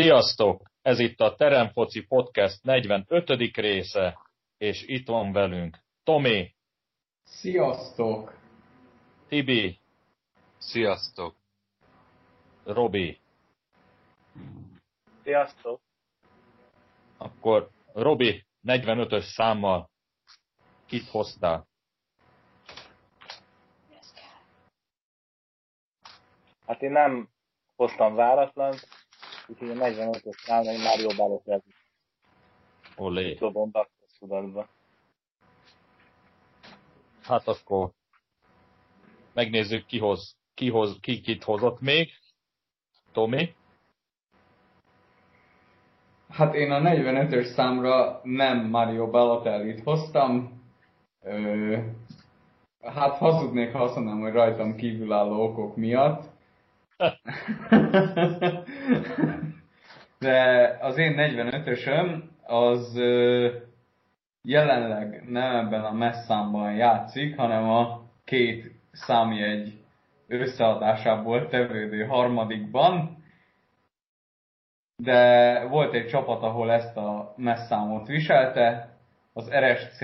Sziasztok! Ez itt a Teremfoci Podcast 45. része, és itt van velünk Tomi. Sziasztok! Tibi. Sziasztok! Robi. Sziasztok! Akkor Robi 45-ös számmal kit hoztál? Hát én nem hoztam váratlan, úgyhogy a 45-ös szám egy Mario Balotelli. Olé. Dobom tudatba. Hát akkor megnézzük ki, hoz, ki, hoz, ki kit hozott még. Tomi? Hát én a 45-ös számra nem Mario Balotellit hoztam. Ö, hát hazudnék, ha azt mondanám, hogy rajtam kívülálló okok miatt. De az én 45-ösöm az jelenleg nem ebben a messzámban játszik, hanem a két számjegy összeadásából tevődő harmadikban. De volt egy csapat, ahol ezt a messzámot viselte, az RSC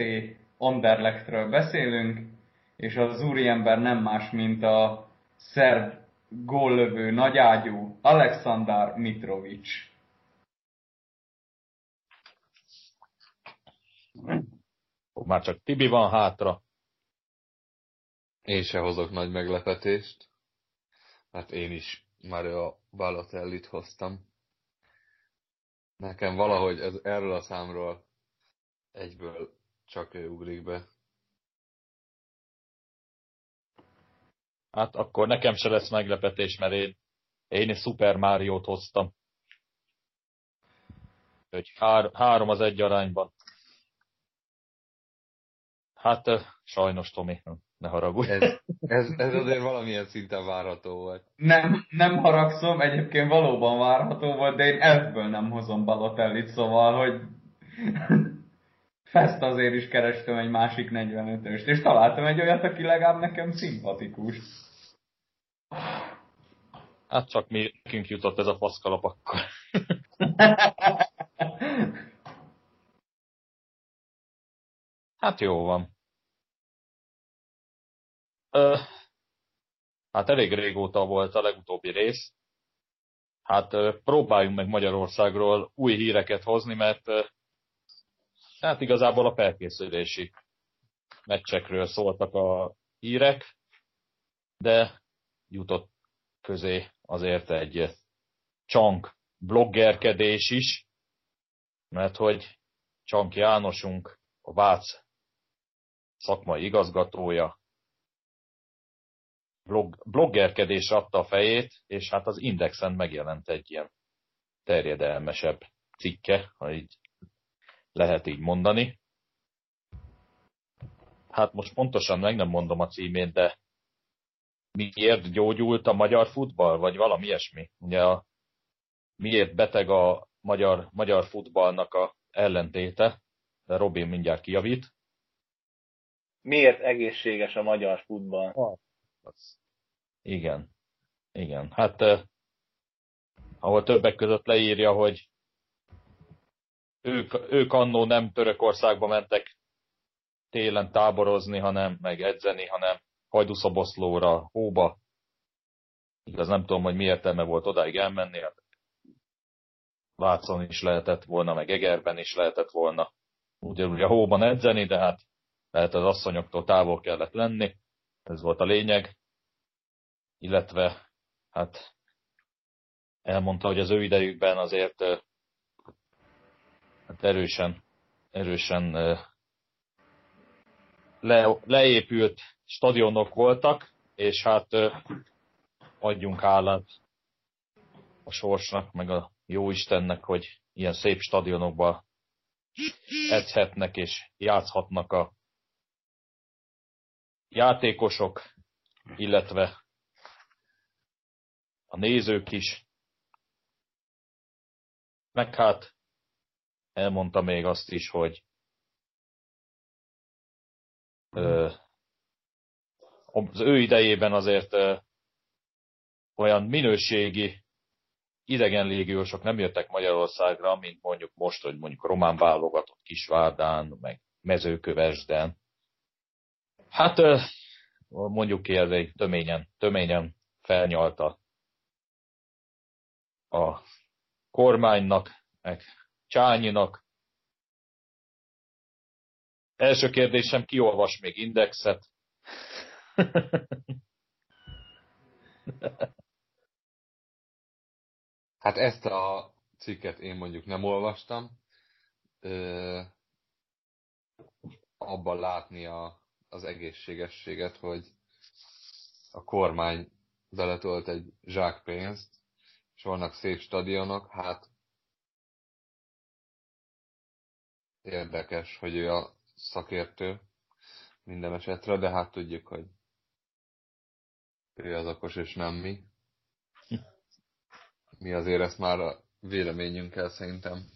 Anderlechtről beszélünk, és az úriember nem más, mint a szerb góllövő nagyágyú Alexander Mitrovic. Már csak Tibi van hátra. Én se hozok nagy meglepetést. Hát én is Mario Balotellit hoztam. Nekem valahogy ez, erről a számról egyből csak ő ugrik be. Hát akkor nekem se lesz meglepetés, mert én, én egy Super Mario-t hoztam. Hogy hár, három az egy arányban. Hát sajnos, Tomi, ne haragudj. Ez, ez, ez azért valamilyen szinten várható volt. Nem, nem haragszom, egyébként valóban várható volt, de én elfből nem hozom Balotellit, szóval, hogy Fest azért is kerestem egy másik 45-öst, és találtam egy olyat, aki legalább nekem szimpatikus. Hát csak mi, nekünk jutott ez a faszkalap akkor. hát jó van. Ö, hát elég régóta volt a legutóbbi rész. Hát próbáljunk meg Magyarországról új híreket hozni, mert hát igazából a felkészülési meccsekről szóltak a hírek, de jutott közé azért egy csank bloggerkedés is, mert hogy Csank Jánosunk, a Vác szakmai igazgatója, blog, bloggerkedés adta a fejét, és hát az Indexen megjelent egy ilyen terjedelmesebb cikke, ha így lehet így mondani. Hát most pontosan meg nem mondom a címét, de miért gyógyult a magyar futball, vagy valami ilyesmi. Ugye a, miért beteg a magyar, magyar futballnak a ellentéte, de Robin mindjárt kijavít. Miért egészséges a magyar futball? Ah, az. Igen. Igen. Hát eh, ahol többek között leírja, hogy ők, ők annó nem Törökországba mentek télen táborozni, hanem meg edzeni, hanem Hajdúszoboszlóra, hóba. Igaz, nem tudom, hogy mi értelme volt odáig elmenni. Vácon is lehetett volna, meg Egerben is lehetett volna. Ugyanúgy a hóban edzeni, de hát lehet az asszonyoktól távol kellett lenni. Ez volt a lényeg. Illetve, hát elmondta, hogy az ő idejükben azért hát erősen, erősen le, leépült stadionok voltak, és hát adjunk hálát a sorsnak, meg a jó Istennek, hogy ilyen szép stadionokban edzhetnek és játszhatnak a játékosok, illetve a nézők is. Meg hát elmondta még azt is, hogy az ő idejében azért olyan minőségi idegen légiósok nem jöttek Magyarországra, mint mondjuk most, hogy mondjuk román válogatott Kisvárdán, meg mezőkövesden. Hát mondjuk ki, ez egy töményen, töményen felnyalta a kormánynak, meg Csányinak. Első kérdésem, ki olvas még indexet? Hát ezt a cikket én mondjuk nem olvastam. Ö, abban látni a, az egészségességet, hogy a kormány beletolt egy zsák pénzt, és vannak szép stadionok, hát érdekes, hogy ő a szakértő minden esetre, de hát tudjuk, hogy ő az okos, és nem mi. Mi azért ezt már a véleményünkkel szerintem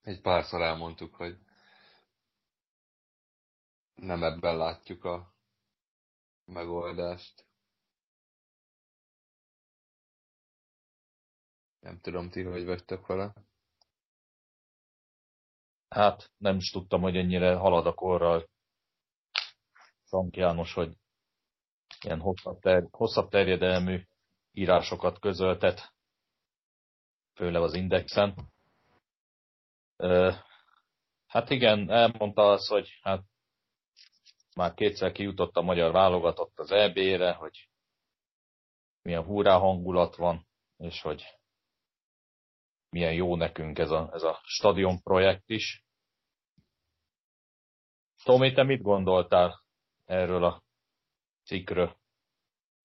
egy párszor elmondtuk, hogy nem ebben látjuk a megoldást. Nem tudom, ti hogy vagytok vele. Hát nem is tudtam, hogy ennyire halad a korral Frank János, hogy ilyen hosszabb, ter- hosszabb terjedelmű írásokat közöltet, főleg az Indexen. Hát igen, elmondta az, hogy hát már kétszer kijutott a magyar válogatott az EB-re, hogy milyen húrá hangulat van, és hogy milyen jó nekünk ez a, ez a stadion projekt is. Tomi, te mit gondoltál erről a cikkről,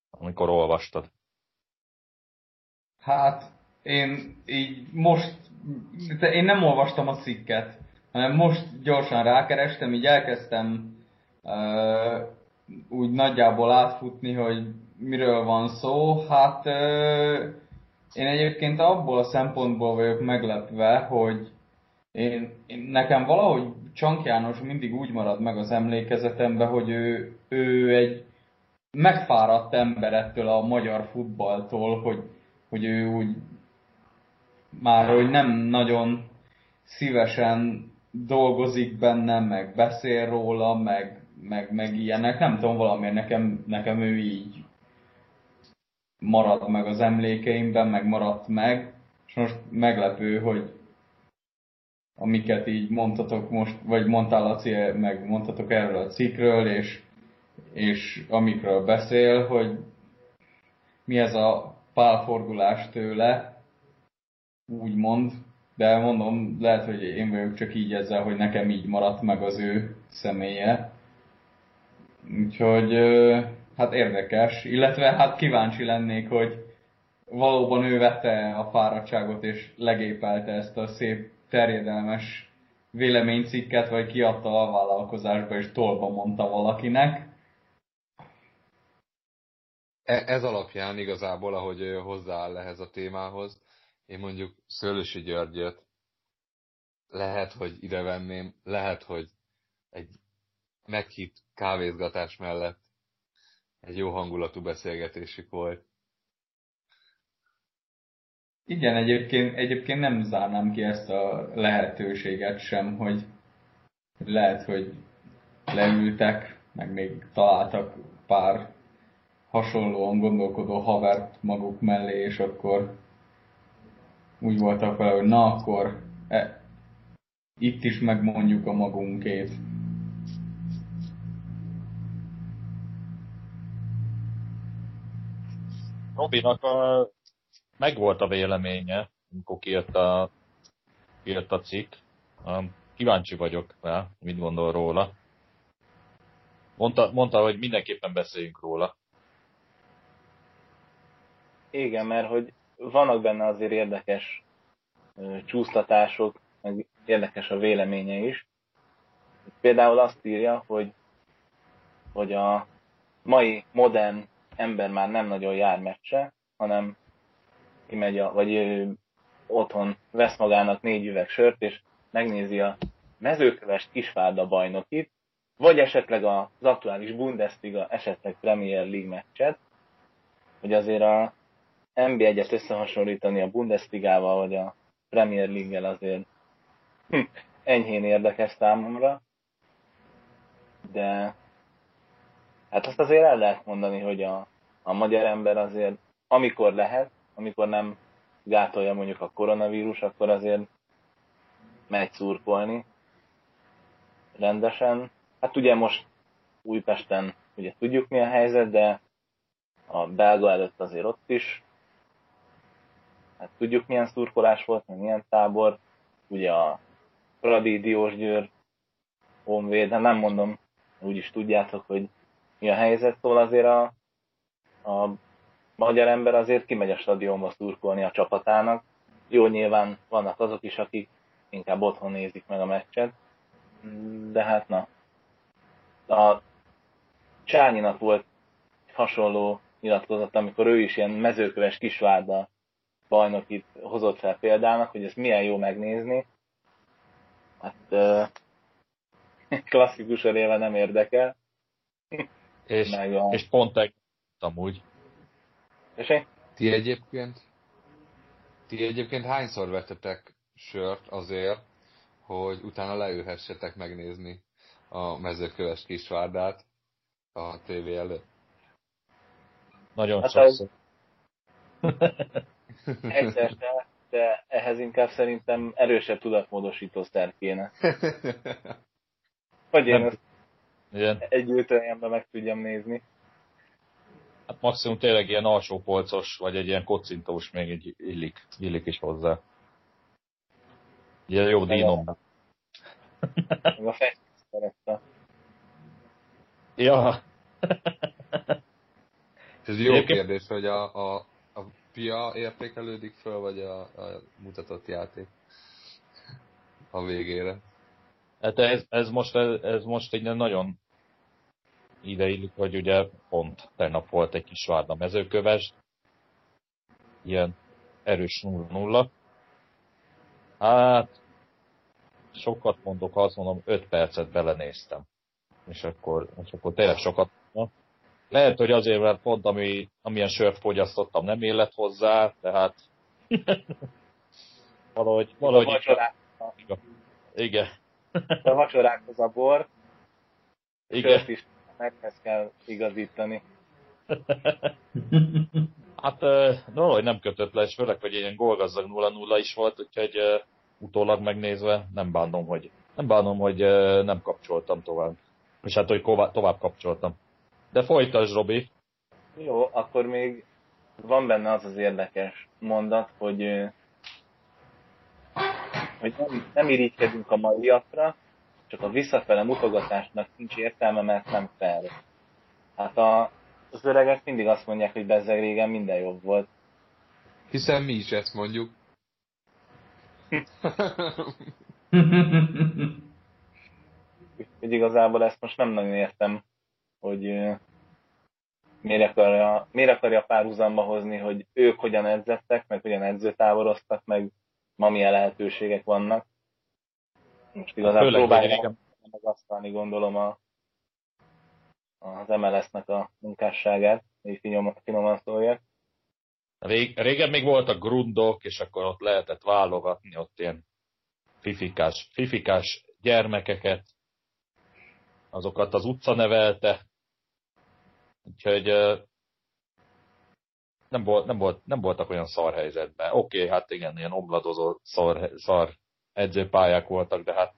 amikor olvastad? Hát, én így most, de én nem olvastam a cikket, hanem most gyorsan rákerestem, így elkezdtem uh, úgy nagyjából átfutni, hogy miről van szó. Hát uh, én egyébként abból a szempontból vagyok meglepve, hogy én, én, nekem valahogy Csank János mindig úgy marad meg az emlékezetembe, hogy ő, ő egy megfáradt ember ettől a magyar futballtól, hogy, hogy ő úgy már hogy nem nagyon szívesen dolgozik benne, meg beszél róla, meg, meg, meg ilyenek. Nem tudom, valamiért nekem, nekem ő így marad meg az emlékeimben, meg maradt meg. És most meglepő, hogy amiket így mondtatok most, vagy mondtál Laci, meg mondtatok erről a cikkről, és, és amikről beszél, hogy mi ez a pálfordulás tőle, úgymond, de mondom, lehet, hogy én vagyok csak így ezzel, hogy nekem így maradt meg az ő személye. Úgyhogy hát érdekes, illetve hát kíváncsi lennék, hogy valóban ő vette a fáradtságot és legépelte ezt a szép terjedelmes véleménycikket, vagy kiadta a vállalkozásba és tolba mondta valakinek. E, ez alapján igazából, ahogy hozzááll ehhez a témához, én mondjuk Szőlősi Györgyöt lehet, hogy ide venném, lehet, hogy egy meghitt kávézgatás mellett egy jó hangulatú beszélgetésük volt. Igen, egyébként, egyébként nem zárnám ki ezt a lehetőséget sem, hogy lehet, hogy leültek, meg még találtak pár hasonlóan gondolkodó havert maguk mellé, és akkor úgy voltak vele, hogy na akkor e, itt is megmondjuk a magunkét. Robinak a, meg volt a véleménye, amikor kijött a, kijött a cikk. Kíváncsi vagyok rá, mit gondol róla. Mondta, mondta, hogy mindenképpen beszéljünk róla. Igen, mert hogy vannak benne azért érdekes csúsztatások, meg érdekes a véleménye is. Például azt írja, hogy, hogy a mai modern ember már nem nagyon jár meccse, hanem kimegy, a, vagy otthon vesz magának négy üveg sört, és megnézi a mezőkövest Kisvárda bajnokit, vagy esetleg az aktuális Bundesliga, esetleg Premier League meccset, hogy azért a NB1-et összehasonlítani a Bundesligával vagy a Premier League-el azért hm, enyhén érdekes számomra, de hát azt azért el lehet mondani, hogy a, a magyar ember azért amikor lehet, amikor nem gátolja mondjuk a koronavírus, akkor azért megy szurkolni rendesen. Hát ugye most Újpesten ugye tudjuk mi a helyzet, de a belga előtt azért ott is. Hát tudjuk milyen szurkolás volt, meg milyen tábor. Ugye a Pradi Diósgyőr Honvéd, hát nem mondom, úgyis tudjátok, hogy mi a helyzet, szóval azért a, a magyar ember azért kimegy a stadionba szurkolni a csapatának. Jó, nyilván vannak azok is, akik inkább otthon nézik meg a meccset, de hát na. A Csányinak volt hasonló nyilatkozat, amikor ő is ilyen mezőköves kisvárda bajnokit hozott fel példának, hogy ez milyen jó megnézni. Hát klasszikus éve nem érdekel. És, meg a... és pont amúgy. És én? Ti egyébként, ti egyébként hányszor vettetek sört azért, hogy utána leülhessetek megnézni a mezőköves kisvárdát a tévé előtt? Nagyon hát sokszor. Egyszer de, de ehhez inkább szerintem erősebb tudatmódosítószer kéne. Hogy én ezt Igen. egy meg tudjam nézni. Hát maximum tényleg ilyen alsó polcos, vagy egy ilyen kocintós még egy illik, illik is hozzá. Ilyen jó dínom. Meg a festést szerette. Ja. Ez jó Egyébként... kérdés, hogy a, a pia értékelődik föl, vagy a, a mutatott játék a végére. Hát ez, ez, most, ez, most egy nagyon ideillik, hogy ugye pont tegnap volt egy kis Várda mezőköves, ilyen erős 0-0. Hát, sokat mondok, azt mondom, 5 percet belenéztem. És akkor, és akkor tényleg sokat mondom. Lehet, hogy azért, mert pont ami, amilyen sört fogyasztottam, nem élet hozzá, tehát valahogy... valahogy a Igen. A vacsorákhoz a bor, Igen. is ezt kell igazítani. hát valahogy nem kötött le, és főleg, hogy ilyen gólgazdag 0-0 is volt, úgyhogy utólag megnézve nem bánom, hogy nem bánom, hogy nem kapcsoltam tovább. És hát, hogy tovább kapcsoltam. De folytasd, Robi. Jó, akkor még van benne az az érdekes mondat, hogy, hogy nem, nem irigykedünk a maiakra, csak a visszafele mutogatásnak nincs értelme, mert nem fel. Hát a, az öregek mindig azt mondják, hogy bezzeg régen minden jobb volt. Hiszen mi is ezt mondjuk. Úgyhogy igazából ezt most nem nagyon értem, hogy miért akarja, miért akarja párhuzamba hozni, hogy ők hogyan edzettek, meg hogyan edzőtáboroztak, meg ma milyen lehetőségek vannak. Most igazából próbálják megasztalni, gondolom, a, az MLS-nek a munkásságát, hogy finom, finoman szóljak. Rég, régen még voltak grundok, és akkor ott lehetett válogatni ott ilyen fifikás, fifikás gyermekeket, azokat az utca nevelte, úgyhogy nem, volt, nem, volt, nem voltak olyan szar helyzetben. Oké, okay, hát igen, ilyen omladozó szar, szar edzőpályák voltak, de hát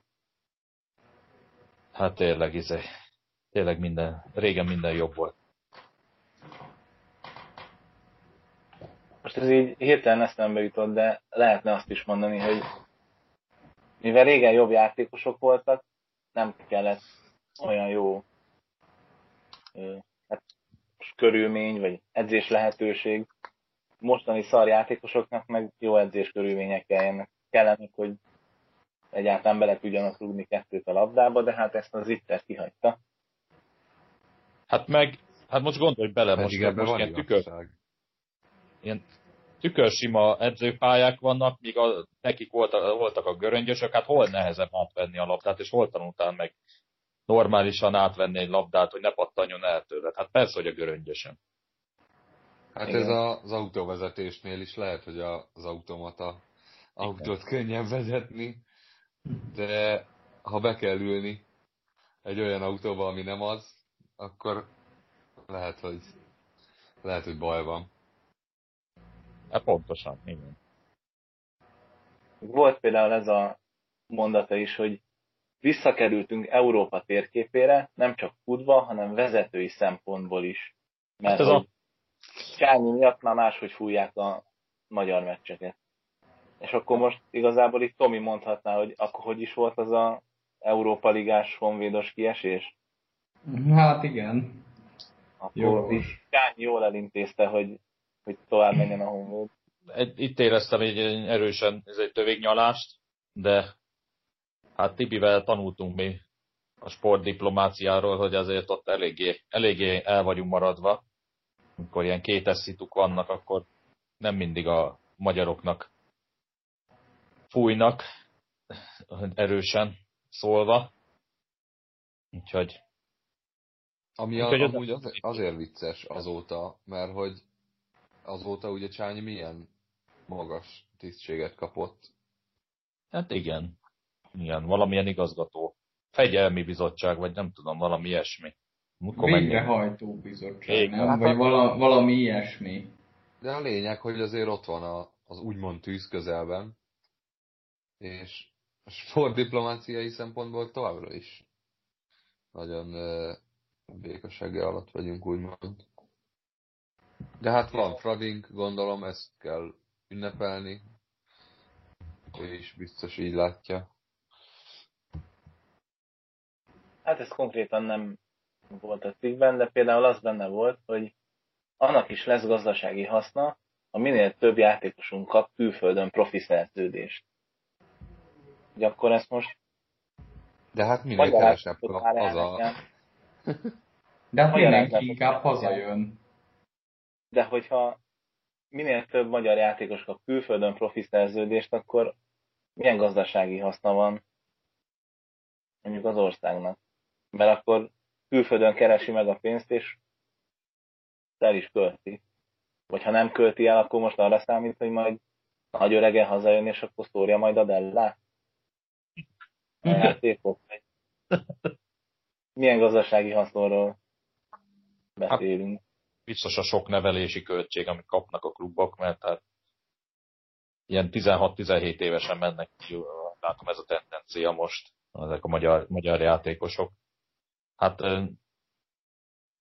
hát tényleg, izé, tényleg minden, régen minden jobb volt. Most ez így hirtelen eszembe jutott, de lehetne azt is mondani, hogy mivel régen jobb játékosok voltak, nem kellett olyan jó körülmény, vagy edzés lehetőség. Mostani szar játékosoknak meg jó edzés körülmények kellene, kellenek, hogy egyáltalán bele tudjanak rúgni kettőt a labdába, de hát ezt az Itter kihagyta. Hát meg, hát most gondolj bele, most, most ilyen tükör, ilyen tükörsima edzőpályák vannak, míg a, nekik voltak, voltak a göröngyösök, hát hol nehezebb átvenni a labdát, és hol tanultál meg normálisan átvenni egy labdát, hogy ne pattanjon el tőled. Hát persze, hogy a göröngyösen. Hát Igen. ez a, az autóvezetésnél is lehet, hogy a, az automata autót könnyebb vezetni, de ha be kell ülni egy olyan autóba, ami nem az, akkor lehet, hogy lehet, hogy baj van. Hát pontosan, igen. Volt például ez a mondata is, hogy visszakerültünk Európa térképére, nem csak futva, hanem vezetői szempontból is. Mert Hát a- hogy Csányi miatt már máshogy fújják a magyar meccseket. És akkor most igazából itt Tomi mondhatná, hogy akkor hogy is volt az a Európa Ligás honvédos kiesés? Hát igen. Akkor Jó. Csányi jól elintézte, hogy, hogy tovább menjen a honvéd. Itt éreztem egy egy erősen ez egy tövégnyalást, de hát Tibivel tanultunk mi a sportdiplomáciáról, hogy azért ott eléggé, eléggé el vagyunk maradva. Amikor ilyen kétes szituk vannak, akkor nem mindig a magyaroknak fújnak erősen szólva. Úgyhogy Ami a, Úgyhogy az- amúgy az, azért vicces azóta, mert hogy azóta ugye Csányi milyen magas tisztséget kapott. Hát igen. Igen, valamilyen igazgató. Fegyelmi bizottság, vagy nem tudom, valami ilyesmi. Mikor meg- Végrehajtó bizottság, Igen. nem? Vagy vala, valami ilyesmi. De a lényeg, hogy azért ott van a, az úgymond tűz közelben, és a sportdiplomáciai szempontból továbbra is nagyon uh, békassága alatt vagyunk, úgymond. De hát van Fradink, gondolom, ezt kell ünnepelni. Ő is biztos így látja. Hát ez konkrétan nem volt a cikkben, de például az benne volt, hogy annak is lesz gazdasági haszna, ha minél több játékosunk kap külföldön profi szerződést. Hogy akkor ezt most De hát minél kevesebb kap, az a... De hát mindenki inkább hazajön. De hogyha minél több magyar játékos kap külföldön profi szerződést, akkor milyen gazdasági haszna van mondjuk az országnak? Mert akkor külföldön keresi meg a pénzt, és el is költi. Vagy ha nem költi el, akkor most arra számít, hogy majd nagy öregen hazajön, és akkor szórja majd a Dellát? A játékot? Vagy Milyen gazdasági haszonról beszélünk? biztos a sok nevelési költség, amit kapnak a klubok, mert hát ilyen 16-17 évesen mennek, ki, látom ez a tendencia most, ezek a magyar, magyar játékosok. Hát ö,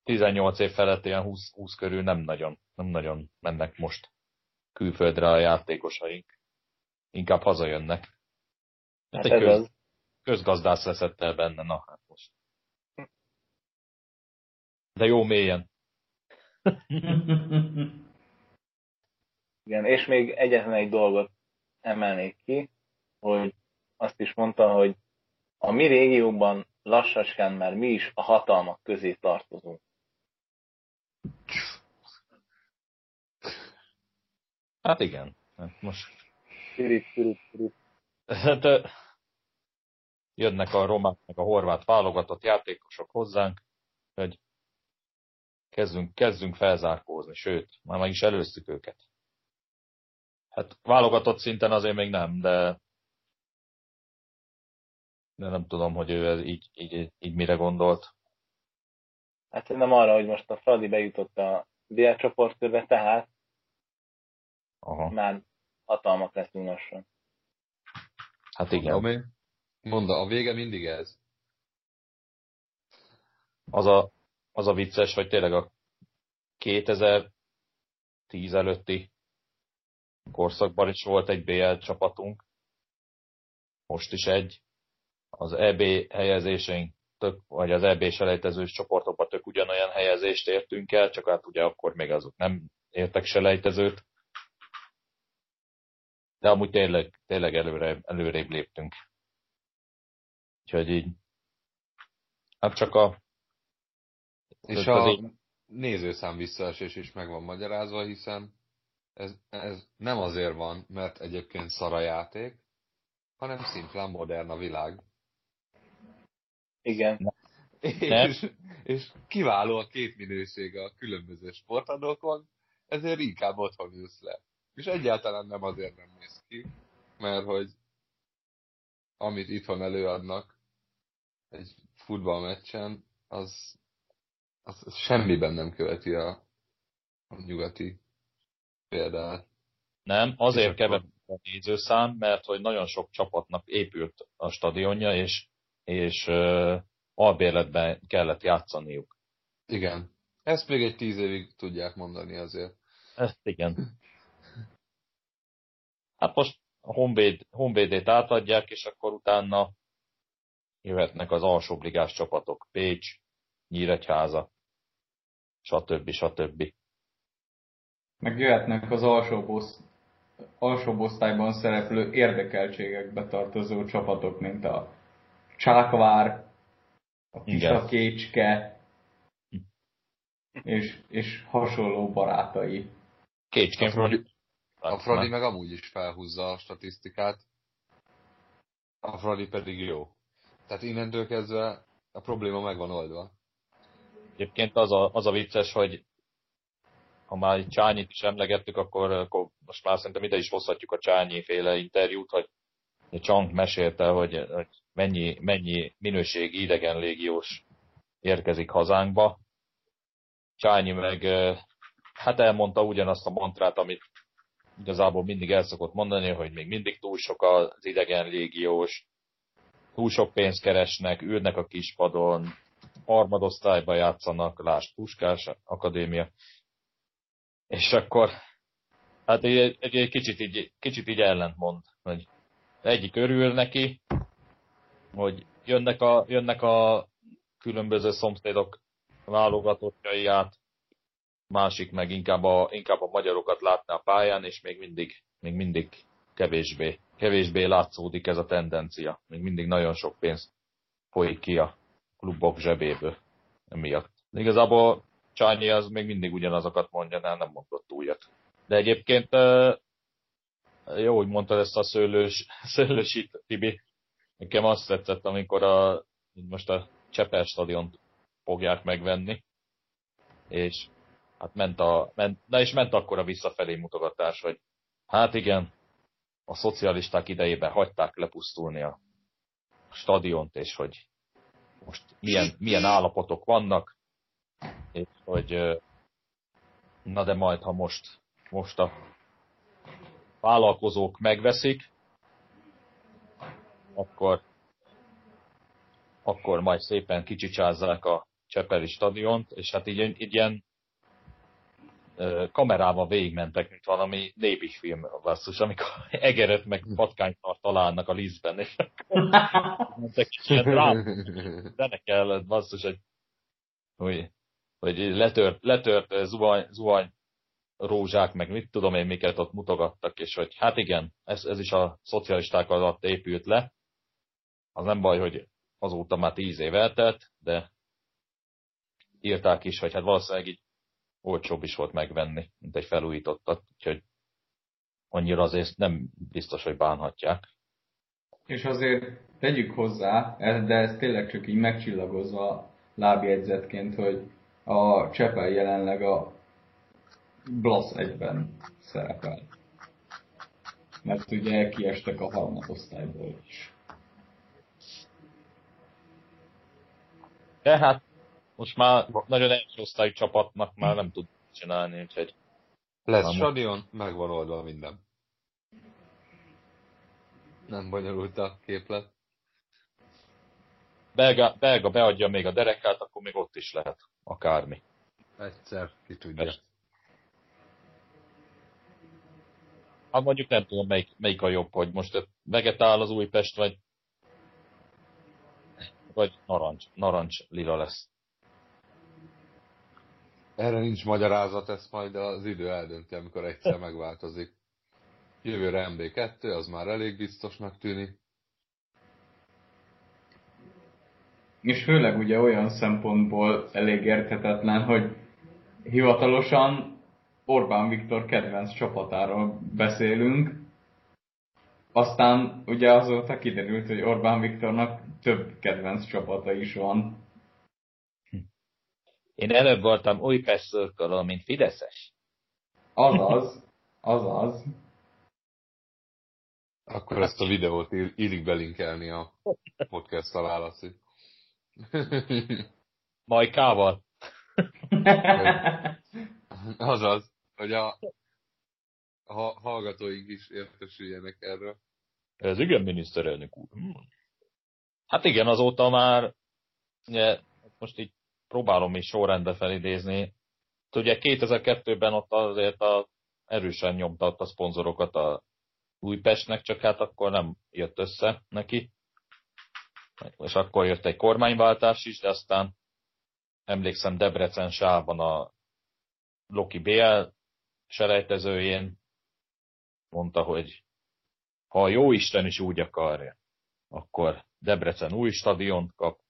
18 év felett ilyen 20, 20 körül nem nagyon, nem nagyon mennek most külföldre a játékosaink. Inkább hazajönnek. Hát, Hát egy köz, az. közgazdász veszett el benne, na hát most. De jó mélyen. Igen, és még egyetlen egy dolgot emelnék ki, hogy azt is mondta, hogy a mi régióban lassacskán már mi is a hatalmak közé tartozunk. Hát igen. Hát most Pirit, pirit, pirit. hát, jönnek a romák, meg a horvát válogatott játékosok hozzánk, hogy kezdünk, kezdünk felzárkózni, sőt, már meg is előztük őket. Hát válogatott szinten azért még nem, de de nem tudom, hogy ő ez így, így, így mire gondolt. Hát nem arra, hogy most a Fradi bejutott a BL csoportkörbe, tehát Aha. már hatalmak leszünk lassan. Hát igen. Ami? Mondd, a vége mindig ez. Az a, az a vicces, hogy tényleg a 2010 előtti korszakban is volt egy BL csapatunk, most is egy. Az EB helyezéseink tök, vagy az EB selejtezős csoportokban tök ugyanolyan helyezést értünk el, csak hát ugye akkor még azok nem értek selejtezőt. De amúgy tényleg, tényleg előre, előrébb léptünk. Úgyhogy így, hát csak a És a azért- nézőszám visszaesés is meg van magyarázva, hiszen ez, ez nem azért van, mert egyébként szar a játék, hanem szimplán modern a világ. Igen, Nem. És, és kiváló a két minőség a különböző sportadókon, ezért inkább otthon ülsz le. És egyáltalán nem azért nem néz ki, mert hogy amit itthon előadnak egy futballmeccsen, az, az, az semmiben nem követi a, a nyugati példát. Nem, azért kevesebb a nézőszám, mert hogy nagyon sok csapatnak épült a stadionja, és, és uh, albérletben kellett játszaniuk. Igen. Ezt még egy tíz évig tudják mondani azért. Ezt igen. Hát most a Honvéd, Honvédét átadják, és akkor utána jöhetnek az alsóbligás csapatok. Pécs, Nyíregyháza, stb. stb. Meg jöhetnek az alsó alsóbb osztályban szereplő érdekeltségekbe tartozó csapatok, mint a Csákvár, a Kisakécske, és, és hasonló barátai. Kécskén Fradi, a Fradi meg amúgy is felhúzza a statisztikát, a Fradi pedig jó. Tehát innentől kezdve a probléma meg van oldva. Egyébként az a, az a vicces, hogy ha már itt Csányit is emlegettük, akkor, akkor most már szerintem ide is hozhatjuk a Csányi féle interjút, hogy Csang mesélte, hogy, hogy mennyi, mennyi minőségi idegen légiós érkezik hazánkba. Csányi meg hát elmondta ugyanazt a mantrát, amit igazából mindig el szokott mondani, hogy még mindig túl sok az idegen légiós, túl sok pénzt keresnek, ülnek a kispadon, harmadosztályba játszanak, lásd Puskás Akadémia. És akkor, hát egy, egy, egy kicsit, így, kicsit így ellentmond, hogy egyik örül neki, hogy jönnek a, jönnek a különböző szomszédok válogatottjai át, másik meg inkább a, inkább a magyarokat látná a pályán, és még mindig, még mindig kevésbé, kevésbé látszódik ez a tendencia. Még mindig nagyon sok pénz folyik ki a klubok zsebéből emiatt. Igazából Csányi az még mindig ugyanazokat mondja, de nem mondott újat. De egyébként jó, hogy mondtad ezt a szőlős, szőlősít, Tibi. Nekem azt tetszett, amikor a, most a Csepel stadiont fogják megvenni, és hát ment a, ment, na és ment akkor a visszafelé mutogatás, hogy hát igen, a szocialisták idejében hagyták lepusztulni a stadiont, és hogy most milyen, milyen állapotok vannak, és hogy na de majd, ha most, most a vállalkozók megveszik, akkor, akkor majd szépen kicsicsázzák a Csepeli stadiont, és hát így, így ilyen kamerával végigmentek, mint valami népi film basszus, amikor egeret meg patkánytart találnak a lisztben, és mentek ilyen drám, zene kellett basszus, hogy, hogy, hogy letört, letört zuhany, zuhany rózsák, meg mit tudom én, miket ott mutogattak, és hogy hát igen, ez, ez is a szocialisták alatt épült le. Az nem baj, hogy azóta már tíz év eltelt, de írták is, hogy hát valószínűleg így olcsóbb is volt megvenni, mint egy felújítottat, úgyhogy annyira azért nem biztos, hogy bánhatják. És azért tegyük hozzá, de ez tényleg csak így megcsillagozva lábjegyzetként, hogy a Csepel jelenleg a Blasz egyben szerepel. Mert ugye kiestek a harmadosztályból is. Tehát most már nagyon első osztályú csapatnak már nem tud csinálni, úgyhogy... Lesz stadion, megvan oldva minden. Nem bonyolult a képlet. Belga, Belga beadja még a derekát, akkor még ott is lehet akármi. Egyszer, ki tudja. Persze. Hát mondjuk nem tudom, melyik, melyik a jobb, hogy most vegetál az Újpest, vagy vagy narancs, narancs lila lesz. Erre nincs magyarázat, ezt majd az idő eldönti, amikor egyszer megváltozik. Jövőre MB2, az már elég biztosnak tűnik. És főleg ugye olyan szempontból elég érthetetlen, hogy hivatalosan Orbán Viktor kedvenc csapatáról beszélünk, aztán ugye azóta kiderült, hogy Orbán Viktornak több kedvenc csapata is van. Én előbb voltam Újpest szurkoló, mint Fideszes. Azaz, azaz. Akkor ezt a videót illik belinkelni a podcast alá. Majkával. Azaz, hogy a, a hallgatóink is értesüljenek erről. Ez igen, miniszterelnök úr. Hát igen, azóta már, ugye, most így próbálom is sorrendbe felidézni. Ugye 2002-ben ott azért a, erősen nyomta ott a szponzorokat a Újpestnek, csak hát akkor nem jött össze neki. És akkor jött egy kormányváltás is, de aztán emlékszem Debrecen sában a Loki BL selejtezőjén mondta, hogy ha a jó Isten is úgy akarja, akkor Debrecen új stadiont kap,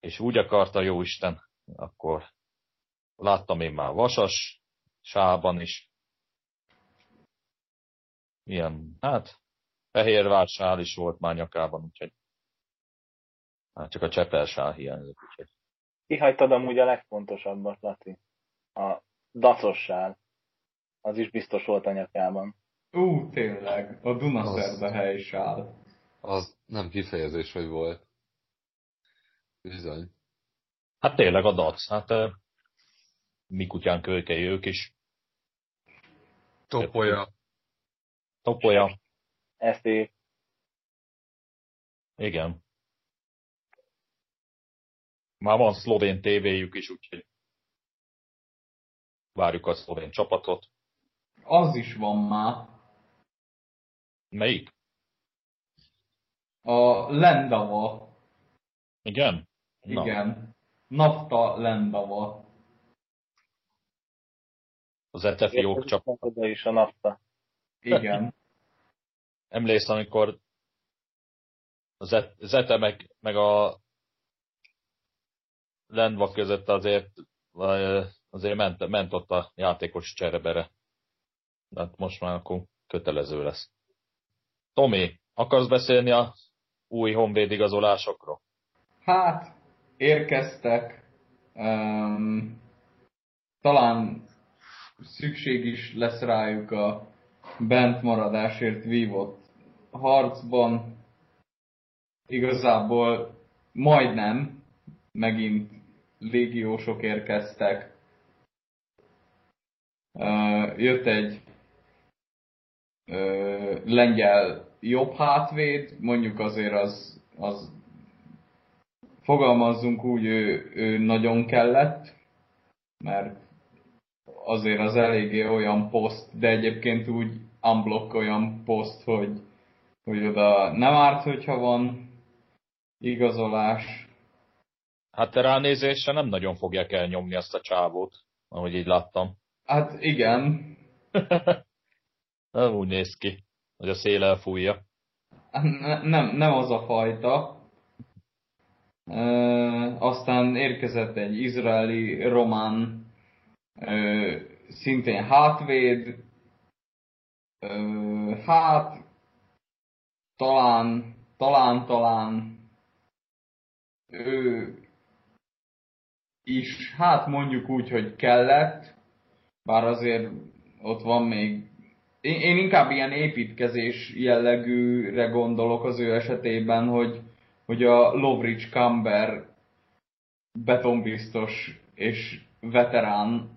és úgy akarta jó Isten, akkor láttam én már Vasas sában is. Ilyen, hát, Fehérvársál is volt már nyakában, úgyhogy hát csak a Csepelsál hiányzik, úgyhogy Kihagytad amúgy a legfontosabbat, Laci. A dacossál. Az is biztos volt a nyakában. Ú, tényleg, a Dunaszerda hely sál. Az nem kifejezés, hogy volt. Bizony. Hát tényleg a dac, hát mi kutyán kölykei ők is. Topolya. Topolya, Ezt épp igen. Már van szlovén tévéjük is, úgyhogy várjuk a szlovén csapatot. Az is van már. Melyik? A Lendava. Igen? Igen. Nafta Lendava. Az Etefiók csapat. Oda is a nafta. Igen. Emlékszem, amikor Zete meg, meg a Lendva között azért, vagy, azért ment, ment ott a játékos cserebere. De hát most már akkor kötelező lesz. Tomi, akarsz beszélni a új honvéd igazolásokról? Hát, érkeztek. Um, talán szükség is lesz rájuk a bent maradásért vívott harcban. Igazából majdnem megint légiósok érkeztek. Uh, jött egy uh, lengyel jobb hátvéd, mondjuk azért az, az fogalmazzunk úgy, ő, ő nagyon kellett, mert azért az eléggé olyan poszt, de egyébként úgy unblock olyan poszt, hogy, hogy oda nem árt, hogyha van igazolás. Hát ránézésre nem nagyon fogják elnyomni azt a csávót, ahogy így láttam. Hát igen, Nem úgy néz ki, hogy a szél elfújja. ne, nem, nem az a fajta. E, aztán érkezett egy izraeli román, e, szintén hátvéd. E, hát, talán, talán, talán ő is, hát mondjuk úgy, hogy kellett, bár azért ott van még én, én inkább ilyen építkezés jellegűre gondolok az ő esetében, hogy, hogy a Lovric Camber betonbiztos és veterán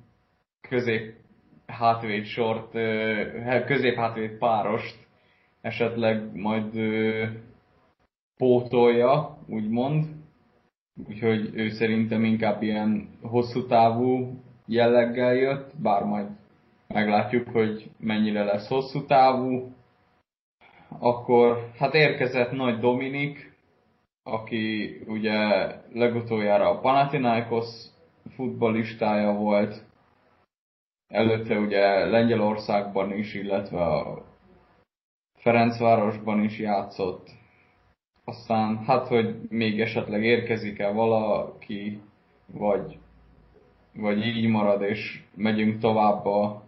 közép hátvéd sort, közép hátvéd párost esetleg majd pótolja, úgymond. Úgyhogy ő szerintem inkább ilyen hosszú távú jelleggel jött, bár majd meglátjuk, hogy mennyire lesz hosszú távú. Akkor hát érkezett Nagy Dominik, aki ugye legutoljára a Panathinaikos futballistája volt, előtte ugye Lengyelországban is, illetve a Ferencvárosban is játszott. Aztán hát, hogy még esetleg érkezik-e valaki, vagy, vagy így marad, és megyünk tovább a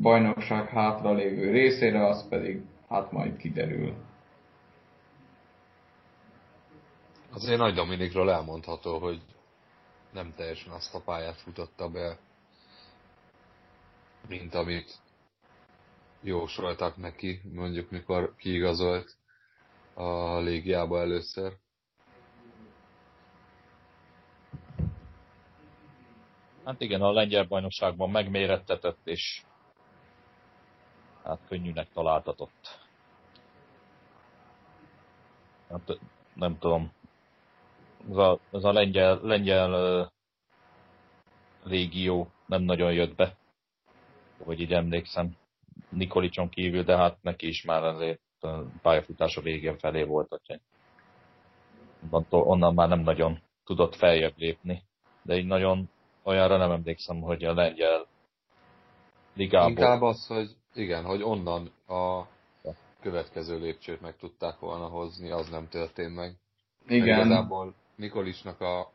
bajnokság hátralévő részére, az pedig hát majd kiderül. Azért Nagy Dominikról elmondható, hogy nem teljesen azt a pályát futotta be, mint amit jósoltak neki, mondjuk mikor kiigazolt a légiába először. Hát igen, a lengyel bajnokságban megmérettetett, és hát könnyűnek találtatott. Hát, nem tudom. Ez a, ez a lengyel, lengyel uh, nem nagyon jött be, hogy így emlékszem. Nikolicson kívül, de hát neki is már azért pályafutása végén felé volt, hogy onnan már nem nagyon tudott feljebb lépni. De így nagyon olyanra nem emlékszem, hogy a lengyel ligából... Inkább az, hogy igen, hogy onnan a következő lépcsőt meg tudták volna hozni, az nem történt meg. Igen. Mert igazából Nikolisnak a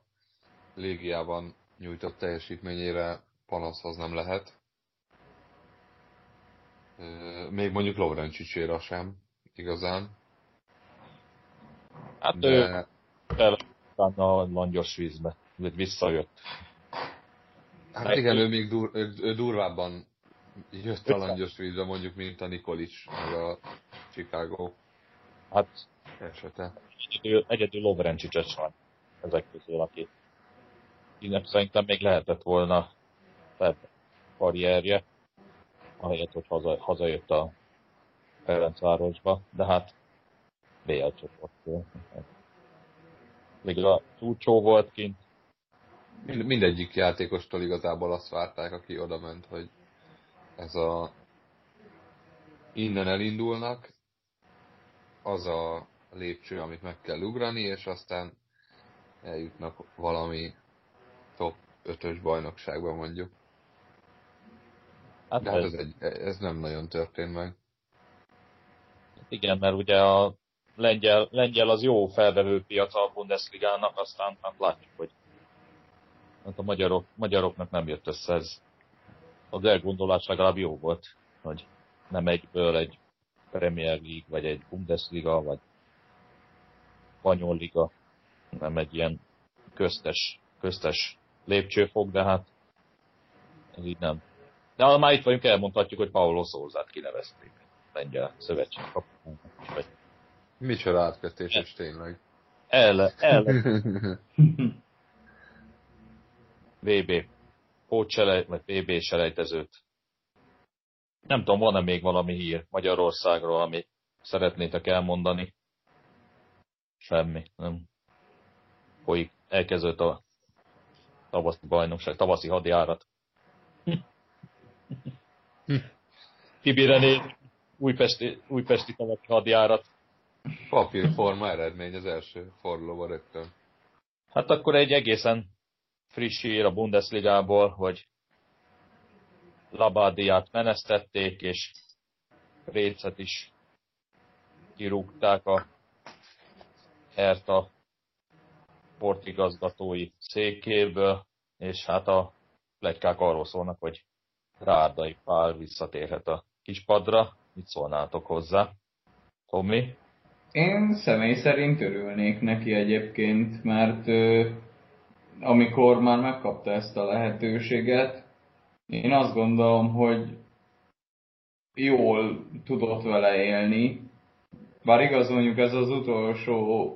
légiában nyújtott teljesítményére panaszhoz nem lehet. Még mondjuk Lovrencsicsére sem, igazán. Hát De... ő utána a langyos vízbe, visszajött. Hát igen, ő még dur, ő durvábban jött a langyos vízbe, mondjuk, mint a Nikolic, meg a Chicago. Hát esete. Egyedül, egyedül Lovrencsics van ezek közül, aki innen szerintem még lehetett volna febb karrierje, ahelyett, hogy haza, hazajött a Ferencvárosba, de hát BL csoport. Még a túlcsó volt kint. Mind, mindegyik játékostól igazából azt várták, aki oda ment, hogy ez a innen elindulnak, az a lépcső, amit meg kell ugrani, és aztán eljutnak valami top 5-ös bajnokságba mondjuk. Hát De hát ez, egy, ez nem nagyon történt meg. Igen, mert ugye a lengyel, lengyel az jó felvevő piac a Bundesligának, aztán hát látjuk, hogy hát a magyarok, magyaroknak nem jött össze ez. Az elgondolás legalább jó volt, hogy nem egyből egy Premier League, vagy egy Bundesliga, vagy Spanyol Liga, nem egy ilyen köztes, köztes lépcsőfok, de hát ez így nem. De ha már itt vagyunk, elmondhatjuk, hogy Paulo Szózát kinevezték lengyel szövetség Vagy... Micsoda átkötés is tényleg. El, el. VB. Pótselej, vagy VB selejtezőt. Nem tudom, van-e még valami hír Magyarországról, amit szeretnétek elmondani? Semmi, nem. Folyik, elkezdődött a tavaszi bajnokság, tavaszi hadjárat. Kibírené újpesti, újpesti tavaszi hadjárat. Papírforma eredmény az első fordulóban rögtön. Hát akkor egy egészen friss hír a Bundesligából, hogy Labádiát menesztették, és Récet is kirúgták a Herta sportigazgatói székéből, és hát a plegykák arról szólnak, hogy Rárdai Pál visszatérhet a kispadra. Mit szólnátok hozzá? Tomi? Én személy szerint örülnék neki egyébként, mert amikor már megkapta ezt a lehetőséget, én azt gondolom, hogy jól tudott vele élni, bár igaz mondjuk ez az utolsó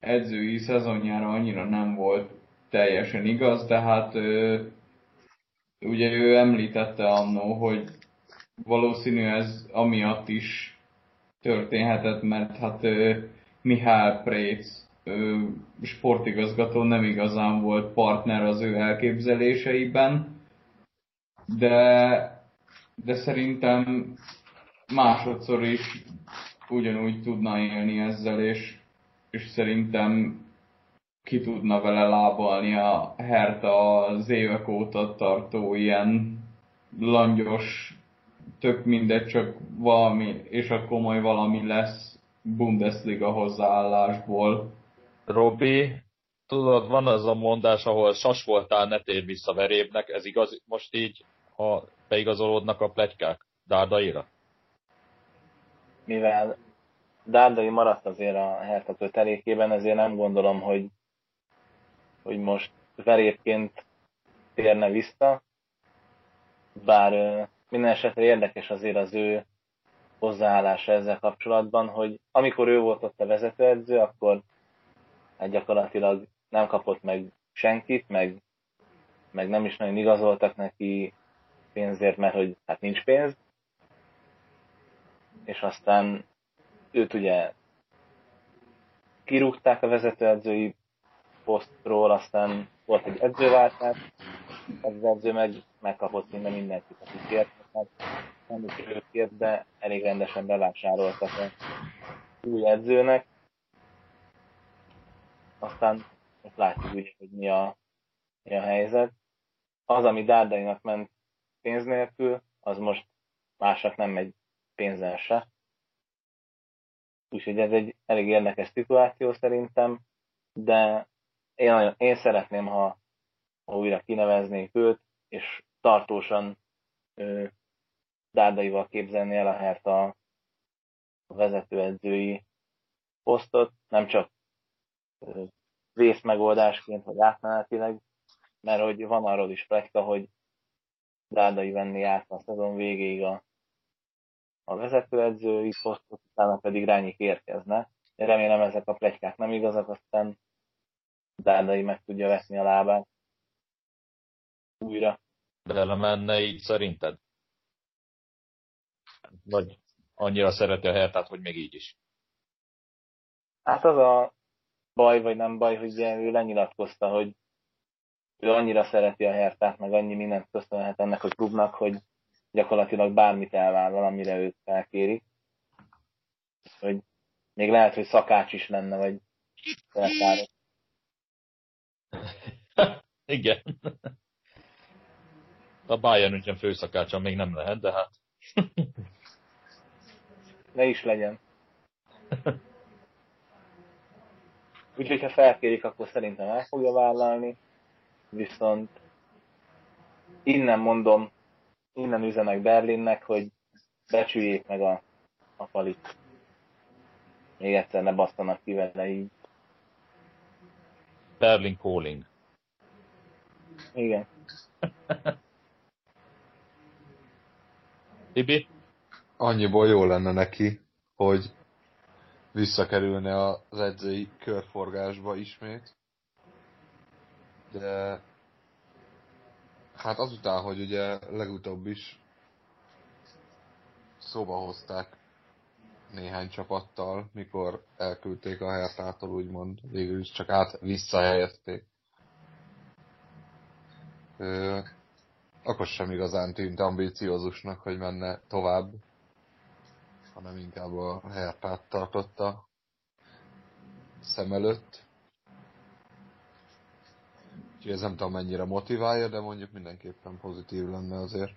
edzői szezonjára annyira nem volt teljesen igaz, de hát ö, ugye ő említette annó, hogy valószínű ez amiatt is történhetett, mert hát ö, Mihály Préc sportigazgató nem igazán volt partner az ő elképzeléseiben, de, de szerintem másodszor is ugyanúgy tudna élni ezzel, és, és szerintem ki tudna vele lábalni a Herta az évek óta tartó ilyen langyos, tök mindegy, csak valami, és akkor majd valami lesz Bundesliga hozzáállásból. Robi, tudod, van az a mondás, ahol sas voltál, ne tér vissza verébnek, ez igaz most így ha beigazolódnak a plegykák Dárdaira? Mivel Dárdai maradt azért a Hertha kötelékében, ezért nem gondolom, hogy, hogy most verépként térne vissza, bár minden esetre érdekes azért az ő hozzáállása ezzel kapcsolatban, hogy amikor ő volt ott a vezetőedző, akkor hát gyakorlatilag nem kapott meg senkit, meg, meg nem is nagyon igazoltak neki pénzért, mert hogy hát nincs pénz. És aztán őt ugye kirúgták a vezetőedzői posztról, aztán volt egy edzőváltás, az edző meg megkapott minden mindenkit, akit kért, hát nem is kért, de elég rendesen bevásároltak a új edzőnek. Aztán most látjuk ugye, hogy mi a, mi a helyzet. Az, ami Dárdainak ment pénz nélkül, az most másnak nem megy pénzen se. Úgyhogy ez egy elég érdekes szituáció szerintem, de én, nagyon, én szeretném, ha, ha újra kineveznék őt, és tartósan ő, Dárdaival képzelni el a Hertha a vezetőedzői posztot, nem csak vészmegoldásként, vagy átmenetileg, mert hogy van arról is plekta, hogy Dárdai venni át a szezon végéig a, a vezetőedzői posztot, utána pedig Rányik érkezne. Remélem ezek a plegykák nem igazak, aztán Dárdai meg tudja veszni a lábát újra. menne így szerinted? Vagy annyira szereti a hertát, hogy még így is? Hát az a baj, vagy nem baj, hogy ugye ő lenyilatkozta, hogy ő annyira szereti a hertát, meg annyi mindent köszönhet ennek a klubnak, hogy gyakorlatilag bármit elvállal, amire őt felkéri. Hogy még lehet, hogy szakács is lenne, vagy felkáros. Igen. A Bayern ugyan főszakácsa még nem lehet, de hát... ne is legyen. Úgyhogy ha felkérik, akkor szerintem el fogja vállalni. Viszont innen mondom, innen üzenek Berlinnek, hogy becsüljék meg a, a falit. Még egyszer ne basztanak ki vele így. Berlin calling. Igen. Tibi? Annyiból jó lenne neki, hogy visszakerülne az edzői körforgásba ismét. De hát azután, hogy ugye legutóbb is szóba hozták néhány csapattal, mikor elküldték a Hertától, úgymond, végül is csak át visszahelyezték. Ö, akkor sem igazán tűnt ambíciózusnak, hogy menne tovább hanem inkább a Hertát tartotta szem előtt. Úgyhogy ez nem tudom mennyire motiválja, de mondjuk mindenképpen pozitív lenne azért.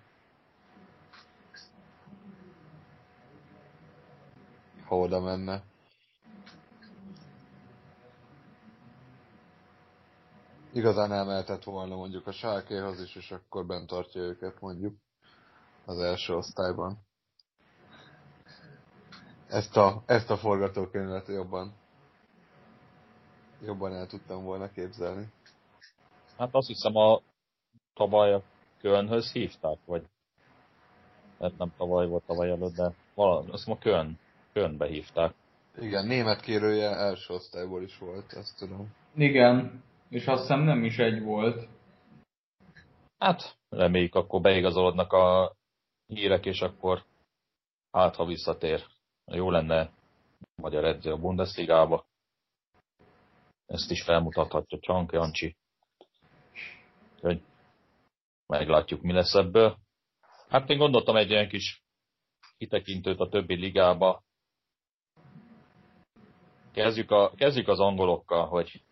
Ha oda menne. Igazán elmehetett volna mondjuk a sárkéhoz is, és akkor bent tartja őket mondjuk az első osztályban ezt a, ezt a forgatókönyvet jobban, jobban el tudtam volna képzelni. Hát azt hiszem a tavaly a Kölnhöz hívták, vagy hát nem tavaly volt tavaly előtt, de valami, azt a Köln, Kölnbe hívták. Igen, német kérője első osztályból is volt, ezt tudom. Igen, és azt hiszem nem is egy volt. Hát, reméljük, akkor beigazolodnak a hírek, és akkor hát, ha visszatér jó lenne magyar edző a Bundesligába. Ezt is felmutathatja Csank Jancsi. Hogy meglátjuk, mi lesz ebből. Hát én gondoltam egy ilyen kis kitekintőt a többi ligába. Kezdjük, a, kezdjük az angolokkal, hogy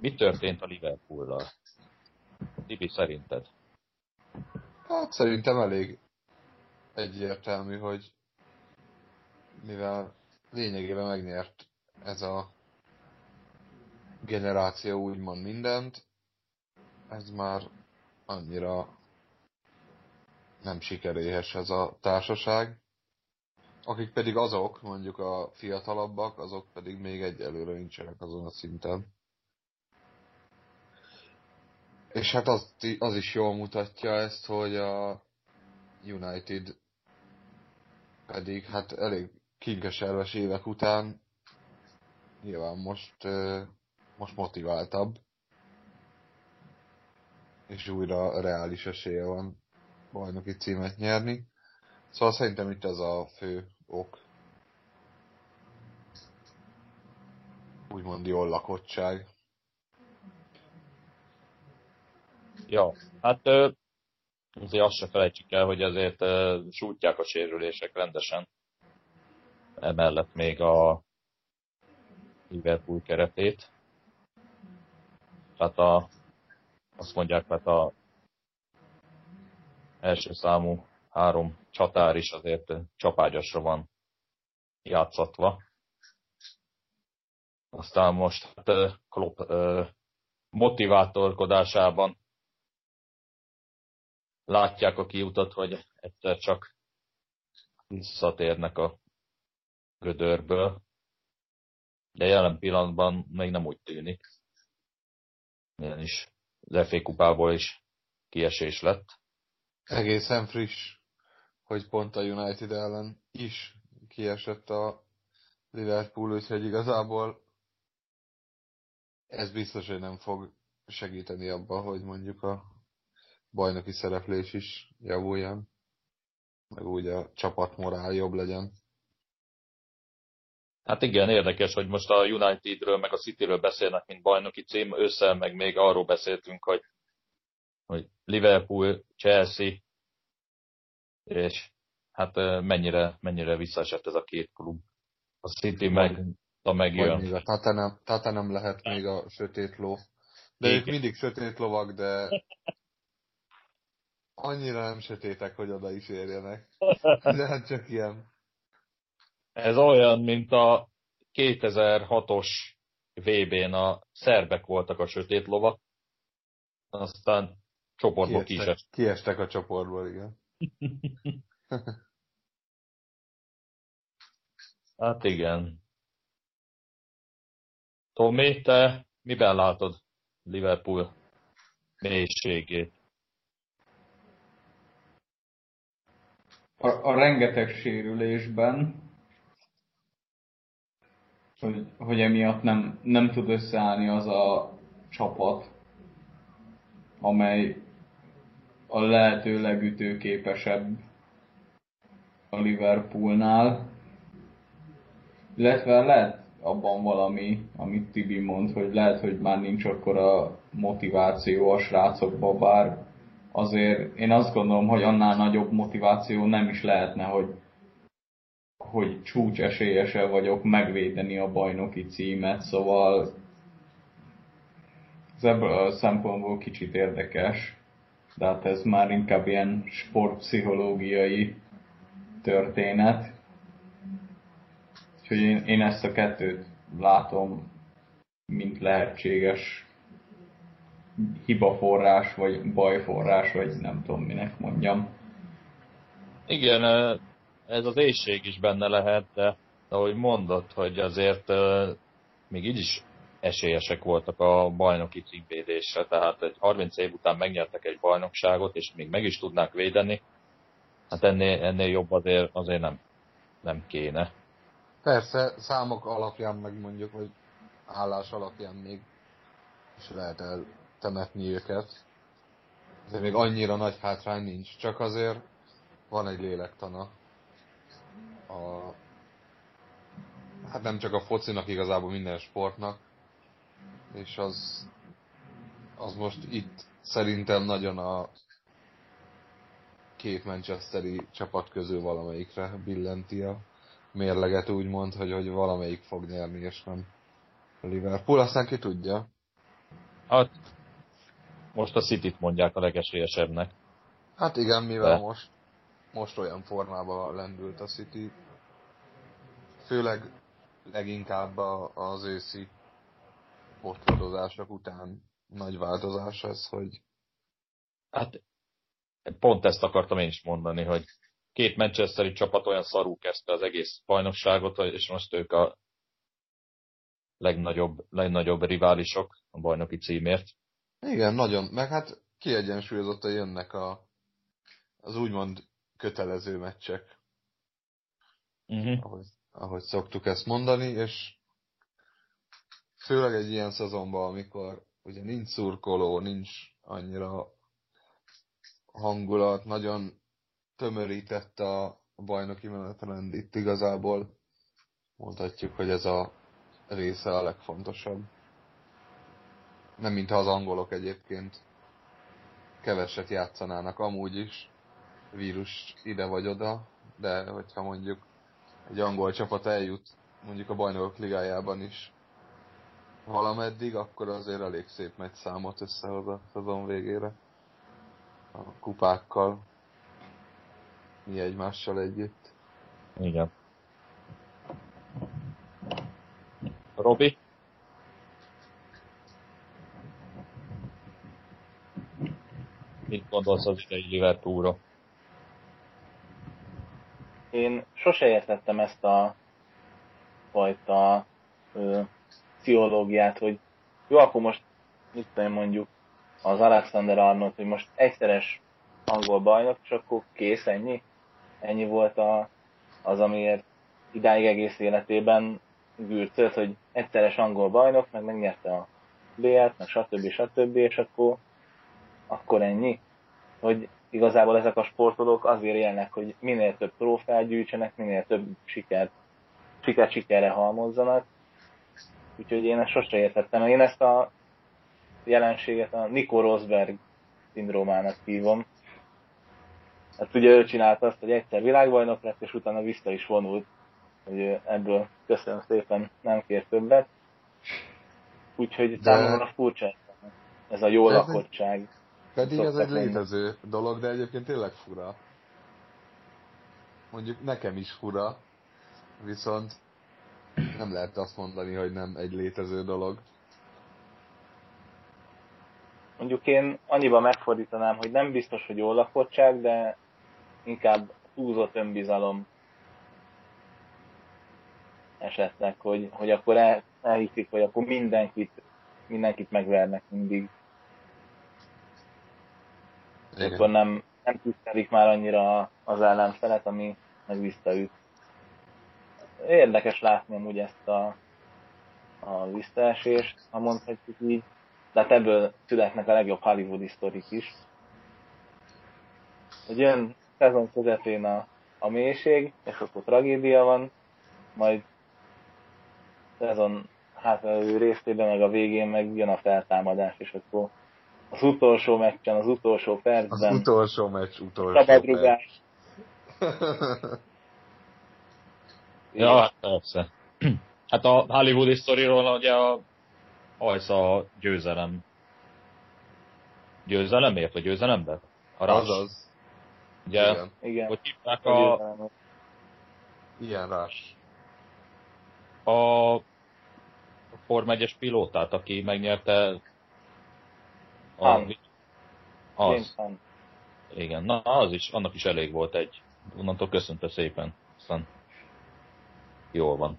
mi történt a Liverpool-lal? Tibi, szerinted? Hát szerintem elég egyértelmű, hogy mivel lényegében megnyert ez a generáció úgymond mindent, ez már annyira nem sikeréhes ez a társaság. Akik pedig azok, mondjuk a fiatalabbak, azok pedig még egyelőre nincsenek azon a szinten. És hát az, az is jól mutatja ezt, hogy a United pedig hát elég kinkeserves évek után nyilván most, most motiváltabb, és újra reális esélye van bajnoki címet nyerni. Szóval szerintem itt ez a fő ok. Úgymond jól lakottság. Ja, hát azért azt se felejtsük el, hogy azért sújtják a sérülések rendesen. Emellett még a Liverpool keretét. Tehát a, azt mondják, mert a első számú három csatár is azért csapágyasra van játszatva. Aztán most hát, Klopp motivátorkodásában látják a kiutat, hogy egyszer csak visszatérnek a gödörből, de jelen pillanatban még nem úgy tűnik. is az FA kupából is kiesés lett. Egészen friss, hogy pont a United ellen is kiesett a Liverpool, úgyhogy igazából ez biztos, hogy nem fog segíteni abban, hogy mondjuk a bajnoki szereplés is javuljon, meg úgy a csapatmorál jobb legyen. Hát igen, érdekes, hogy most a Unitedről meg a Cityről beszélnek, mint bajnoki cím, ősszel meg még arról beszéltünk, hogy, hogy Liverpool, Chelsea, és hát mennyire, mennyire visszaesett ez a két klub. A City meg a megjön. Még a Tata Tata nem lehet még a sötét ló. De Igen. ők mindig sötét lovak, de annyira nem sötétek, hogy oda is érjenek. De hát csak ilyen. Ez olyan, mint a 2006-os VB-n a szerbek voltak a sötét lovak, aztán csoportból kiestek. Kiestek a csoportból, igen. hát igen. Tomi, te miben látod Liverpool mélységét? A, a rengeteg sérülésben, hogy, hogy emiatt nem, nem tud összeállni az a csapat, amely a lehető legütőképesebb a Liverpoolnál. Illetve lehet abban valami, amit Tibi mond, hogy lehet, hogy már nincs akkor a motiváció a srácokban, bár azért én azt gondolom, hogy annál nagyobb motiváció nem is lehetne, hogy, hogy csúcs esélyese vagyok megvédeni a bajnoki címet, szóval ez ebből a szempontból kicsit érdekes, de hát ez már inkább ilyen sportpszichológiai történet. Úgyhogy én, én ezt a kettőt látom, mint lehetséges hibaforrás, vagy bajforrás, vagy nem tudom minek mondjam. Igen, ez az éjség is benne lehet, de ahogy mondott, hogy azért még így is esélyesek voltak a bajnoki címvédésre, tehát egy 30 év után megnyertek egy bajnokságot, és még meg is tudnák védeni, hát ennél, ennél jobb azért, azért nem, nem kéne. Persze, számok alapján meg mondjuk, hogy állás alapján még is lehet eltemetni őket. De még annyira nagy hátrány nincs, csak azért van egy lélektana. A, hát nem csak a focinak, igazából minden sportnak. És az, az most itt szerintem nagyon a két Manchesteri csapat közül valamelyikre billenti a mérleget úgymond, hogy, hogy valamelyik fog nyerni, és nem Liverpool, aztán ki tudja. Hát, most a City-t mondják a legesélyesebbnek. Hát igen, mivel De. most, most olyan formában lendült a City, főleg leginkább az őszi otthonozások után nagy változás ez, hogy... Hát pont ezt akartam én is mondani, hogy két Manchesteri csapat olyan szarú kezdte az egész bajnokságot, és most ők a legnagyobb, legnagyobb riválisok a bajnoki címért. Igen, nagyon. Meg hát kiegyensúlyozottan jönnek a, az úgymond kötelező meccsek, Uh-huh. ahogy, ahogy szoktuk ezt mondani, és főleg egy ilyen szezonban, amikor ugye nincs szurkoló, nincs annyira hangulat, nagyon tömörített a bajnoki menetrend itt igazából. Mondhatjuk, hogy ez a része a legfontosabb. Nem mintha az angolok egyébként keveset játszanának amúgy is, vírus ide vagy oda, de hogyha mondjuk egy angol csapat eljut mondjuk a bajnokok ligájában is valameddig, akkor azért elég szép megy számot összehoz a szezon végére. A kupákkal, mi egymással együtt. Igen. Robi? Mit gondolsz az idei Liverpoolra? Én sose értettem ezt a fajta ö, pszichológiát, hogy jó, akkor most mit tudom mondjuk az Alexander Arnold, hogy most egyszeres angol bajnok, és akkor kész, ennyi? Ennyi volt a, az, amiért idáig egész életében gürcölt, hogy egyszeres angol bajnok, meg megnyerte a BL-t, meg stb. stb. és akkor, akkor ennyi. Hogy igazából ezek a sportolók azért élnek, hogy minél több trófeát gyűjtsenek, minél több sikert, sikert sikerre halmozzanak. Úgyhogy én ezt sose értettem. Én ezt a jelenséget a Nico Rosberg szindrómának hívom. Hát ugye ő csinálta azt, hogy egyszer világbajnok lett, és utána vissza is vonult, hogy ebből köszönöm szépen nem kér többet. Úgyhogy De- számomra furcsa ez a jó Ez egy- lakottság. Pedig ez egy lenni. létező dolog, de egyébként tényleg fura. Mondjuk nekem is fura, viszont nem lehet azt mondani, hogy nem egy létező dolog. Mondjuk én annyiba megfordítanám, hogy nem biztos, hogy jó lakottság, de inkább túlzott önbizalom esetleg, hogy, hogy akkor el, elhiszik, hogy akkor mindenkit, mindenkit megvernek mindig. És akkor nem, nem tisztelik már annyira az ellenfelet, ami meg visszaüt. Érdekes látni amúgy ezt a, a visszaesést, ha mondhatjuk így. De hát ebből születnek a legjobb hollywoodi sztorik is. Hogy jön szezon közepén a, a mélység, és akkor tragédia van, majd szezon hátralévő részében, meg a végén meg jön a feltámadás, és akkor az utolsó meccsen, az utolsó Az percben utolsó meccs, utolsó szabadrugás. perc. Ja, hát persze. Hát a Hollywoodi sztoriról ugye a Ajsza győzelem. Győzelemért, vagy győzelemben? A Rush. Azaz. Ugye, Igen. Igen. hogy hívták a a. Ilyen rás. a Form 1-es pilótát, aki megnyerte a, az, igen, na az is, annak is elég volt egy. Onnantól köszönte szépen. Aztán jól van.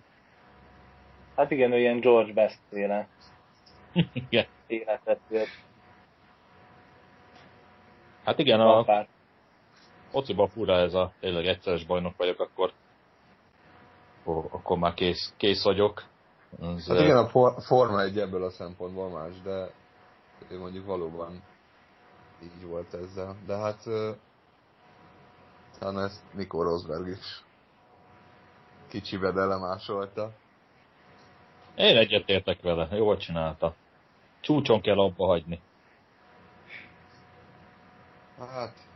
Hát igen, ő ilyen George Best féle igen. életet élt. Hát igen, a Apát. fociba fura ez a tényleg egyszeres bajnok vagyok, akkor akkor, akkor már kész, kész vagyok. Ez, Hát igen, a for- Forma egy ebből a szempontból más, de ő mondjuk valóban így volt ezzel. De hát talán ezt Nico Rosberg is kicsibe elemásolta. Én egyetértek vele, jól csinálta. Csúcson kell abba hagyni. Hát,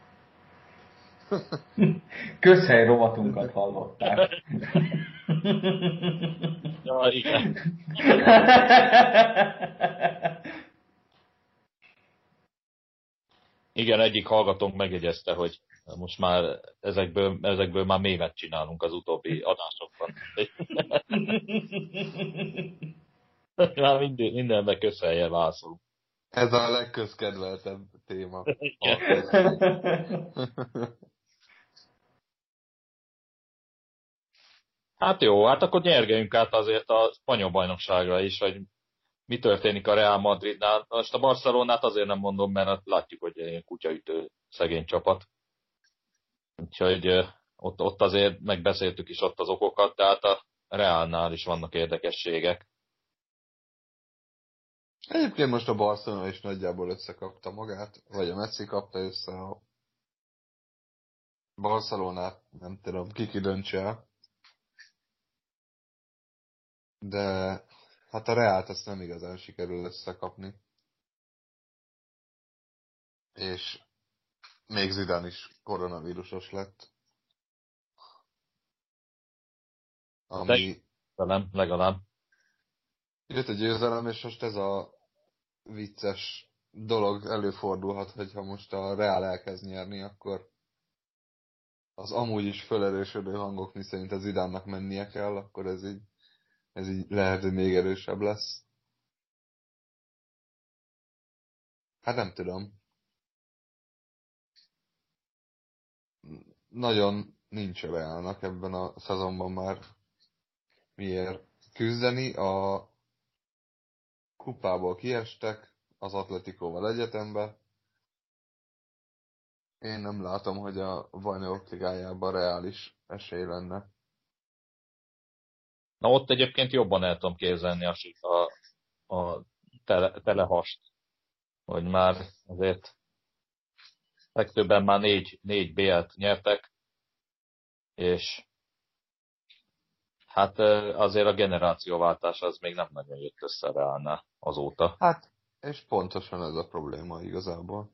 Közhely rovatunkat hallották. Ja, igen. Igen, egyik hallgatónk megjegyezte, hogy most már ezekből, ezekből már mémet csinálunk az utóbbi adásokban. már minden, mindenbe közelje vászol. ez a legközkedveltebb téma. Hát jó, hát akkor nyergeljünk át azért a spanyol bajnokságra is, hogy mi történik a Real Madridnál. Most a Barcelonát azért nem mondom, mert látjuk, hogy egy kutyaütő szegény csapat. Úgyhogy ott, ott azért megbeszéltük is ott az okokat, tehát a Realnál is vannak érdekességek. Egyébként most a Barcelona is nagyjából összekapta magát, vagy a Messi kapta össze a Barcelonát, nem tudom, ki ki döntse el. De hát a Reált ezt nem igazán sikerül összekapni. És még Zidane is koronavírusos lett. Ami... De nem, legalább. Jött a győzelem, és most ez a vicces dolog előfordulhat, hogyha most a Real elkezd nyerni, akkor az amúgy is felerősödő hangok, miszerint az Zidánnak mennie kell, akkor ez így, ez így lehet, hogy még erősebb lesz. Hát nem tudom. Nagyon nincs Realnak ebben a szezonban már miért küzdeni. A kupából kiestek az Atletikóval egyetembe. Én nem látom, hogy a bajnokok ligájában reális esély lenne. Na ott egyébként jobban el tudom képzelni a, a, a tele, telehast, hogy már azért legtöbben már négy, négy BL-t nyertek, és Hát azért a generációváltás az még nem nagyon jött össze Reálnál azóta. Hát, és pontosan ez a probléma igazából.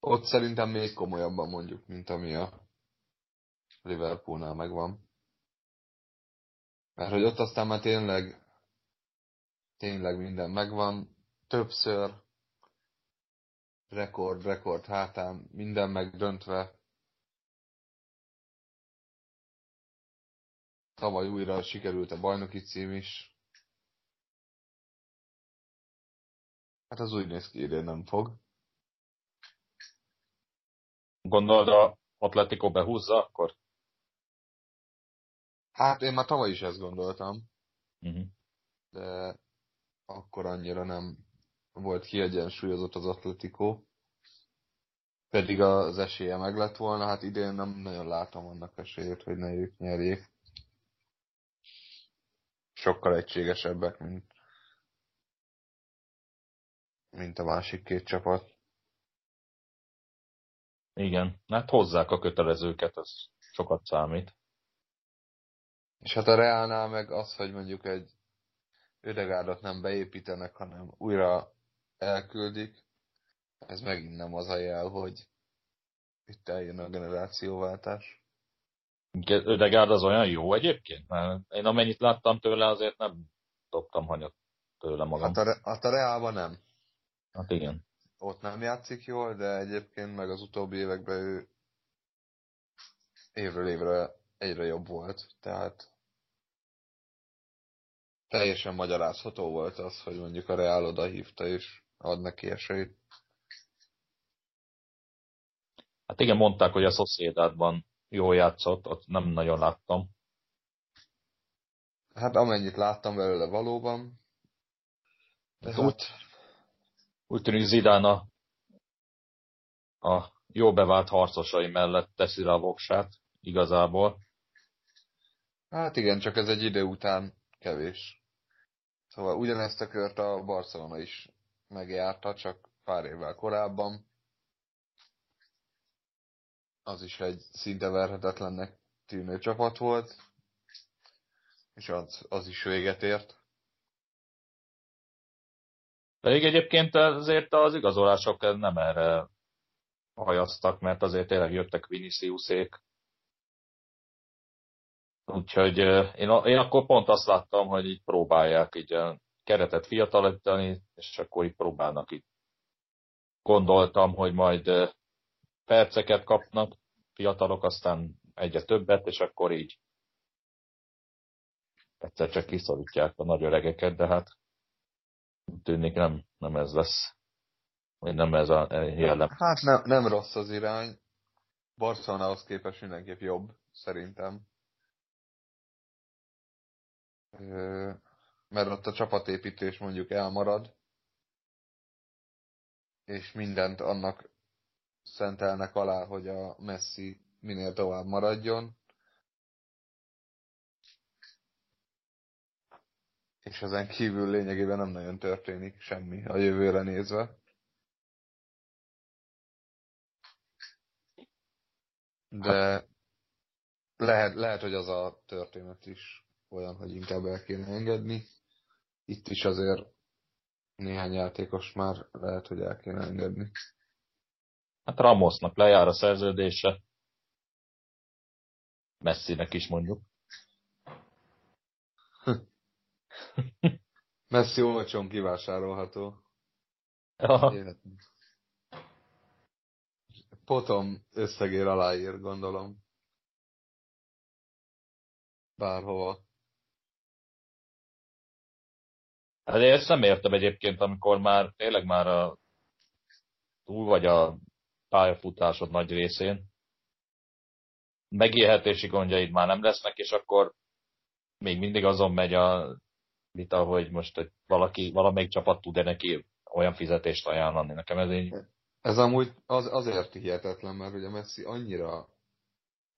Ott szerintem még komolyabban mondjuk, mint ami a Liverpoolnál megvan. Mert hogy ott aztán már tényleg tényleg minden megvan. Többször rekord, rekord hátán, minden megdöntve. Tavaly újra sikerült a bajnoki cím is. Hát az úgy néz ki, idén nem fog. Gondolod a Atletico behúzza akkor? Hát én már tavaly is ezt gondoltam. Uh-huh. De akkor annyira nem volt kiegyensúlyozott az Atletico. Pedig az esélye meg lett volna, hát idén nem nagyon látom annak esélyét, hogy ne ők nyerjék sokkal egységesebbek, mint, mint a másik két csapat. Igen, hát hozzák a kötelezőket, az sokat számít. És hát a Reálnál meg az, hogy mondjuk egy ödegárdot nem beépítenek, hanem újra elküldik, ez megint nem az a jel, hogy itt eljön a generációváltás. Ödegárd az olyan jó egyébként? Mert én amennyit láttam tőle, azért nem dobtam hanyat tőle magam. Hát a, hát a Reálban nem. Hát igen. Ott nem játszik jól, de egyébként meg az utóbbi években ő évről évre egyre jobb volt. Tehát teljesen magyarázható volt az, hogy mondjuk a Reál oda hívta és ad neki esélyt. Hát igen, mondták, hogy a Sociedadban jól játszott, ott nem nagyon láttam. Hát amennyit láttam belőle valóban. De hát... úgy, úgy tűnik Zidán a, a jó bevált harcosai mellett teszi rá a voksát, igazából. Hát igen, csak ez egy idő után kevés. Szóval ugyanezt a kört a Barcelona is megjárta, csak pár évvel korábban az is egy szinte verhetetlennek tűnő csapat volt, és az, az is véget ért. Pedig egyébként azért az igazolások nem erre hajaztak, mert azért tényleg jöttek Viniciusék. Úgyhogy én, én akkor pont azt láttam, hogy így próbálják így a keretet fiatalítani, és akkor így próbálnak így. Gondoltam, hogy majd perceket kapnak, fiatalok, aztán egyre többet, és akkor így egyszer csak kiszorítják a nagy öregeket, de hát tűnik nem, nem ez lesz. Vagy nem ez a jellem. Hát nem, nem rossz az irány. Barcelonához képest mindenképp jobb, szerintem. Mert ott a csapatépítés mondjuk elmarad, és mindent annak szentelnek alá, hogy a Messi minél tovább maradjon. És ezen kívül lényegében nem nagyon történik semmi a jövőre nézve. De lehet, lehet, hogy az a történet is olyan, hogy inkább el kéne engedni. Itt is azért néhány játékos már lehet, hogy el kéne engedni. Hát Ramosnak lejár a szerződése. Messinek is mondjuk. Messi olcsón kivásárolható. Ja. Potom összegér aláír, gondolom. Bárhova. Hát én ezt nem értem egyébként, amikor már tényleg már a, túl vagy a pályafutásod nagy részén. Megélhetési gondjaid már nem lesznek, és akkor még mindig azon megy a vita, hogy most hogy valaki, valamelyik csapat tud-e neki olyan fizetést ajánlani. Nekem ez így... Ez amúgy az, azért hihetetlen, mert ugye Messi annyira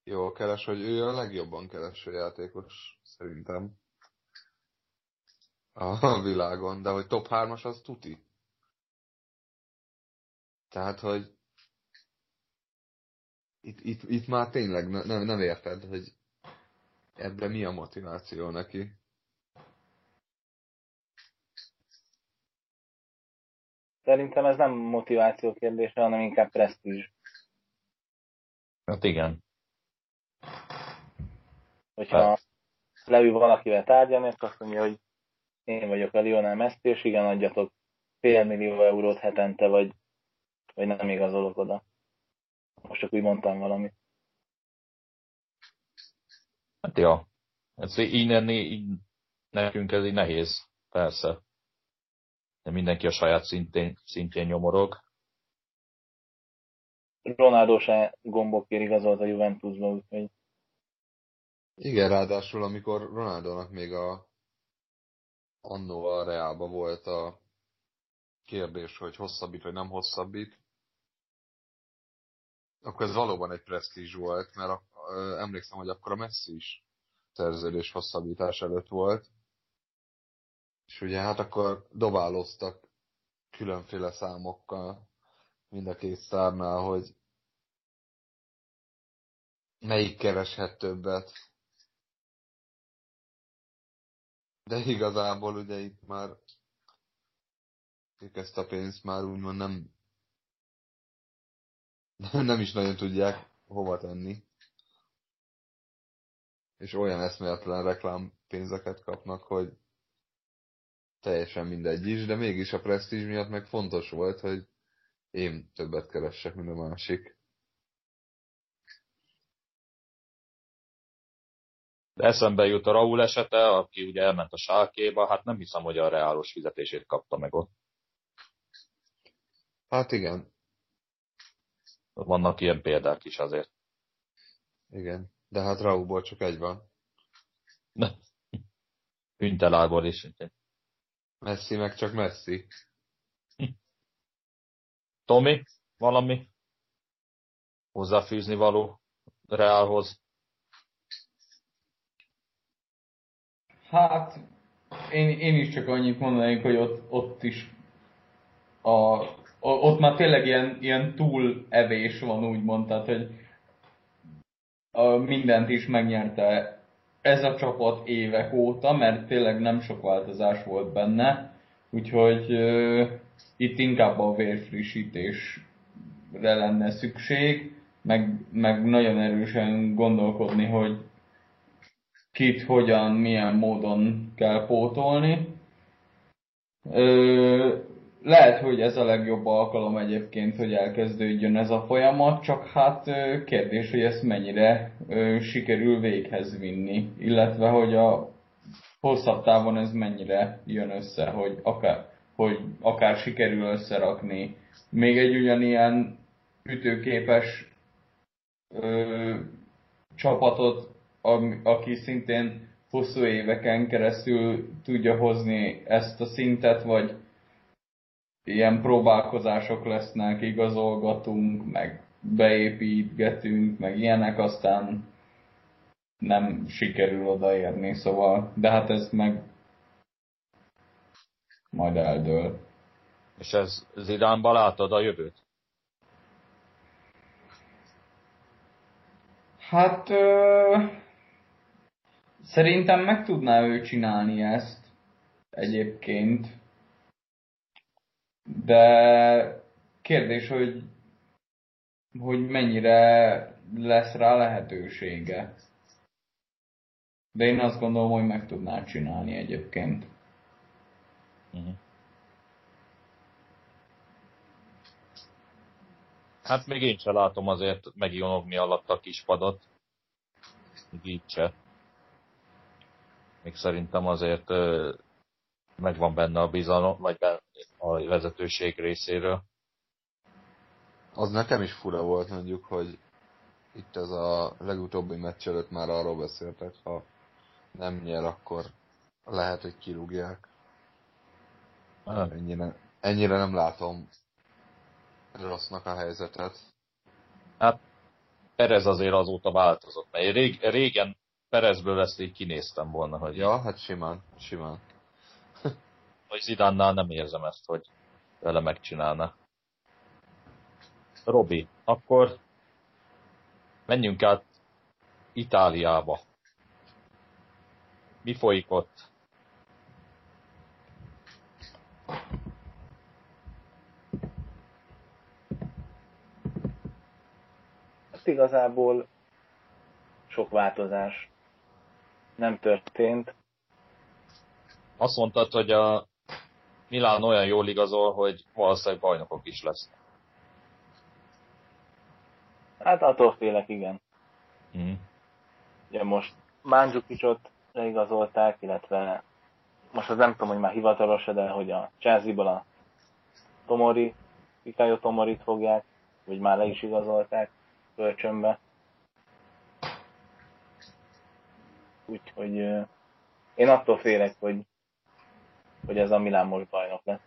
jól keres, hogy ő a legjobban kereső játékos, szerintem. A világon, de hogy top 3-as az tuti. Tehát, hogy itt, itt, itt már tényleg ne, nem, nem érted, hogy ebben mi a motiváció neki. Szerintem ez nem motiváció kérdése, hanem inkább presztízs. Hát igen. Hogyha Hát. leül valakivel tárgyalni, akkor azt mondja, hogy én vagyok a Lionel Messi, és igen, adjatok fél millió eurót hetente, vagy, vagy nem igazolok oda. Most csak úgy mondtam valamit. Hát ja. Ez így lenni, így nekünk ez így nehéz. Persze. De mindenki a saját szintén, szintjén nyomorog. Ronaldo se gombokért igazolt a Juventusba, úgyhogy Igen, ráadásul amikor Ronaldónak még a annó a Reálba volt a kérdés, hogy hosszabbít vagy nem hosszabbít, akkor ez valóban egy presztízs volt, mert emlékszem, hogy akkor a Messi is szerződés hosszabbítás előtt volt. És ugye hát akkor dobáloztak különféle számokkal mind a két szárnál, hogy melyik kereshet többet. De igazából ugye itt már ők ezt a pénzt már úgymond nem nem is nagyon tudják hova tenni. És olyan eszméletlen reklám pénzeket kapnak, hogy teljesen mindegy is, de mégis a presztízs miatt meg fontos volt, hogy én többet keressek, mint a másik. De eszembe jut a Raúl esete, aki ugye elment a sálkéba, hát nem hiszem, hogy a reálos fizetését kapta meg ott. Hát igen, Vannak ilyen példák is azért. igen. De hát Raúból csak egy van. Hüntelárból is. Messi meg csak Messi. Tomi, valami hozzáfűzni való Reálhoz? Hát, én, én is csak annyit mondanék, hogy ott, ott is a, ott már tényleg ilyen, ilyen túlevés van, úgymond, tehát, hogy a, mindent is megnyerte ez a csapat évek óta, mert tényleg nem sok változás volt benne, úgyhogy uh, itt inkább a vérfrissítésre lenne szükség, meg, meg nagyon erősen gondolkodni, hogy kit, hogyan, milyen módon kell pótolni. Lehet, hogy ez a legjobb alkalom egyébként, hogy elkezdődjön ez a folyamat, csak hát kérdés, hogy ezt mennyire sikerül véghez vinni, illetve hogy a hosszabb távon ez mennyire jön össze, hogy akár, hogy akár sikerül összerakni még egy ugyanilyen ütőképes ö, csapatot, aki szintén hosszú éveken keresztül tudja hozni ezt a szintet, vagy ilyen próbálkozások lesznek, igazolgatunk, meg beépítgetünk, meg ilyenek, aztán nem sikerül odaérni, szóval, de hát ez meg majd eldől. És ez Zidánban látod a jövőt? Hát ö, szerintem meg tudná ő csinálni ezt egyébként. De kérdés, hogy, hogy mennyire lesz rá lehetősége. De én azt gondolom, hogy meg tudná csinálni egyébként. Uh-huh. Hát még én sem látom azért megionogni alatt a kispadot. Még így se. Még szerintem azért megvan benne a bizalom, vagy a vezetőség részéről. Az nekem is fura volt mondjuk, hogy itt ez a legutóbbi meccs előtt már arról beszéltek, ha nem nyer, akkor lehet, hogy kirúgják. Ennyire, ennyire nem látom rossznak a helyzetet. Hát Perez azért azóta változott, mert rég, régen Perezből ezt így kinéztem volna, hogy... Ja, hát simán, simán. hogy Zidánnál nem érzem ezt, hogy vele megcsinálna. Robi, akkor menjünk át Itáliába. Mi folyik ott? Hát igazából sok változás nem történt. Azt mondtad, hogy a Milán olyan jól igazol, hogy valószínűleg bajnokok is lesznek. Hát attól félek, igen. Mm. Ugye most Mandzukicsot leigazolták, illetve most az nem tudom, hogy már hivatalos de hogy a Chelsea-ból a Tomori, Ikayo Tomorit fogják, vagy már le is igazolták kölcsönbe. Úgyhogy én attól félek, hogy, hogy ez a Milán most bajnok lesz.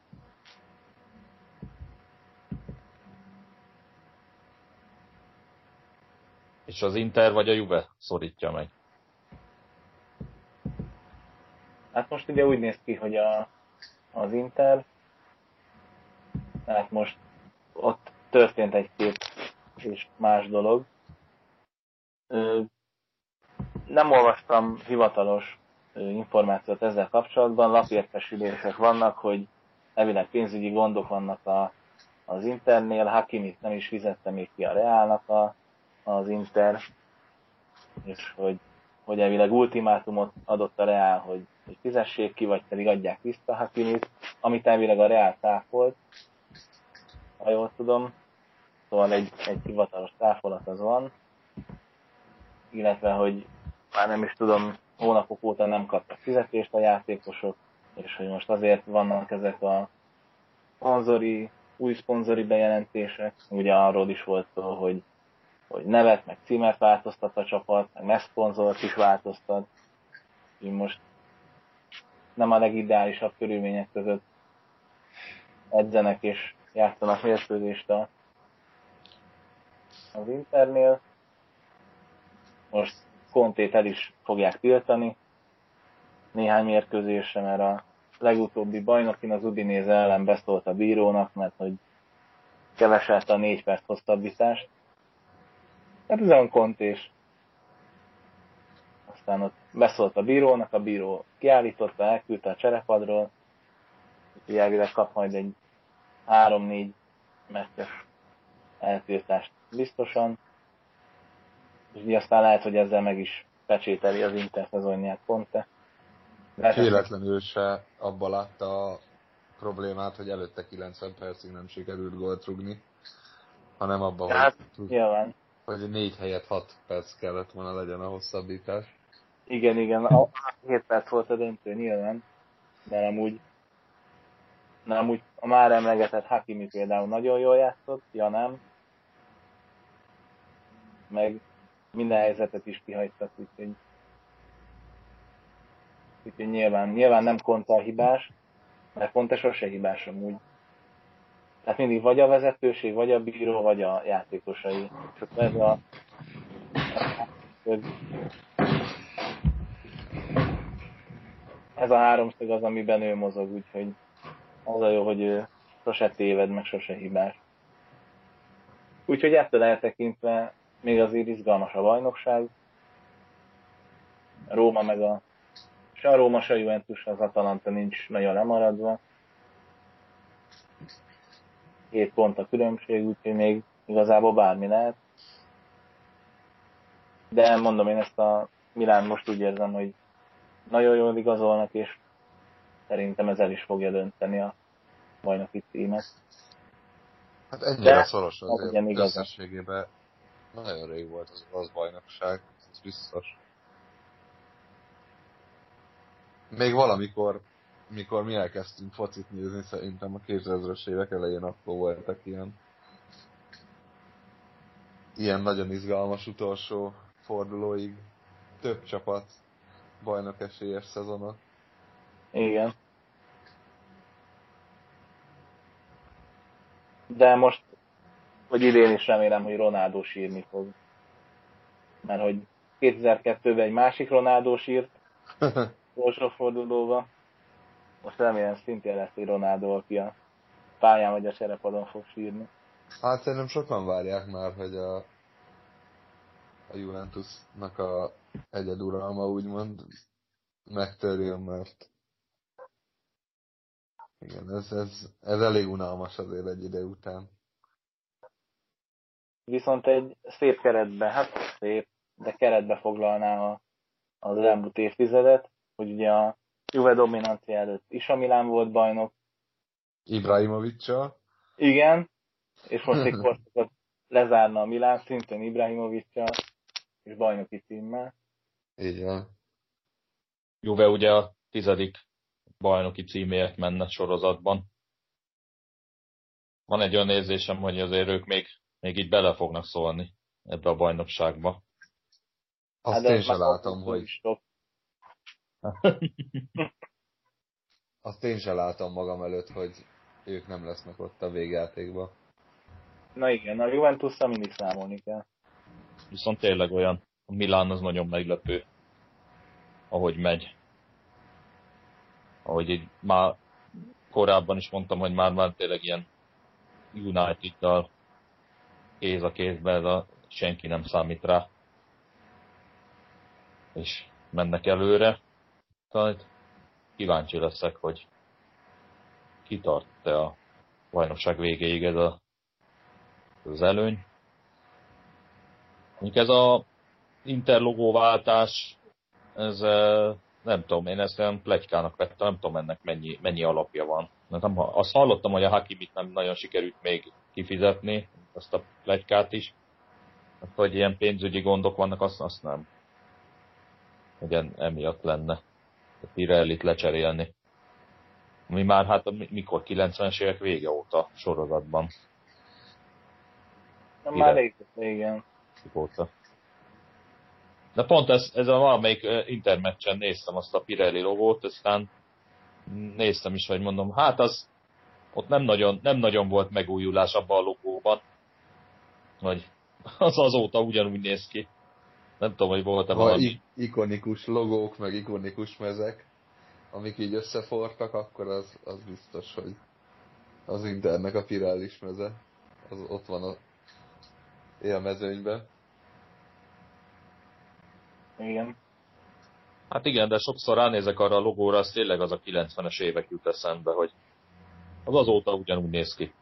És az Inter vagy a Juve szorítja meg? Hát most ugye úgy néz ki, hogy a, az Inter, hát most ott történt egy-két és más dolog. Nem olvastam hivatalos információt ezzel kapcsolatban, lapértesülések vannak, hogy elvileg pénzügyi gondok vannak a, az Internél, Hakimit nem is fizette még ki a Reálnak a, az Inter, és hogy, hogy elvileg ultimátumot adott a Reál, hogy, hogy fizessék ki, vagy pedig adják vissza Hakimit, amit elvileg a Reál táfolt, ha jól tudom. Szóval egy, egy hivatalos táfolat az van, illetve, hogy már nem is tudom, hónapok óta nem kaptak fizetést a játékosok, és hogy most azért vannak ezek a szponzori, új szponzori bejelentések. Ugye arról is volt szó, hogy, hogy nevet, meg címet változtat a csapat, meg megszponzort is változtat. Így most nem a legideálisabb körülmények között edzenek és játszanak mérkőzést a, az Internél. Most Kontét el is fogják tiltani néhány mérkőzésre, mert a legutóbbi bajnokin az Udinéze ellen beszólt a bírónak, mert hogy keveselt a négy perc hosszabbítást. Hát ez olyan kontés. Aztán ott beszólt a bírónak, a bíró kiállította, elküldte a cserepadról, úgyhogy elvileg kap majd egy 3-4 meccses eltiltást biztosan és így aztán lehet, hogy ezzel meg is pecsételi az Inter szezonját pont Lehet, Véletlenül se abba látta a problémát, hogy előtte 90 percig nem sikerült gólt rugni, hanem abban, hát, hogy, nyilván. hogy négy helyet 6 perc kellett volna legyen a hosszabbítás. Igen, igen, a 7 perc volt a döntő nyilván, de amúgy nem úgy a már emlegetett Hakimi például nagyon jól játszott, ja nem. Meg minden helyzetet is kihagytak, úgyhogy úgyhogy nyilván, nyilván nem Conte a hibás, mert Conte sose hibás amúgy. Tehát mindig vagy a vezetőség, vagy a bíró, vagy a játékosai. Akkor ez a ez a háromszög az, amiben ő mozog, úgyhogy az a jó, hogy ő sose téved, meg sose hibás. Úgyhogy ettől eltekintve még azért izgalmas a bajnokság. Róma meg a se a Róma, se a Juventus, az Atalanta nincs nagyon lemaradva. Két pont a különbség, úgyhogy még igazából bármi lehet. De mondom, én ezt a Milán most úgy érzem, hogy nagyon jól igazolnak, és szerintem ez el is fogja dönteni a bajnoki címet. Hát ennyire De, szoros az azért igen, igaz. összességében. Nagyon rég volt az az bajnokság, ez biztos. Még valamikor, mikor mi elkezdtünk focit nézni, szerintem a 2000-es évek elején akkor voltak ilyen ilyen nagyon izgalmas utolsó fordulóig több csapat bajnok esélyes szezonok. Igen. De most, vagy idén is remélem, hogy Ronaldo sírni fog. Mert hogy 2002-ben egy másik Ronaldo sírt, utolsó fordulóba. Most remélem szintén lesz egy Ronaldo, aki a pályán vagy a cserepadon fog sírni. Hát szerintem sokan várják már, hogy a, a Juventusnak a egyeduralma úgymond megtörjön, mert igen, ez, ez, ez elég unalmas azért egy idő után. Viszont egy szép keretbe, hát szép, de keretbe foglalná a, az elmúlt évtizedet, hogy ugye a Juve dominancia előtt is a Milán volt bajnok, Ibrahimovicsal. igen, és most egy korszakot lezárna a Milán szintén Ibrahimovicsal és bajnoki címmel. Így van. Juve ugye a tizedik bajnoki címéért menne sorozatban. Van egy olyan érzésem, hogy azért ők még, még így bele fognak szólni ebbe a bajnokságba. Azt Hát én már látom, hogy azt én sem látom magam előtt, hogy ők nem lesznek ott a végjátékban. Na igen, a juventus mindig számolni kell. Viszont tényleg olyan, a Milán az nagyon meglepő, ahogy megy. Ahogy így már korábban is mondtam, hogy már, már tényleg ilyen United-dal kéz a kézben, ez a senki nem számít rá. És mennek előre. Tehát kíváncsi leszek, hogy kitart-e a bajnokság végéig ez a, az előny. Mondjuk ez a interlogóváltás, ez eh, nem tudom, én ezt olyan plegykának vettem, nem tudom ennek mennyi, mennyi alapja van. Nem, azt hallottam, hogy a Hakimit nem nagyon sikerült még kifizetni, azt a plegykát is. Hát, hogy ilyen pénzügyi gondok vannak, azt, azt nem. Hogy en- emiatt lenne. A Pirellit lecserélni. Mi már hát mikor 90-es évek vége óta sorozatban Na, Igen. már régóta, igen. óta. De pont ez, ez a valamelyik intermeccsen néztem azt a Pirelli logót, aztán néztem is, hogy mondom, hát az ott nem nagyon, nem nagyon volt megújulás abban a logóban, hogy az azóta ugyanúgy néz ki. Nem tudom, hogy volt-e valami. i- ikonikus logók, meg ikonikus mezek, amik így összefortak, akkor az, az biztos, hogy az Internek a pirális meze, az ott van a élmezőnyben. Igen. Hát igen, de sokszor ránézek arra a logóra, az tényleg az a 90-es évek jut eszembe, hogy az azóta ugyanúgy néz ki.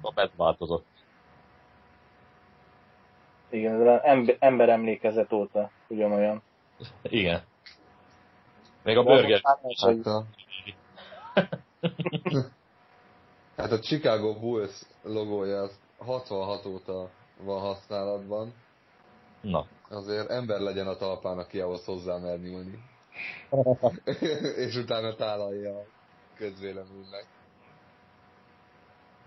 A megváltozott. Igen, ez az ember, ember emlékezet óta ugyanolyan. Igen. Még a De burger. Hát a, hát a Chicago Bulls logója az 66 óta van használatban. Na. Azért ember legyen a talpán, aki ahhoz hozzá mer nyúlni. És utána tálalja a közvéleménynek.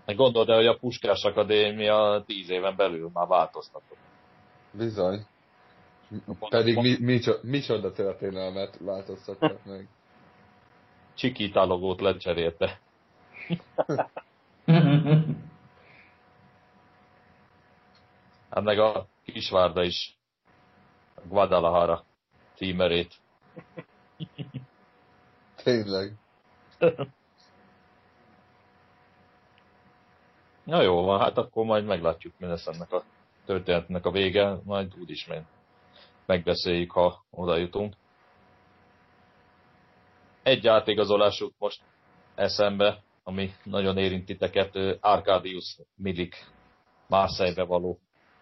Gondold el, hogy a Puskás Akadémia tíz éven belül már változtatott. Bizony. Pedig mi, mi, micsoda történelmet változtattak meg. Csikita logót lecserélte. hát meg a Kisvárda is. A Guadalajara címerét. Tényleg. Na jó van, hát akkor majd meglátjuk, mi lesz ennek a történetnek a vége, majd úgyis meg megbeszéljük, ha oda jutunk. Egy átigazolásuk most eszembe, ami nagyon érint titeket, Arcadius Milik Marseille-be való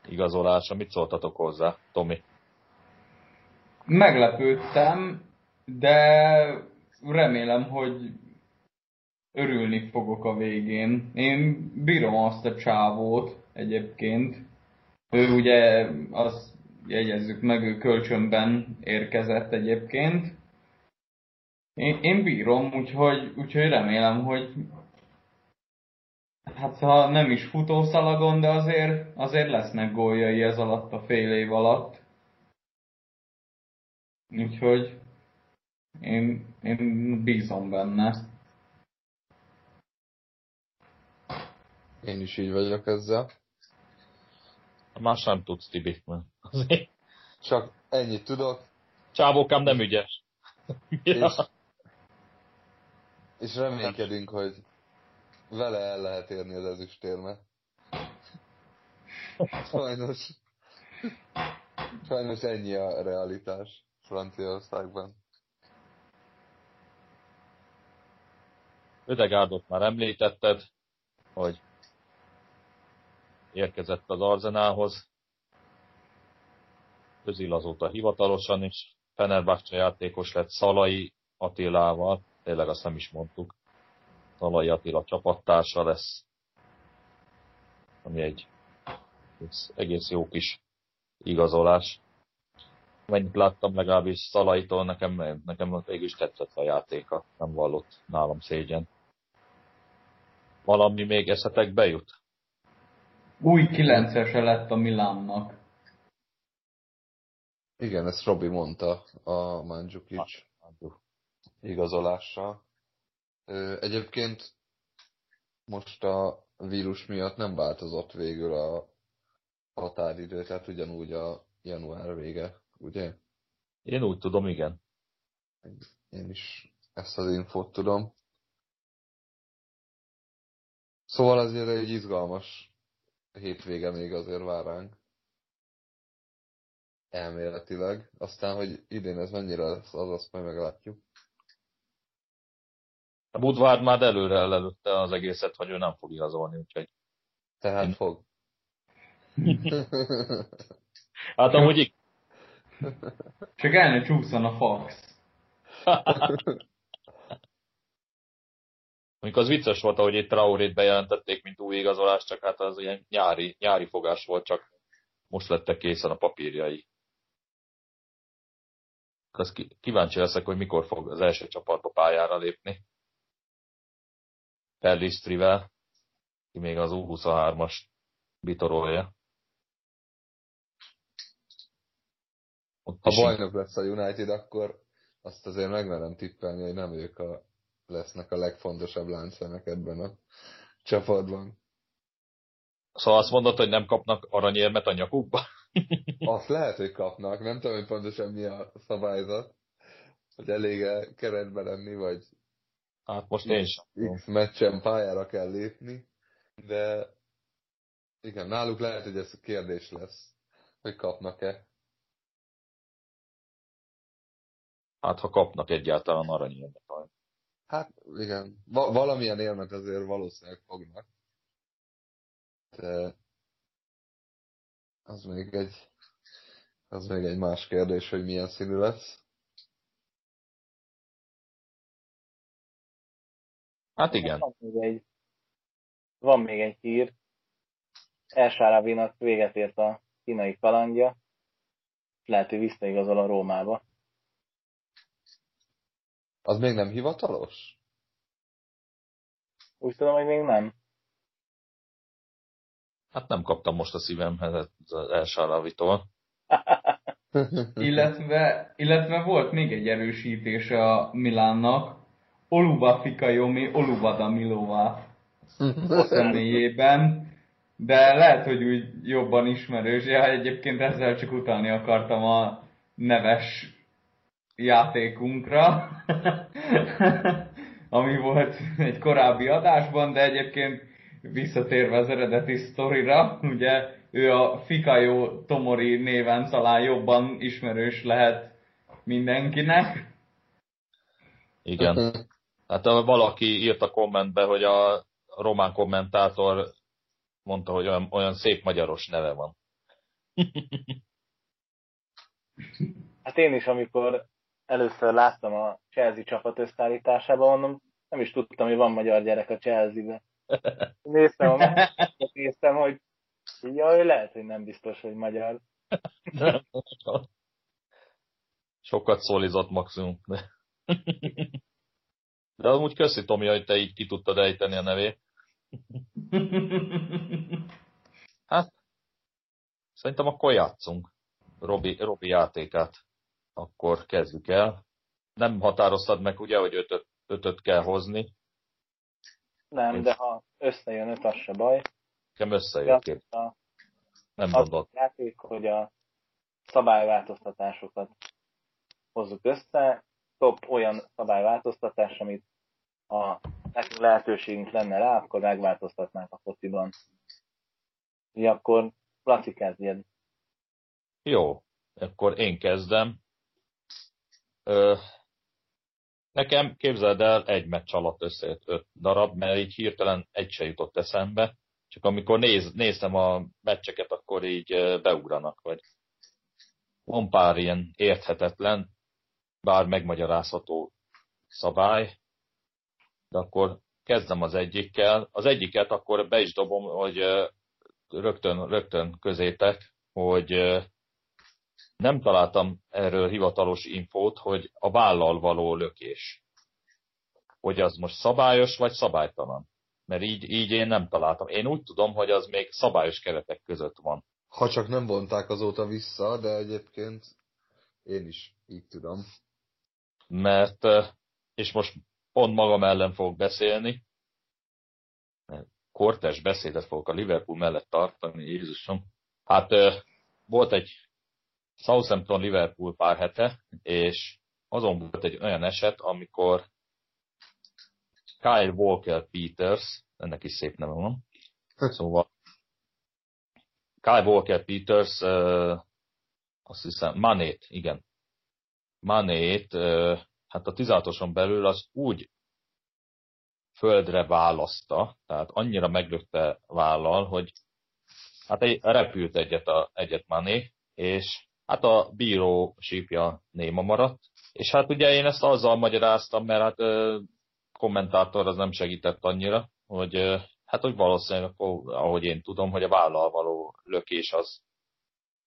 igazolása. Mit szóltatok hozzá, Tomi? Meglepődtem, de remélem, hogy örülni fogok a végén. Én bírom azt a csávót egyébként. Ő ugye, azt jegyezzük meg, ő kölcsönben érkezett egyébként. Én, én bírom, úgyhogy, úgyhogy remélem, hogy hát ha nem is futószalagon, de azért, azért lesznek góljai ez alatt a fél év alatt. Úgyhogy én, én bízom benne. Én is így vagyok ezzel. Más nem tudsz, Tibi. Csak ennyit tudok. Csávókám nem ügyes. és, és reménykedünk, hogy vele el lehet érni az ezüstérmet. Sajnos. Sajnos ennyi a realitás Franciaországban. Ödegárdot már említetted, hogy érkezett az Arzenához. Özil azóta hivatalosan is. Fenerbahce játékos lett Szalai Attilával, tényleg azt nem is mondtuk. Szalai Attila csapattársa lesz, ami egy egész jó kis igazolás. Mennyit láttam legalábbis Szalaitól, nekem, nekem végül is tetszett a játéka, nem vallott nálam szégyen. Valami még eszetek bejut? Új kilencese lett a Milánnak. Igen, ezt Robi mondta a Mandzukic igazolással. Egyébként most a vírus miatt nem változott végül a határidő, tehát ugyanúgy a január vége, ugye? Én úgy tudom, igen. Én is ezt az infót tudom. Szóval azért egy izgalmas hétvége még azért vár ránk. Elméletileg. Aztán, hogy idén ez mennyire lesz, az azt majd meglátjuk. A Budvárd már előre előtte az egészet, hogy ő nem fog igazolni, úgyhogy... Tehát Én... fog. hát amúgy Csak el ne csúszson a fax. Mondjuk az vicces volt, ahogy itt Traorét bejelentették, mint új igazolás, csak hát az ilyen nyári, nyári fogás volt, csak most lettek készen a papírjai. Az kíváncsi leszek, hogy mikor fog az első csapatba pályára lépni. Pellistrivel, ki még az U23-as bitorolja. Ott ha bajnok lesz a United, akkor azt azért megmerem tippelni, hogy nem ők a lesznek a legfontosabb láncszemek ebben a csapatban. Szóval azt mondod, hogy nem kapnak aranyérmet a nyakukba? azt lehet, hogy kapnak. Nem tudom, hogy pontosan mi a szabályzat. Hogy elég -e keretben lenni, vagy Hát most én sem. X meccsen pályára kell lépni, de igen, náluk lehet, hogy ez a kérdés lesz, hogy kapnak-e. Hát ha kapnak egyáltalán aranyérmet. Hát igen, Va- valamilyen élmet azért valószínűleg fognak. De az még egy, az még egy más kérdés, hogy milyen színű lesz. Hát igen. Van még egy, van még egy hír. Elsárávinak véget ért a kínai kalandja. Lehet, hogy visszaigazol a Rómába. Az még nem hivatalos? Úgy tudom, hogy még nem. Hát nem kaptam most a szívemhez az Elsáravitól. illetve, illetve volt még egy erősítés a Milánnak, Oluba Fikajomi, Olubada Milova személyében, de lehet, hogy úgy jobban ismerős. Ja, egyébként ezzel csak utalni akartam a neves játékunkra, ami volt egy korábbi adásban, de egyébként visszatérve az eredeti sztorira, ugye ő a Fikayo Tomori néven talán jobban ismerős lehet mindenkinek. Igen. Hát valaki írt a kommentbe, hogy a román kommentátor mondta, hogy olyan, olyan szép magyaros neve van. hát én is, amikor először láttam a Chelsea csapat összeállításában, mondom, nem is tudtam, hogy van magyar gyerek a Chelsea-be. Néztem a meccset, néztem, hogy jaj, lehet, hogy nem biztos, hogy magyar. Sokat szólizott maximum. De amúgy köszi Tomi, hogy te így ki tudtad ejteni a nevét. Hát, szerintem akkor játszunk Robi, Robi játékát. Akkor kezdjük el. Nem határoztad meg ugye, hogy ötöt, ötöt kell hozni. Nem, Én... de ha összejön öt, az se baj. Nekem összejött. A, nem mondott. játék, hogy a szabályváltoztatásokat hozzuk össze. Top olyan szabályváltoztatás, amit ha nekünk lehetőségünk lenne rá, akkor megváltoztatnánk a fociban. Mi akkor Laci kezdjed. Jó, akkor én kezdem. Ö, nekem képzeld el, egy meccs alatt összejött öt darab, mert így hirtelen egy se jutott eszembe. Csak amikor néz, néztem a meccseket, akkor így beugranak, vagy van pár ilyen érthetetlen, bár megmagyarázható szabály, de akkor kezdem az egyikkel. Az egyiket akkor be is dobom, hogy rögtön, rögtön közétek, hogy nem találtam erről hivatalos infót, hogy a vállal való lökés. Hogy az most szabályos vagy szabálytalan. Mert így, így én nem találtam. Én úgy tudom, hogy az még szabályos keretek között van. Ha csak nem vonták azóta vissza, de egyébként én is így tudom. Mert, és most pont magam ellen fogok beszélni. Kortes beszédet fogok a Liverpool mellett tartani, Jézusom. Hát volt egy Southampton-Liverpool pár hete, és azon volt egy olyan eset, amikor Kyle Walker Peters, ennek is szép neve van, szóval Kyle Walker Peters, uh, azt hiszem, Manét, igen. Manét, uh, hát a 16 belül az úgy földre választa, tehát annyira meglökte vállal, hogy hát egy, repült egyet, a, egyet Mané, és hát a bíró sípja néma maradt. És hát ugye én ezt azzal magyaráztam, mert hát kommentátor az nem segített annyira, hogy hát hogy valószínűleg, ahogy én tudom, hogy a vállal való lökés az,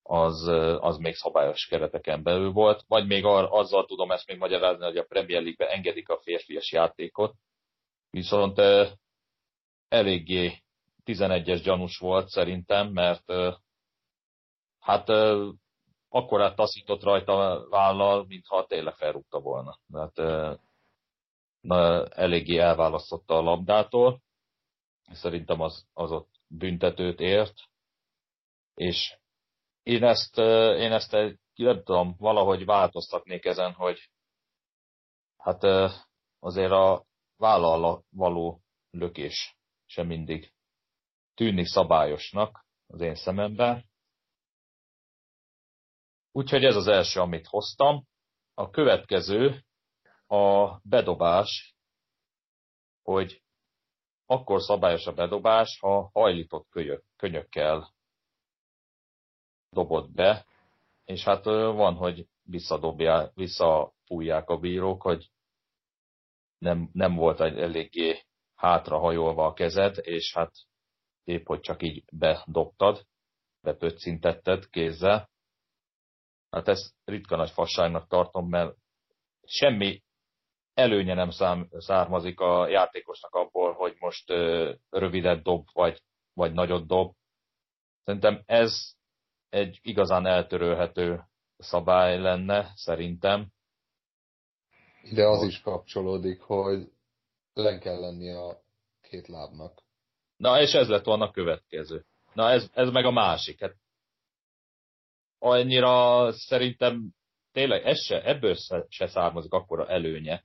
az, az még szabályos kereteken belül volt, vagy még azzal tudom ezt még magyarázni, hogy a Premier League-be engedik a férfias játékot, viszont eléggé 11-es gyanús volt szerintem, mert hát akkorát taszított rajta vállal, mintha tényleg felrúgta volna. Tehát na, eléggé elválasztotta a labdától. Szerintem az, az ott büntetőt ért. És én ezt, én ezt nem tudom, valahogy változtatnék ezen, hogy hát azért a vállal való lökés sem mindig tűnik szabályosnak az én szememben. Úgyhogy ez az első, amit hoztam. A következő a bedobás, hogy akkor szabályos a bedobás, ha hajlított kölyök, könyökkel dobott be, és hát van, hogy visszadobják, visszafújják a bírók, hogy nem, nem volt egy eléggé hátrahajolva a kezed, és hát épp, hogy csak így bedobtad, bepöccintetted kézzel. Hát ezt ritka nagy fasságnak tartom, mert semmi előnye nem szám, származik a játékosnak abból, hogy most ö, rövidet dob, vagy, vagy nagyot dob. Szerintem ez egy igazán eltörölhető szabály lenne, szerintem. De az is kapcsolódik, hogy len kell lenni a két lábnak. Na, és ez lett volna a következő. Na, ez, ez meg a másik. Hát annyira szerintem tényleg ez se, ebből se, se származik akkora előnye,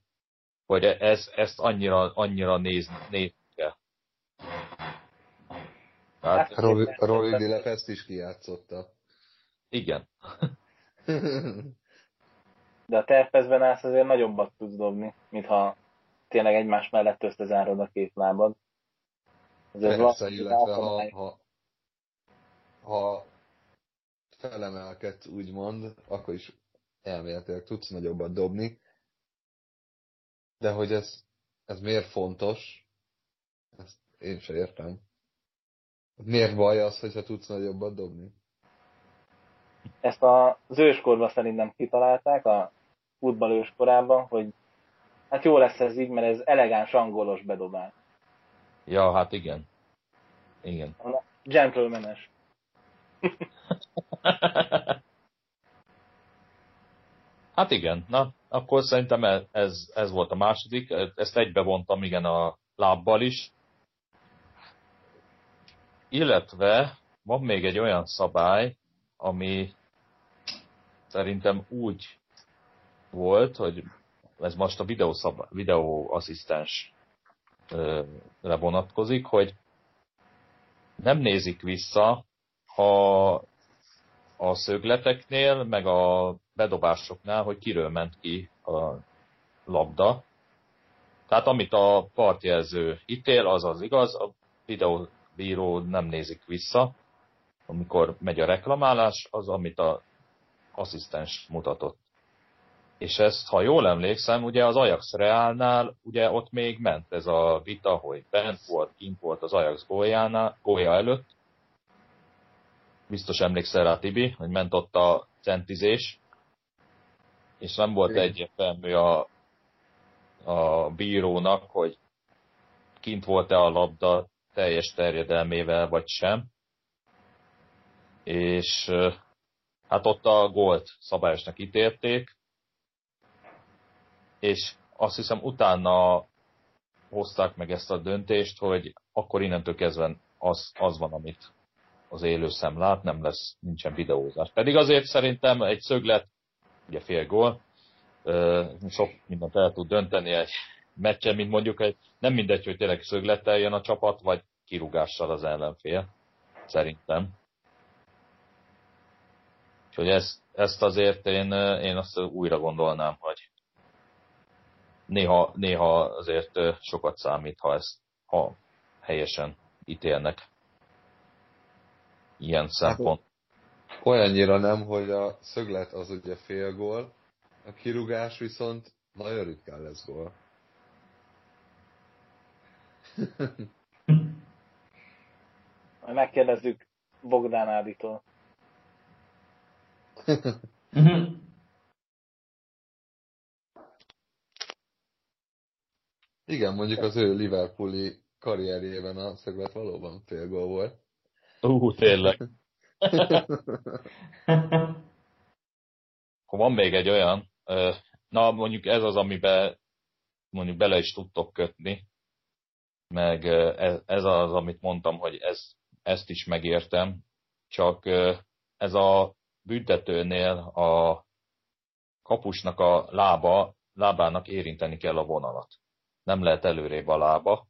hogy ez, ezt annyira, annyira néz, néz kell. Tehát, Rovi, Rovi Dilep ezt is kijátszotta. Igen. De a terpezben állsz azért nagyobbat tudsz dobni, mintha tényleg egymás mellett összezárod a két lábad. Ez Persze, illetve ha, ha, ha felemelkedsz, úgymond, akkor is elméletileg tudsz nagyobbat dobni. De hogy ez, ez miért fontos, ezt én sem értem. Miért baj az, hogyha tudsz nagyobbat dobni? Ezt az őskorban szerintem kitalálták, a futball őskorában, hogy hát jó lesz ez így, mert ez elegáns angolos bedobás. Ja, hát igen. Igen. Gentlemanes. hát igen, na, akkor szerintem ez, ez volt a második. Ezt egybe vontam, igen, a lábbal is. Illetve van még egy olyan szabály, ami szerintem úgy volt, hogy ez most a videó, videóasszisztens vonatkozik, hogy nem nézik vissza, ha a szögleteknél, meg a bedobásoknál, hogy kiről ment ki a labda. Tehát amit a partjelző ítél, az az igaz, a videóbíró nem nézik vissza, amikor megy a reklamálás, az amit a asszisztens mutatott. És ezt, ha jól emlékszem, ugye az Ajax Reálnál, ugye ott még ment ez a vita, hogy bent volt, kint volt az Ajax góljánál, gólya előtt. Biztos emlékszel rá, Tibi, hogy ment ott a centizés, és nem volt egyértelmű a, a bírónak, hogy kint volt-e a labda teljes terjedelmével, vagy sem. És hát ott a gólt szabályosnak ítélték, és azt hiszem utána hozták meg ezt a döntést, hogy akkor innentől kezdve az, az van, amit az élő szem lát, nem lesz, nincsen videózás. Pedig azért szerintem egy szöglet, ugye fél gól, sok mindent el tud dönteni egy meccsen, mint mondjuk egy, nem mindegy, hogy tényleg szöglettel jön a csapat, vagy kirúgással az ellenfél, szerintem. Úgyhogy ezt, ezt azért én, én azt újra gondolnám, hogy néha, néha azért sokat számít, ha ezt ha helyesen ítélnek. Ilyen hát, szempont. Olyannyira nem, hogy a szöglet az ugye fél gól, a kirugás viszont nagyon ritkán lesz gól. Megkérdezzük Bogdán Áditól. Igen, mondjuk az ő Liverpooli karrierjében a szöglet valóban fél gól volt. Ú, tényleg. Akkor van még egy olyan, na mondjuk ez az, amiben mondjuk bele is tudtok kötni, meg e, ez az, amit mondtam, hogy ez, ezt is megértem, csak ez a büntetőnél a kapusnak a lába, lábának érinteni kell a vonalat. Nem lehet előrébb a lába.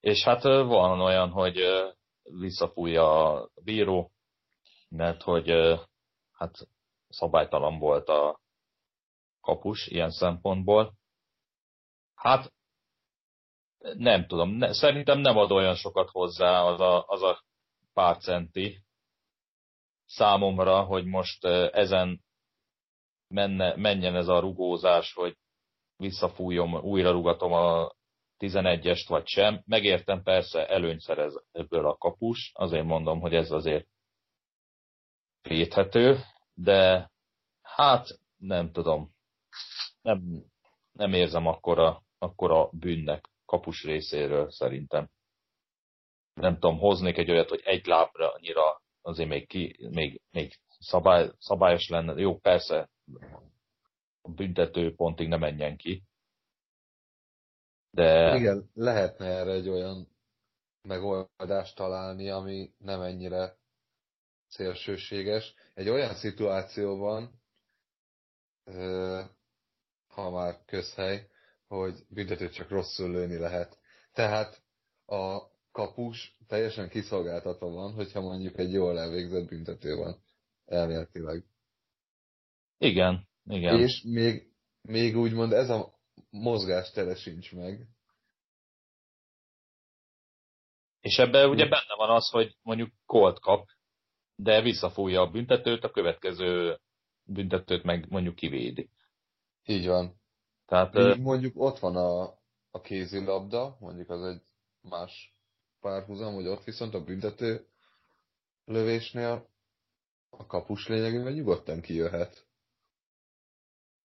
És hát van olyan, hogy visszafújja a bíró, mert hogy hát szabálytalan volt a kapus ilyen szempontból. Hát nem tudom, ne, szerintem nem ad olyan sokat hozzá az a, az a pár centi, számomra, hogy most ezen menne, menjen ez a rugózás, hogy visszafújom, újra rugatom a 11-est vagy sem. Megértem persze, előnyt szerez ebből a kapus, azért mondom, hogy ez azért védhető, de hát nem tudom, nem, nem érzem akkora, akkora bűnnek kapus részéről szerintem. Nem tudom, hoznék egy olyat, hogy egy lábra annyira azért még, ki, még, még szabály, szabályos lenne. Jó, persze, a büntető pontig nem menjen ki. De... Igen, lehetne erre egy olyan megoldást találni, ami nem ennyire szélsőséges. Egy olyan szituációban, ha már közhely, hogy büntetőt csak rosszul lőni lehet. Tehát a kapus teljesen kiszolgáltatva van, hogyha mondjuk egy jól elvégzett büntető van. Elméletileg. Igen, igen. És még, még úgymond ez a mozgástere sincs meg. És ebben ugye benne van az, hogy mondjuk kolt kap, de visszafújja a büntetőt, a következő büntetőt meg mondjuk kivédi. Így van. Tehát, Még mondjuk ott van a, a kézilabda, mondjuk az egy más párhuzam, hogy ott viszont a büntető lövésnél a kapus lényegében nyugodtan kijöhet.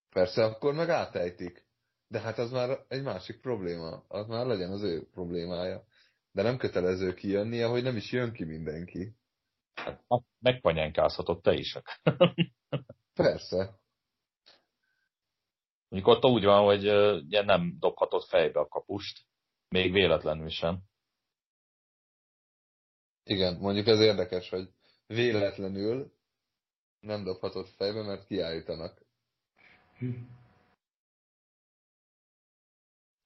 Persze akkor meg átejtik. De hát az már egy másik probléma. Az már legyen az ő problémája. De nem kötelező kijönnie, hogy nem is jön ki mindenki. Hát, megpanyánkázhatod te is. Persze. Mondjuk ott úgy van, hogy ugye nem dobhatod fejbe a kapust, még véletlenül sem. Igen, mondjuk ez érdekes, hogy véletlenül nem dobhatod fejbe, mert kiállítanak.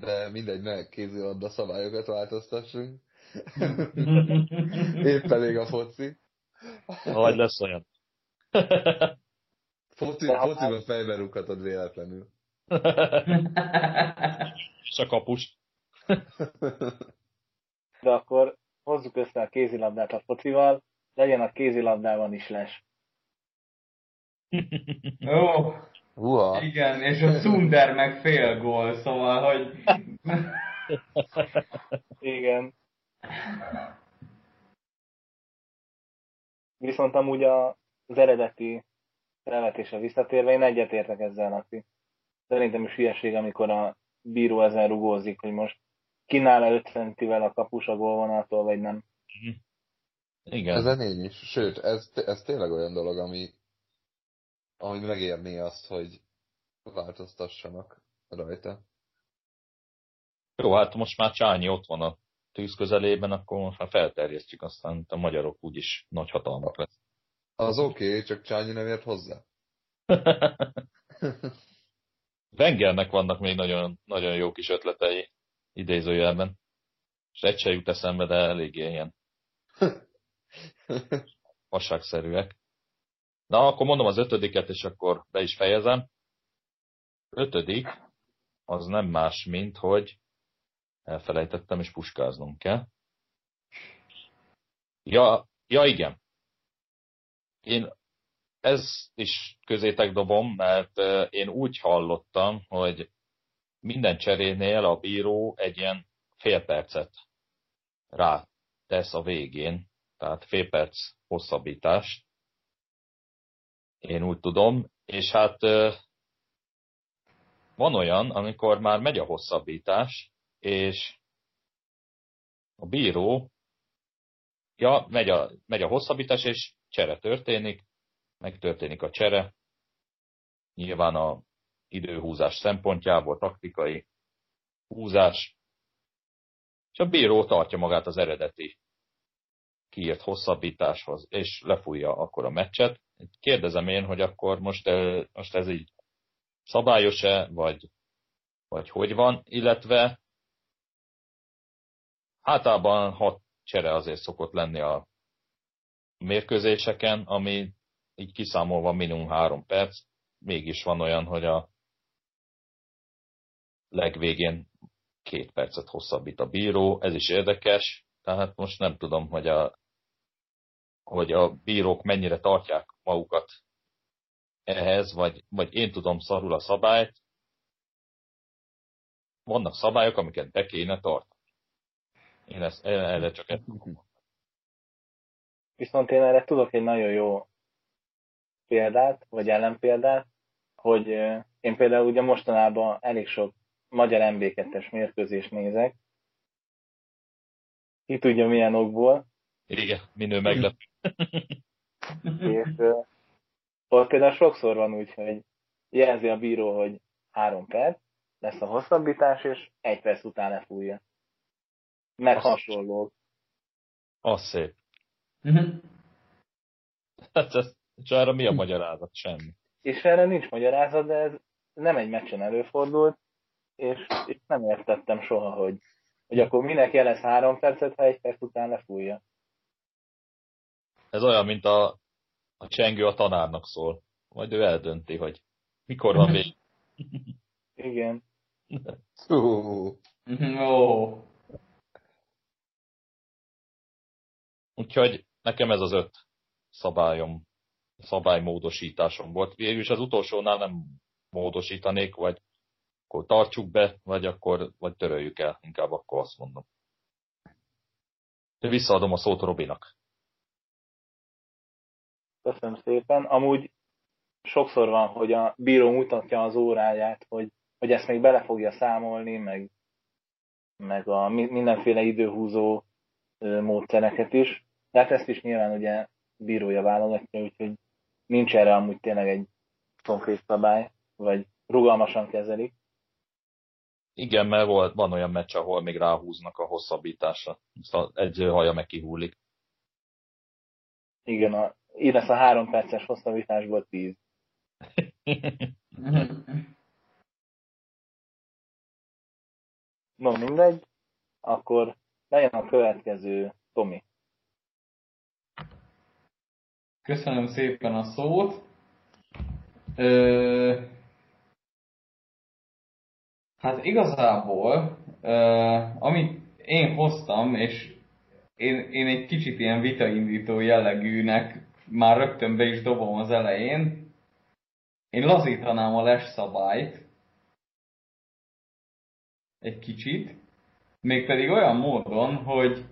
De mindegy, ne kézilabda szabályokat változtassunk. Épp elég a foci. Vagy lesz olyan. Foci, fociban fejbe rúghatod véletlenül. És a kapust. De akkor hozzuk össze a kézilabdát a focival, legyen a kézilabdában is les. Ó, Uha. igen, és a Sunder meg fél gól, szóval, hogy... igen. Viszont amúgy a, az eredeti felvetése visszatérve, én egyetértek ezzel, Laci. Szerintem is hülyeség, amikor a bíró ezen rugózik, hogy most kínál-e 5 centivel a kapus a gólvonaltól, vagy nem. Igen. Ezen én is. Sőt, ez, ez tényleg olyan dolog, ami, ami megérné azt, hogy változtassanak rajta. Jó, hát most már Csányi ott van a tűz közelében, akkor most már felterjesztjük, aztán a magyarok úgyis nagy hatalmak lesz. Az oké, okay, csak Csányi nem ért hozzá. Wengernek vannak még nagyon, nagyon jó kis ötletei idézőjelben. És egy se jut eszembe, de eléggé ilyen vasságszerűek. Na, akkor mondom az ötödiket, és akkor be is fejezem. Ötödik, az nem más, mint hogy elfelejtettem, és puskáznom kell. Ja, ja igen. Én ez is közétek dobom, mert én úgy hallottam, hogy minden cserénél a bíró egy ilyen fél percet rá tesz a végén, tehát fél perc hosszabbítást. Én úgy tudom, és hát van olyan, amikor már megy a hosszabbítás, és a bíró, ja, megy a, megy a hosszabbítás, és csere történik, megtörténik a csere, nyilván a időhúzás szempontjából, taktikai húzás, és a bíró tartja magát az eredeti kiírt hosszabbításhoz, és lefújja akkor a meccset. Kérdezem én, hogy akkor most, most ez így szabályos-e, vagy, vagy hogy van, illetve általában hat csere azért szokott lenni a mérkőzéseken, ami így kiszámolva minimum három perc, mégis van olyan, hogy a legvégén két percet hosszabbít a bíró, ez is érdekes, tehát most nem tudom, hogy a, hogy a bírók mennyire tartják magukat ehhez, vagy, vagy én tudom szarul a szabályt. Vannak szabályok, amiket be kéne tartani. Én ezt, erre csak ezt Viszont én erre tudok egy nagyon jó példát, vagy ellenpéldát, hogy én például ugye mostanában elég sok magyar MB2-es mérkőzést nézek. Ki tudja milyen okból. Igen, minő meglep. és Ott például sokszor van úgy, hogy jelzi a bíró, hogy három perc, lesz a hosszabbítás, és egy perc után lefújja. Meg Azt- hasonlók. Az szép. Mhm. Hát ez, és erre mi a magyarázat? Semmi. És erre nincs magyarázat, de ez nem egy meccsen előfordult, és, és nem értettem soha, hogy, hogy akkor minek jelez három percet, ha egy perc után lefújja. Ez olyan, mint a, a csengő a tanárnak szól. Majd ő eldönti, hogy mikor van vég. Igen. Hú, Ó. Úgyhogy nekem ez az öt szabályom, szabálymódosításom volt. Végül is az utolsónál nem módosítanék, vagy akkor tartsuk be, vagy akkor vagy töröljük el, inkább akkor azt mondom. De visszaadom a szót Robinak. Köszönöm szépen. Amúgy sokszor van, hogy a bíró mutatja az óráját, hogy, hogy ezt még bele fogja számolni, meg, meg a mi- mindenféle időhúzó módszereket is. De hát ezt is nyilván ugye bírója válogatja, úgyhogy nincs erre amúgy tényleg egy konkrét szabály, vagy rugalmasan kezelik. Igen, mert volt, van olyan meccs, ahol még ráhúznak a hosszabbításra. Szóval egy haja meg kihullik. Igen, a, így lesz a három perces hosszabbításból tíz. No, mindegy. Akkor legyen a következő Tomi. Köszönöm szépen a szót. Ö, hát igazából, ö, amit én hoztam, és én, én egy kicsit ilyen vitaindító jellegűnek már rögtön be is dobom az elején, én lazítanám a les szabályt. Egy kicsit, mégpedig olyan módon, hogy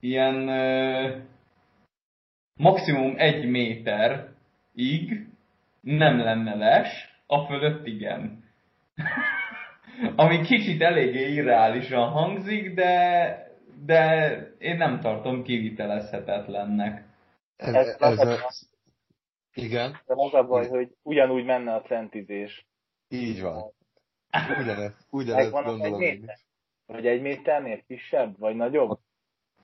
ilyen ö, maximum egy méterig nem lenne les, a fölött igen. Ami kicsit eléggé irreálisan hangzik, de, de én nem tartom kivitelezhetetlennek. ez, Ez ez, az- ez, igen, De az a baj, hogy ugyanúgy menne a centizés. így van. Az egy gondolom én méter? Vagy egy méternél kisebb, vagy nagyobb?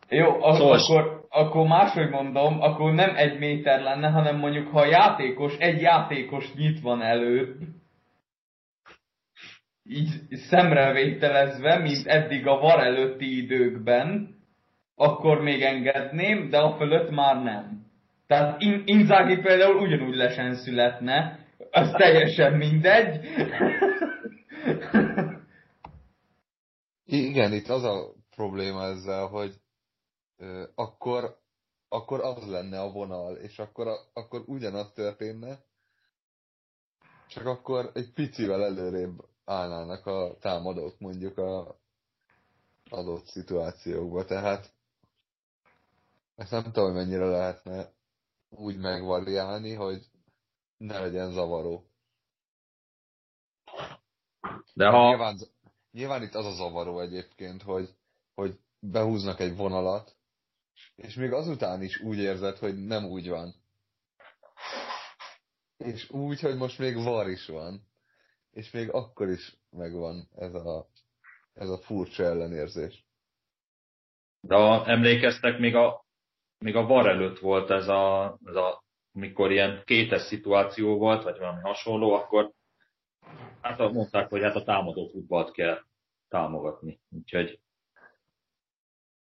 Jó, ak- Szóval- akkor, akkor máshogy mondom, akkor nem egy méter lenne, hanem mondjuk ha a játékos, egy játékos nyit van előtt, így szemrevételezve, mint eddig a var előtti időkben, akkor még engedném, de a fölött már nem. Tehát In- Inzaghi például ugyanúgy lesen születne, az teljesen mindegy. Igen, itt az a probléma ezzel, hogy ö, akkor, akkor az lenne a vonal, és akkor, a, akkor ugyanaz történne, csak akkor egy picivel előrébb állnának a támadók mondjuk a adott szituációkba, tehát ezt nem tudom, hogy mennyire lehetne úgy megvariálni, hogy ne legyen zavaró. De ha, Nyilván, nyilván itt az a zavaró egyébként, hogy, hogy behúznak egy vonalat, és még azután is úgy érzed, hogy nem úgy van. És úgy, hogy most még var is van. És még akkor is megvan ez a, ez a furcsa ellenérzés. de ha emlékeztek, még a, még a VAR előtt volt ez a, ez a mikor ilyen kétes szituáció volt, vagy valami hasonló, akkor hát mondták, hogy hát a támadó futballt kell támogatni. Úgyhogy,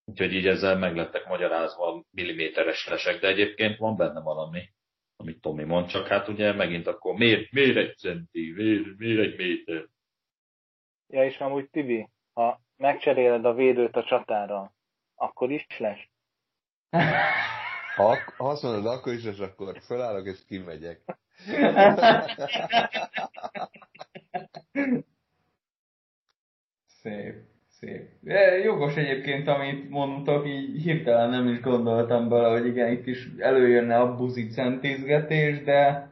úgyhogy így ezzel meg lettek magyarázva a milliméteres lesek, de egyébként van benne valami, amit Tomi mond, csak hát ugye megint akkor miért, miért egy centi, miért, miért egy méter? Ja, és amúgy Tibi, ha megcseréled a védőt a csatára, akkor is lesz. Ha, ha azt mondod, akkor is, és akkor felállok és kimegyek. Szép, szép. De jogos egyébként, amit mondtok, így hirtelen nem is gondoltam bele, hogy igen, itt is előjönne a buzi centizgetés, de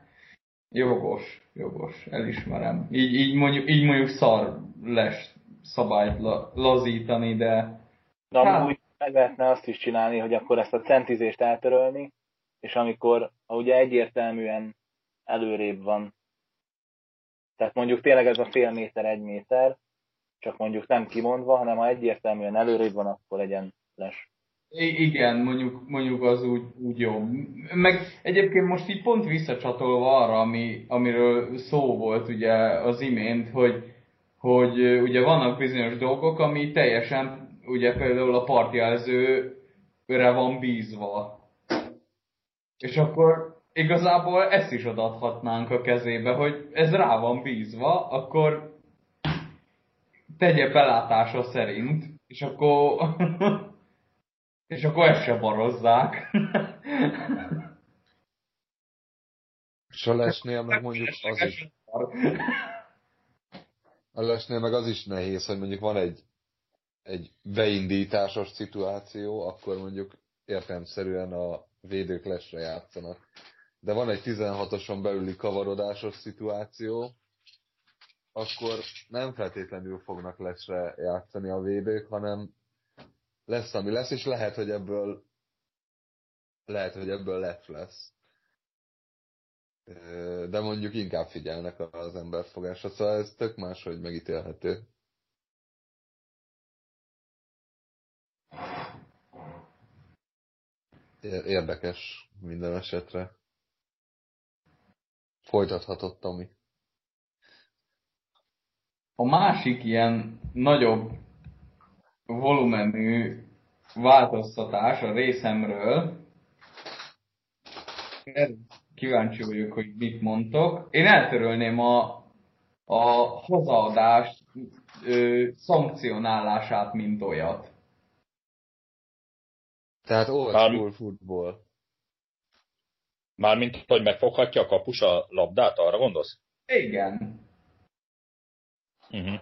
jogos, jogos, elismerem. Így, így, mondjuk, így mondjuk szar lesz szabályt la, lazítani, de De Hát. amúgy meg lehetne azt is csinálni, hogy akkor ezt a centizést eltörölni, és amikor ugye egyértelműen előrébb van, tehát mondjuk tényleg ez a fél méter, egy méter, csak mondjuk nem kimondva, hanem ha egyértelműen előrébb van, akkor legyen les. Igen, mondjuk, mondjuk az úgy, úgy jó. Meg egyébként most így pont visszacsatolva arra, ami, amiről szó volt ugye az imént, hogy, hogy ugye vannak bizonyos dolgok, ami teljesen, ugye például a partjelzőre van bízva. És akkor igazából ezt is odaadhatnánk a kezébe, hogy ez rá van bízva, akkor tegye belátása szerint, és akkor És akkor ezt se barozzák. És a lesnél meg mondjuk az is, a lesnél meg az is nehéz, hogy mondjuk van egy, egy beindításos szituáció, akkor mondjuk értelmszerűen a védők lesre játszanak. De van egy 16-oson belüli kavarodásos szituáció, akkor nem feltétlenül fognak lesre játszani a védők, hanem lesz, ami lesz, és lehet, hogy ebből lehet, hogy ebből lett lesz. De mondjuk inkább figyelnek az emberfogásra, szóval ez tök máshogy megítélhető. Érdekes minden esetre. Folytathatott, Tomi. A másik ilyen nagyobb volumenű változtatás a részemről. Kíváncsi vagyok, hogy mit mondtok. Én eltörölném a, a hozzáadás ö, szankcionálását, mint olyat. Tehát old school football. Mármint, hogy megfoghatja a kapus a labdát, arra gondolsz? Igen. Uh-huh.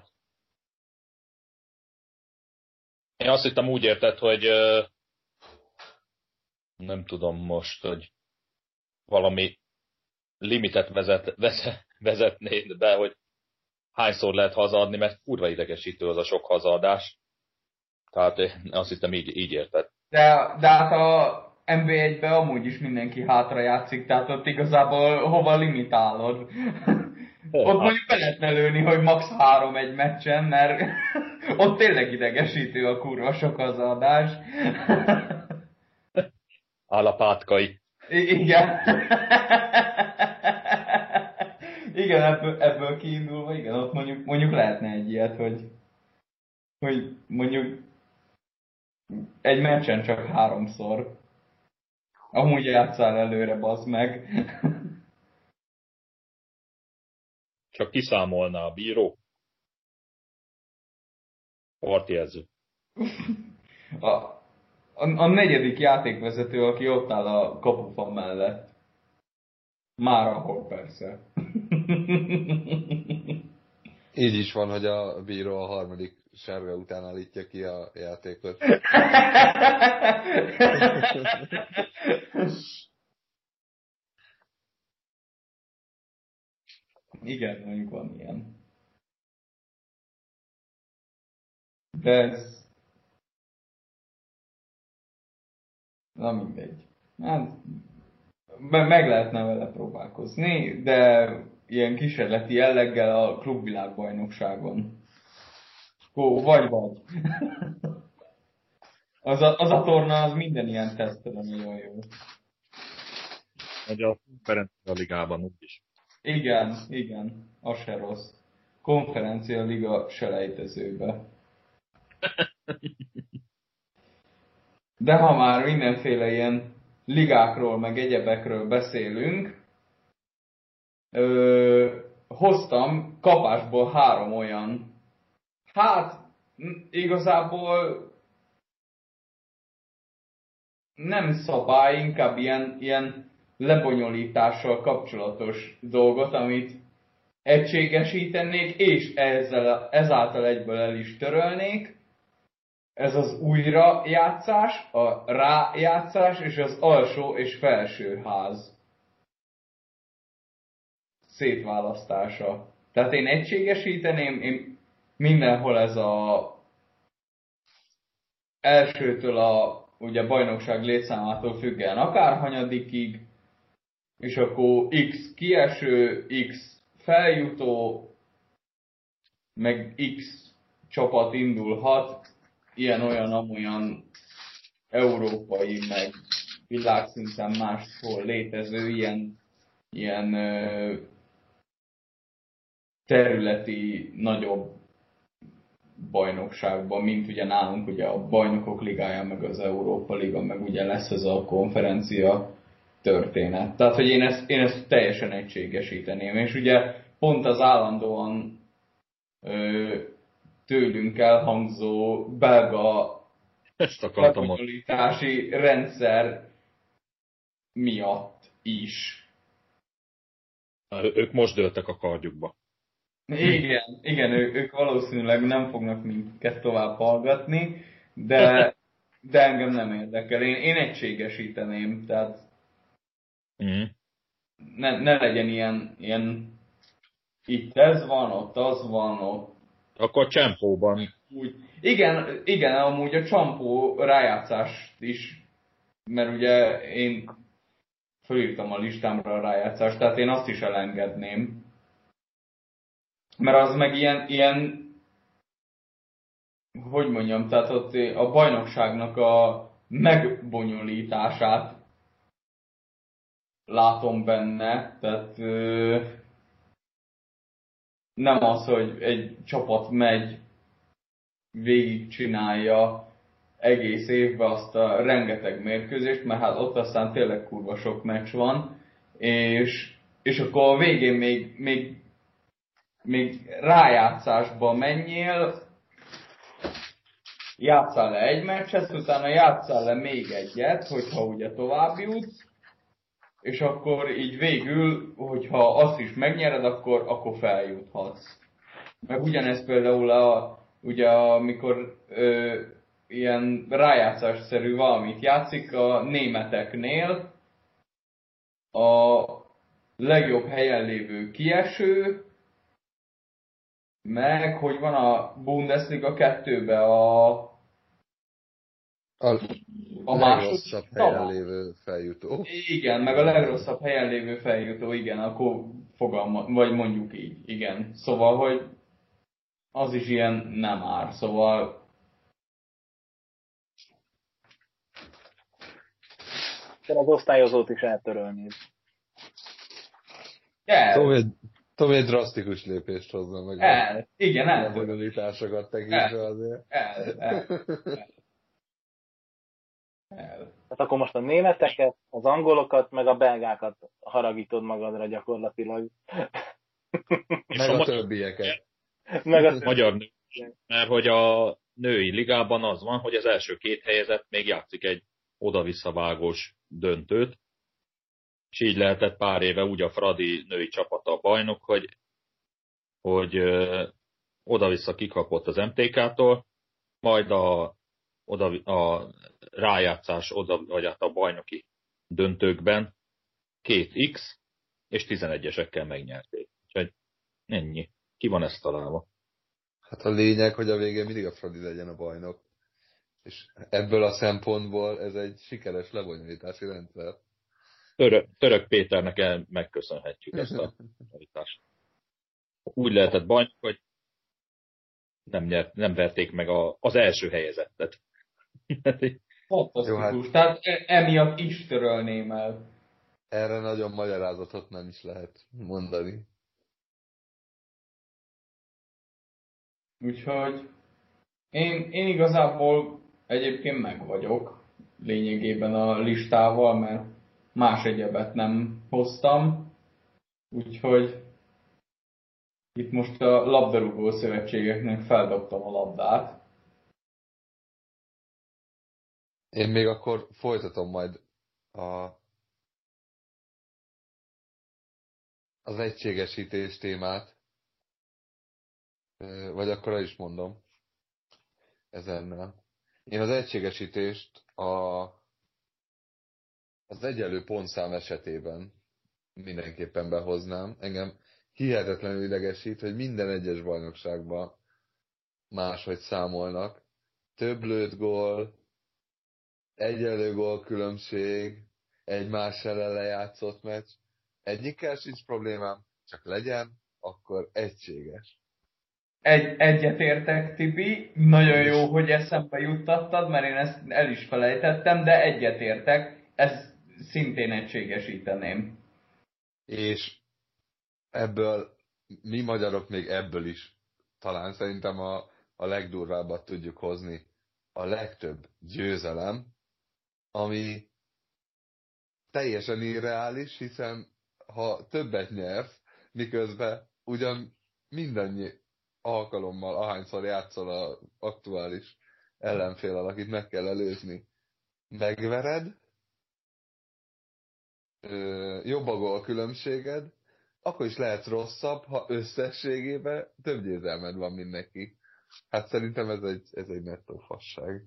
Én azt hittem úgy érted, hogy nem tudom most, hogy valami limitet vezet, vezet, vezetnéd be, hogy hányszor lehet hazadni, mert kurva idegesítő az a sok hazadás. Tehát én azt hittem így, így érted. De, de hát a NB1-ben amúgy is mindenki hátra játszik, tehát ott igazából hova limitálod? Ott mondjuk be lehetne lőni, hogy max. három egy meccsen, mert ott tényleg idegesítő a kurva sok az adás. Állapátkai. I- igen. igen, ebből, ebből kiindulva, igen, ott mondjuk, mondjuk lehetne egy ilyet, hogy, hogy mondjuk egy meccsen csak háromszor. Amúgy játszál előre, bazd meg. Csak kiszámolná a bíró. Partjelző. A, a, a negyedik játékvezető, aki ott áll a kapufa mellett. Már ahol persze. Így is van, hogy a bíró a harmadik sárga után állítja ki a játékot. Igen, mondjuk van ilyen. De ez... Na mindegy. Hát, meg lehetne vele próbálkozni, de ilyen kísérleti jelleggel a klubvilágbajnokságon. Ó, vagy vagy. az, a, az a torna az minden ilyen tesztelen nagyon jó. Vagy a konferencia ligában úgyis. Igen, igen, az se rossz. Konferencia liga selejtezőbe. De ha már mindenféle ilyen ligákról, meg egyebekről beszélünk, ö, hoztam kapásból három olyan, hát igazából nem szabály, inkább ilyen, ilyen lebonyolítással kapcsolatos dolgot, amit egységesítenék, és ezzel, ezáltal egyből el is törölnék. Ez az újrajátszás, a rájátszás és az alsó és felső ház szétválasztása. Tehát én egységesíteném, én mindenhol ez a elsőtől a ugye bajnokság létszámától függően akár hanyadikig, és akkor X kieső, X feljutó, meg X csapat indulhat, ilyen-olyan, amolyan európai, meg világszinten máshol létező ilyen, ilyen területi nagyobb bajnokságban, mint ugye nálunk ugye a bajnokok ligája, meg az Európa Liga, meg ugye lesz ez a konferencia történet. Tehát, hogy én ezt, én ezt teljesen egységesíteném. És ugye pont az állandóan ö, tőlünk elhangzó belga ezt akartam rendszer miatt is. Ők most dőltek a kardjukba. Igen, igen ő, ők valószínűleg nem fognak minket tovább hallgatni, de, de engem nem érdekel. Én, én egységesíteném, tehát mm. ne, ne legyen ilyen, ilyen itt ez van, ott az van, ott akkor csempóban. Úgy. Igen, igen, amúgy a csampó rájátszást is, mert ugye én fölírtam a listámra a rájátszást, tehát én azt is elengedném. Mert az meg ilyen, ilyen hogy mondjam, tehát ott a bajnokságnak a megbonyolítását látom benne, tehát nem az, hogy egy csapat megy, végigcsinálja egész évben azt a rengeteg mérkőzést, mert hát ott aztán tényleg kurva sok meccs van, és, és akkor a végén még, még, még rájátszásba menjél, játszál le egy meccset, utána játszál le még egyet, hogyha ugye tovább jutsz, és akkor így végül, hogyha azt is megnyered, akkor, akkor feljuthatsz. Meg ugyanez például a, ugye amikor ö, ilyen rájátszásszerű valamit játszik a németeknél, a legjobb helyen lévő kieső, meg hogy van a Bundesliga 2-be a a, a legrosszabb helyen lévő feljutó. Igen, meg a legrosszabb helyen lévő feljutó, igen, akkor fogalma, vagy mondjuk így, igen. Szóval, hogy az is ilyen nem ár, szóval Kell az osztályozót is eltörölni. Egy, Tomi egy drasztikus lépést hozza meg. El. Igen, el. A bonyolításokat tekintve azért. El. el. el el. Hát akkor most a németeket, az angolokat, meg a belgákat haragítod magadra gyakorlatilag. Meg a, a többieket. Meg a magyar nő. Mert hogy a női ligában az van, hogy az első két helyezett még játszik egy oda-visszavágós döntőt, és így lehetett pár éve úgy a Fradi női csapata a bajnok, hogy, hogy oda-vissza kikapott az MTK-tól, majd a, oda, a rájátszás oda, vagy hát a bajnoki döntőkben két X és 11-esekkel megnyerték. Úgyhogy ennyi. Ki van ezt találva? Hát a lényeg, hogy a végén mindig a Fradi legyen a bajnok. És ebből a szempontból ez egy sikeres lebonyolítási rendszer. Török, Török Péternek el megköszönhetjük ezt a bonyolítást. Úgy lehetett bajnok, hogy nem, nyert, nem verték meg a, az első helyezettet. Fantasztikus. Jó, hát... Tehát e- emiatt is törölném el. Erre nagyon magyarázatot nem is lehet mondani. Úgyhogy én, én igazából egyébként meg vagyok lényegében a listával, mert más egyebet nem hoztam. Úgyhogy itt most a labdarúgó szövetségeknek feldobtam a labdát. Én még akkor folytatom majd a, az egységesítés témát, vagy akkor is mondom ezennel. Én az egységesítést a, az egyenlő pontszám esetében mindenképpen behoznám. Engem hihetetlenül idegesít, hogy minden egyes bajnokságban máshogy számolnak. Több lőtt gól, egyenlő gól különbség, egymás ellen lejátszott meccs. Egyikkel sincs problémám, csak legyen, akkor egységes. Egy, egyetértek, Tibi. Nagyon jó, hogy eszembe juttattad, mert én ezt el is felejtettem, de egyetértek. Ez szintén egységesíteném. És ebből, mi magyarok még ebből is talán szerintem a, a legdurvábbat tudjuk hozni. A legtöbb győzelem, ami teljesen irreális, hiszen ha többet nyersz, miközben ugyan mindannyi alkalommal, ahányszor játszol a aktuális ellenfél, akit meg kell előzni, megvered, jobb a különbséged, akkor is lehet rosszabb, ha összességében több győzelmed van, mint neki. Hát szerintem ez egy, ez egy nettó fasság.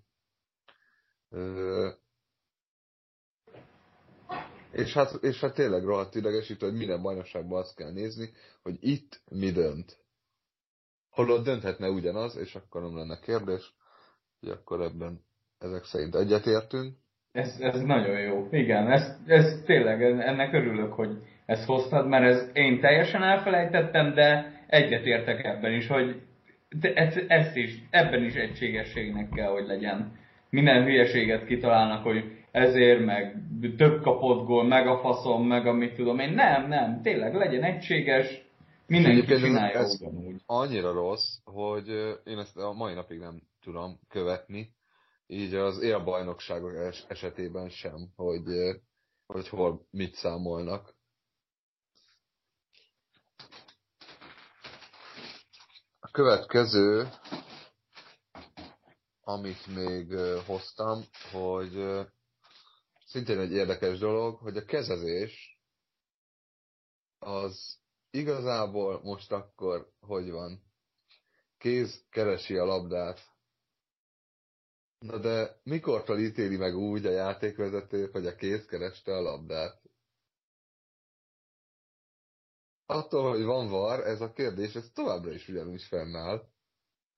És hát, és hát tényleg rohadt idegesítő, hogy minden bajnokságban azt kell nézni, hogy itt mi dönt. Holott dönthetne ugyanaz, és akkor nem lenne kérdés, hogy akkor ebben ezek szerint egyetértünk. Ez, ez nagyon jó. Igen, ez, ez tényleg, ennek örülök, hogy ezt hoztad, mert ez, én teljesen elfelejtettem, de egyetértek ebben is, hogy ez, ez is, ebben is egységességnek kell, hogy legyen. Minden hülyeséget kitalálnak, hogy ezért, meg több kapott gól, meg a faszom, meg amit tudom én. Nem, nem, tényleg legyen egységes, mindenki csinálja ez, ez ugyanúgy. Annyira rossz, hogy én ezt a mai napig nem tudom követni, így az élbajnokságok es- esetében sem, hogy, hogy hol mit számolnak. A következő, amit még hoztam, hogy szintén egy érdekes dolog, hogy a kezezés az igazából most akkor hogy van? Kéz keresi a labdát. Na de mikortól ítéli meg úgy a játékvezető, hogy a kéz kereste a labdát? Attól, hogy van var, ez a kérdés, ez továbbra is ugyanúgy fennáll.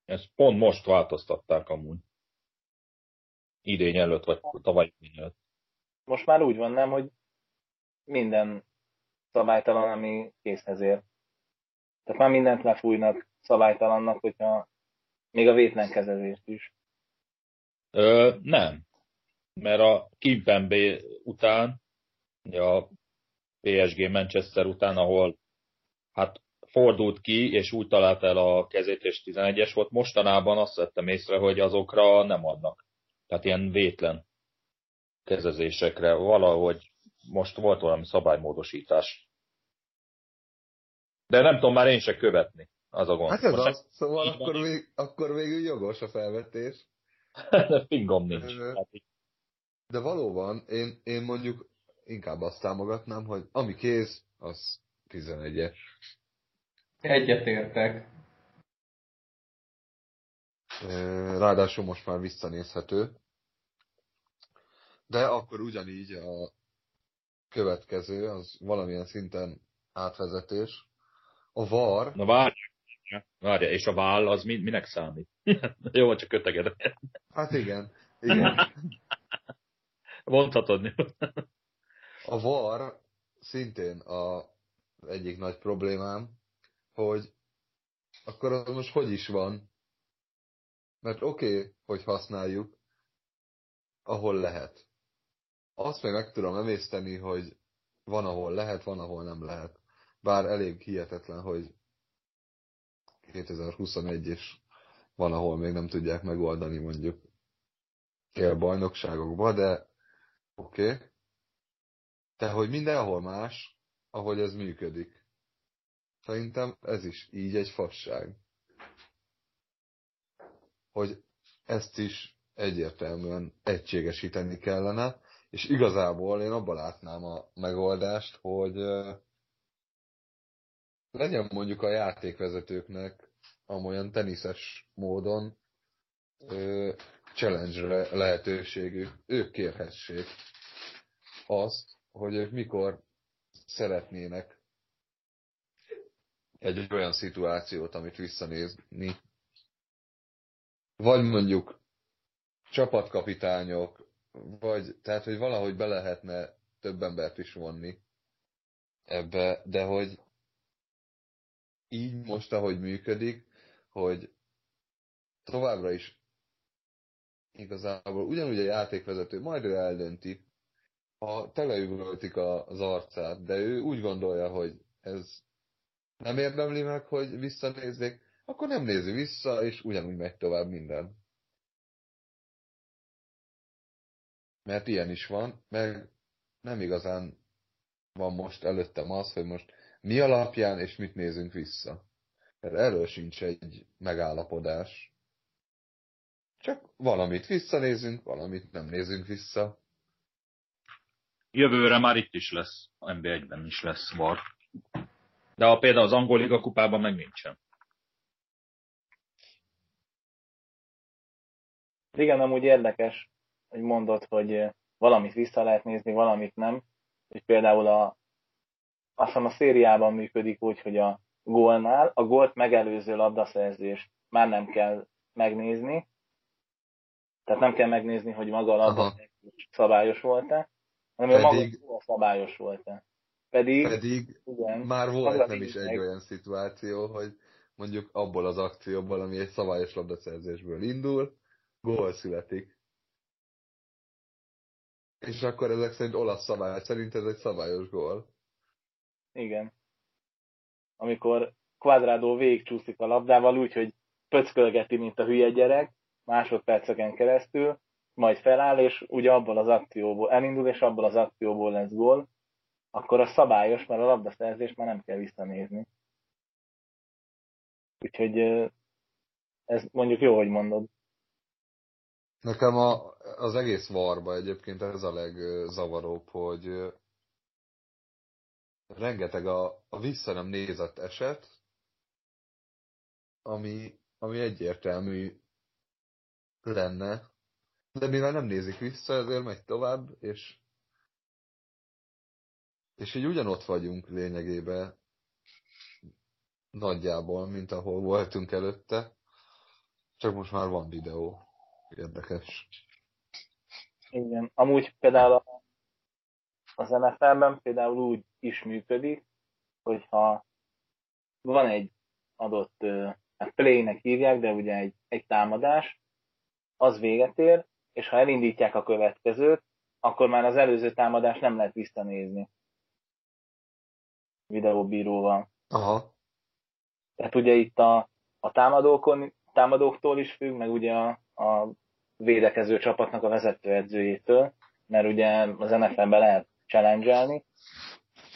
Ezt pont most változtatták amúgy. Idény előtt, vagy tavaly idény előtt most már úgy van, nem, hogy minden szabálytalan, ami készhez ér. Tehát már mindent lefújnak szabálytalannak, hogyha még a vétlen kezezést is. Ö, nem. Mert a Kimpembe után, a PSG Manchester után, ahol hát fordult ki, és úgy talált el a kezét, és 11-es volt, mostanában azt vettem észre, hogy azokra nem adnak. Tehát ilyen vétlen kezezésekre valahogy most volt valami szabálymódosítás. De nem tudom már én se követni, az a gond. Hát ez most az, szóval akkor, vég, akkor végül jogos a felvetés. Fingom nincs. De valóban, én, én mondjuk inkább azt támogatnám, hogy ami kész, az 11-es. Egyetértek. Ráadásul most már visszanézhető. De akkor ugyanígy a következő, az valamilyen szinten átvezetés. A VAR... Na várj, várja, és a váll az minek számít? Jó, csak köteged. Hát igen, igen. Mondhatod. a VAR szintén a egyik nagy problémám, hogy akkor az most hogy is van? Mert oké, okay, hogy használjuk, ahol lehet azt még meg tudom emészteni, hogy van, ahol lehet, van, ahol nem lehet. Bár elég hihetetlen, hogy 2021 és van, ahol még nem tudják megoldani mondjuk bajnokságokba, de oké. Okay. De hogy mindenhol más, ahogy ez működik. Szerintem ez is így egy fasság. Hogy ezt is egyértelműen egységesíteni kellene, és igazából én abban látnám a megoldást, hogy legyen mondjuk a játékvezetőknek amolyan teniszes módon challenge-re lehetőségük. Ők kérhessék azt, hogy ők mikor szeretnének egy olyan szituációt, amit visszanézni. Vagy mondjuk csapatkapitányok, vagy, tehát, hogy valahogy be lehetne több embert is vonni ebbe, de hogy így most, ahogy működik, hogy továbbra is igazából ugyanúgy a játékvezető, majd ő eldönti, ha teleüvöltik az arcát, de ő úgy gondolja, hogy ez nem érdemli meg, hogy visszanézzék, akkor nem nézi vissza, és ugyanúgy megy tovább minden. Mert ilyen is van, meg nem igazán van most előttem az, hogy most mi alapján és mit nézünk vissza. Mert erről sincs egy megállapodás. Csak valamit visszanézünk, valamit nem nézünk vissza. Jövőre már itt is lesz, a NB1-ben is lesz VAR. De a például az angol liga kupában meg nincsen. Igen, amúgy érdekes, hogy mondod, hogy valamit vissza lehet nézni, valamit nem. És például a, azt hiszem a szériában működik úgy, hogy a gólnál a gólt megelőző labdaszerzést már nem kell megnézni. Tehát nem kell megnézni, hogy maga a labda szabályos volt-e, hanem Pedig... maga a szabályos volt-e. Pedig, Pedig igen, már volt nem is egy meg. olyan szituáció, hogy mondjuk abból az akcióból, ami egy szabályos labdaszerzésből indul, gól születik. És akkor ezek szerint olasz szabály szerint ez egy szabályos gól. Igen. Amikor Quadrado végigcsúszik a labdával úgy, hogy pöckölgeti, mint a hülye gyerek, másodperceken keresztül, majd feláll, és ugye abból az akcióból elindul, és abból az akcióból lesz gól, akkor a szabályos, mert a labdaszerzés már nem kell visszanézni. Úgyhogy ez mondjuk jó, hogy mondod. Nekem a, az egész varba egyébként ez a legzavaróbb, hogy rengeteg a, a vissza nem nézett eset, ami, ami egyértelmű lenne, de mivel nem nézik vissza, ezért megy tovább, és és így ugyanott vagyunk lényegében nagyjából, mint ahol voltunk előtte, csak most már van videó. Érdekes. Igen. Amúgy például az NFL-ben például úgy is működik, hogyha van egy adott hát play-nek hívják, de ugye egy, egy támadás, az véget ér, és ha elindítják a következőt, akkor már az előző támadást nem lehet visszanézni videóbíróval. Aha. Tehát ugye itt a, a támadókon, támadóktól is függ, meg ugye a, a védekező csapatnak a vezetőedzőjétől, mert ugye az NFL-ben lehet challenge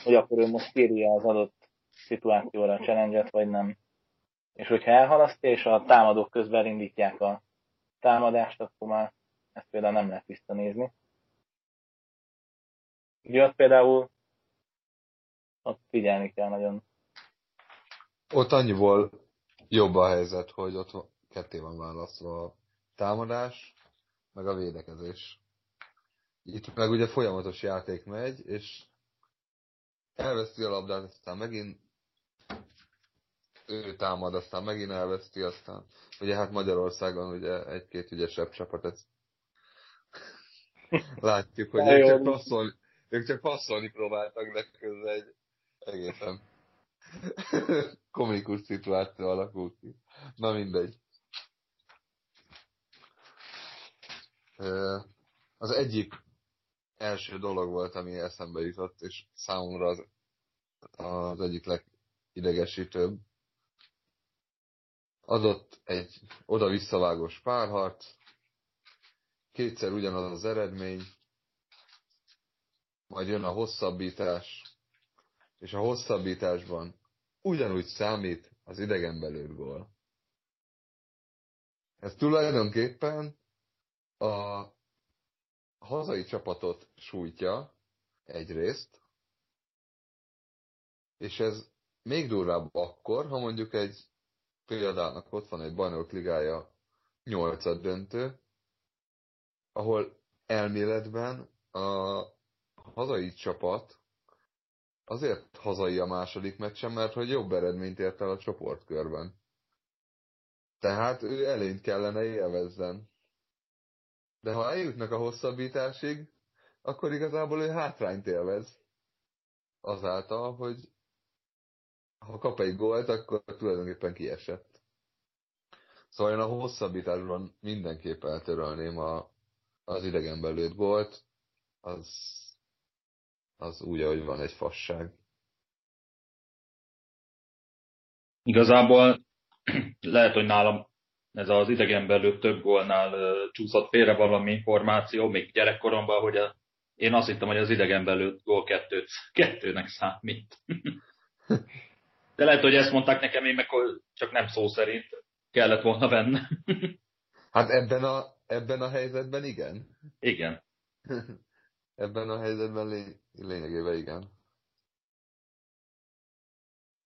hogy akkor ő most kéri az adott szituációra a challenge vagy nem. És hogyha elhalasztja, és a támadók közben indítják a támadást, akkor már ezt például nem lehet visszanézni. Ugye ott például ott figyelni kell nagyon. Ott annyiból jobb a helyzet, hogy ott ketté van választva támadás, meg a védekezés. Itt meg ugye folyamatos játék megy, és elveszti a labdát, aztán megint ő támad, aztán megint elveszti, aztán ugye hát Magyarországon ugye egy-két ügyesebb csapat ezt látjuk, hogy ők csak, passzolni, ők csak passzolni próbáltak, de közben egy egészen komikus szituáció alakult ki. Na mindegy. Az egyik első dolog volt, ami eszembe jutott, és számomra az, az egyik legidegesítőbb. Adott egy oda-visszavágós párharc, kétszer ugyanaz az eredmény, majd jön a hosszabbítás, és a hosszabbításban ugyanúgy számít az idegen belőtt gól. Ez tulajdonképpen a hazai csapatot sújtja egyrészt, és ez még durvább akkor, ha mondjuk egy példának ott van egy bajnok ligája nyolcad döntő, ahol elméletben a hazai csapat azért hazai a második meccsen, mert hogy jobb eredményt ért el a csoportkörben. Tehát ő előnyt kellene élvezzen. De ha eljutnak a hosszabbításig, akkor igazából ő hátrányt élvez. Azáltal, hogy ha kap egy gólt, akkor tulajdonképpen kiesett. Szóval én a hosszabbításban mindenképp eltörölném a, az idegen belőtt gólt, az, az úgy, ahogy van egy fasság. Igazából lehet, hogy nálam ez az idegen belül több gólnál csúszott félre valami információ, még gyerekkoromban, hogy a, én azt hittem, hogy az idegen belül gól kettőt, kettőnek számít. De lehet, hogy ezt mondták nekem, én meg csak nem szó szerint kellett volna benne. hát ebben a, ebben a helyzetben igen. Igen. ebben a helyzetben lény, lényegében igen.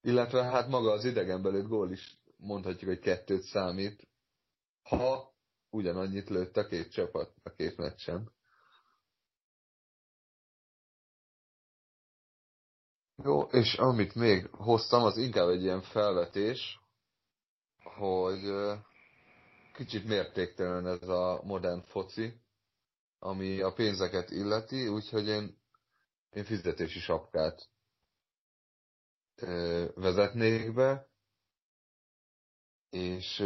Illetve hát maga az idegen belőtt gól is mondhatjuk, hogy kettőt számít, ha ugyanannyit lőtt a két csapat a két meccsen. Jó, és amit még hoztam, az inkább egy ilyen felvetés, hogy kicsit mértéktelen ez a modern foci, ami a pénzeket illeti, úgyhogy én, én fizetési sapkát vezetnék be, és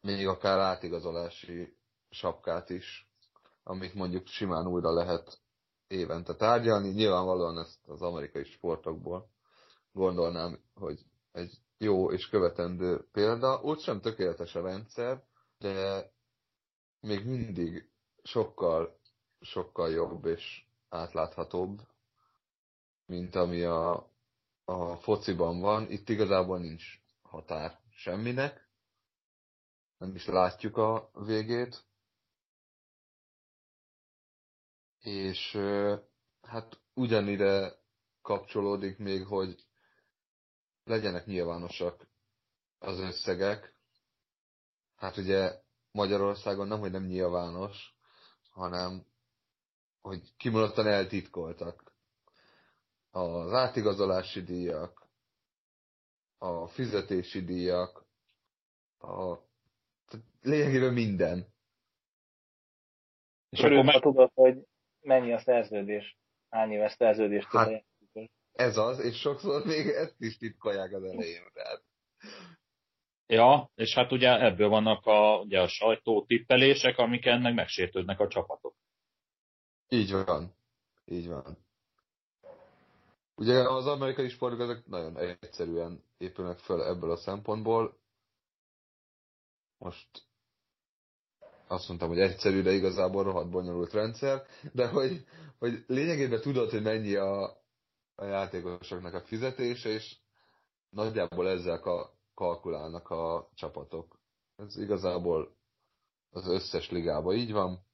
még akár átigazolási sapkát is, amit mondjuk simán újra lehet évente tárgyalni. Nyilvánvalóan ezt az amerikai sportokból gondolnám, hogy egy jó és követendő példa. Ott sem tökéletes a rendszer, de még mindig sokkal, sokkal jobb és átláthatóbb, mint ami a, a fociban van. Itt igazából nincs határ semminek, nem is látjuk a végét. És hát ugyanide kapcsolódik még, hogy legyenek nyilvánosak az összegek. Hát ugye Magyarországon nem, hogy nem nyilvános, hanem hogy kimondottan eltitkoltak az átigazolási díjak, a fizetési díjak, a lényegében minden. És akkor meg... tudod, hogy mennyi a szerződés, hány éves szerződés hát, ez az, és sokszor még ezt is titkolják az elején. Tehát. Ja, és hát ugye ebből vannak a, ugye a sajtó tippelések, amik ennek megsértődnek a csapatok. Így van. Így van. Ugye az amerikai sportok ezek nagyon egyszerűen épülnek föl ebből a szempontból. Most azt mondtam, hogy egyszerű, de igazából rohadt bonyolult rendszer, de hogy, hogy lényegében tudod, hogy mennyi a, a játékosoknak a fizetése, és nagyjából ezzel ka- kalkulálnak a csapatok. Ez igazából az összes ligában így van.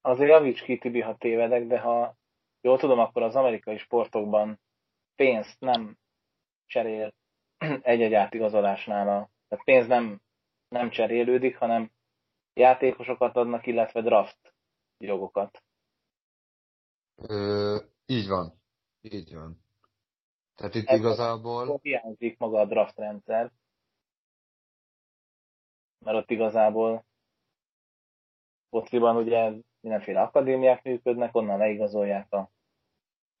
Azért javíts ki, Tibi, ha tévedek, de ha jól tudom, akkor az amerikai sportokban pénzt nem cserél egy-egy átigazolásnál. A, tehát pénz nem, nem cserélődik, hanem játékosokat adnak, illetve draft jogokat. Ö, így van. Így van. Tehát itt Ez igazából... Hiányzik maga a draft rendszer. Mert ott igazából fociban ugye mindenféle akadémiák működnek, onnan leigazolják a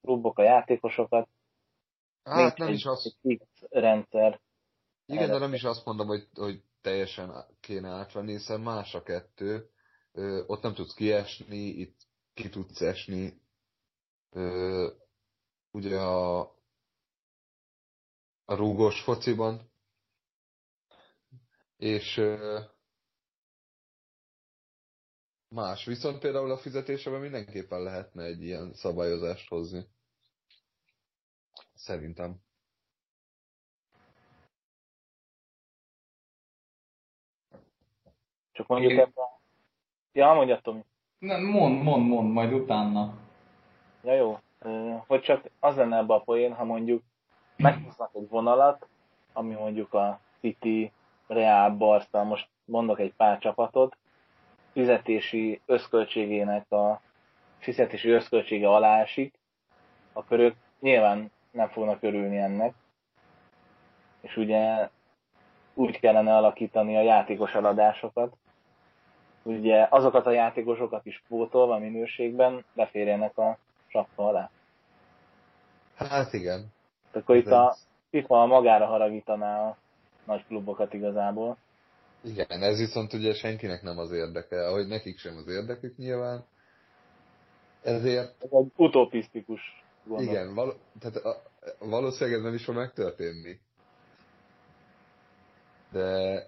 klubok, a játékosokat. Hát Nincs nem is az... rendszer. Igen, de nem is azt mondom, hogy, hogy teljesen kéne átvenni, hiszen más a kettő. Ö, ott nem tudsz kiesni, itt ki tudsz esni. Ö, ugye a, a rúgós fociban. És ö, más. Viszont például a fizetésében mindenképpen lehetne egy ilyen szabályozást hozni. Szerintem. Csak mondjuk Én... ebben... Ja, mondja Tomi. Nem, mond, mond, mond, majd utána. Ja jó, hogy csak az lenne ebbe a poén, ha mondjuk meghúznak egy vonalat, ami mondjuk a City, Real, Barca, most mondok egy pár csapatot, fizetési összköltségének a fizetési összköltsége alá esik, akkor ők nyilván nem fognak örülni ennek. És ugye úgy kellene alakítani a játékos eladásokat, ugye azokat a játékosokat is pótolva minőségben beférjenek a sapka alá. Hát igen. Akkor itt a FIFA magára haragítaná a nagy klubokat igazából. Igen, ez viszont ugye senkinek nem az érdeke, ahogy nekik sem az érdekük nyilván. Ezért... Ez egy utopisztikus gondolat. Igen, val- tehát a, valószínűleg ez nem is fog megtörténni. De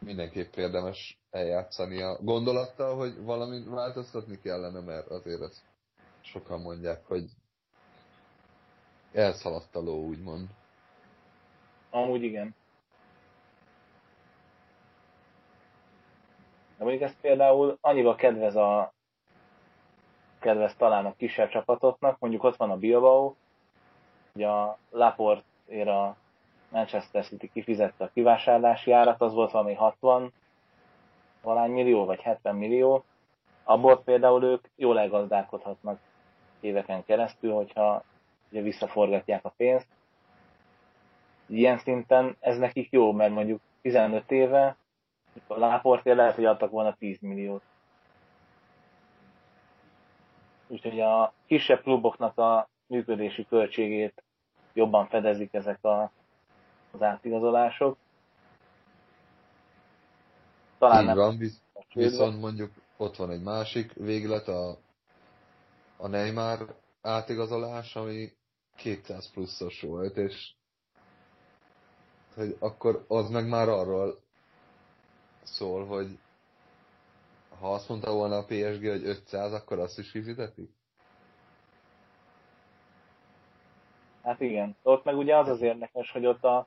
mindenképp érdemes eljátszani a gondolattal, hogy valamit változtatni kellene, mert azért ezt sokan mondják, hogy elszaladt a ló, úgymond. Amúgy igen. De mondjuk ez például annyival kedvez a kedvez talán a kisebb csapatoknak, mondjuk ott van a Bilbao, ugye a Laportért a Manchester City kifizette a kivásárlási árat, az volt valami 60 valány millió, vagy 70 millió. Abból például ők jól elgazdálkodhatnak éveken keresztül, hogyha ugye visszaforgatják a pénzt. Ilyen szinten ez nekik jó, mert mondjuk 15 éve a Láportért lehet, hogy adtak volna 10 milliót. Úgyhogy a kisebb kluboknak a működési költségét jobban fedezik ezek a, az átigazolások. Talán Így nem van, visz, viszont mondjuk ott van egy másik véglet, a, a Neymar átigazolás, ami 200 pluszos volt, és hogy akkor az meg már arról szól, hogy ha azt mondta volna a PSG, hogy 500, akkor azt is kifizeti? Hát igen. Ott meg ugye az az érdekes, hogy ott a,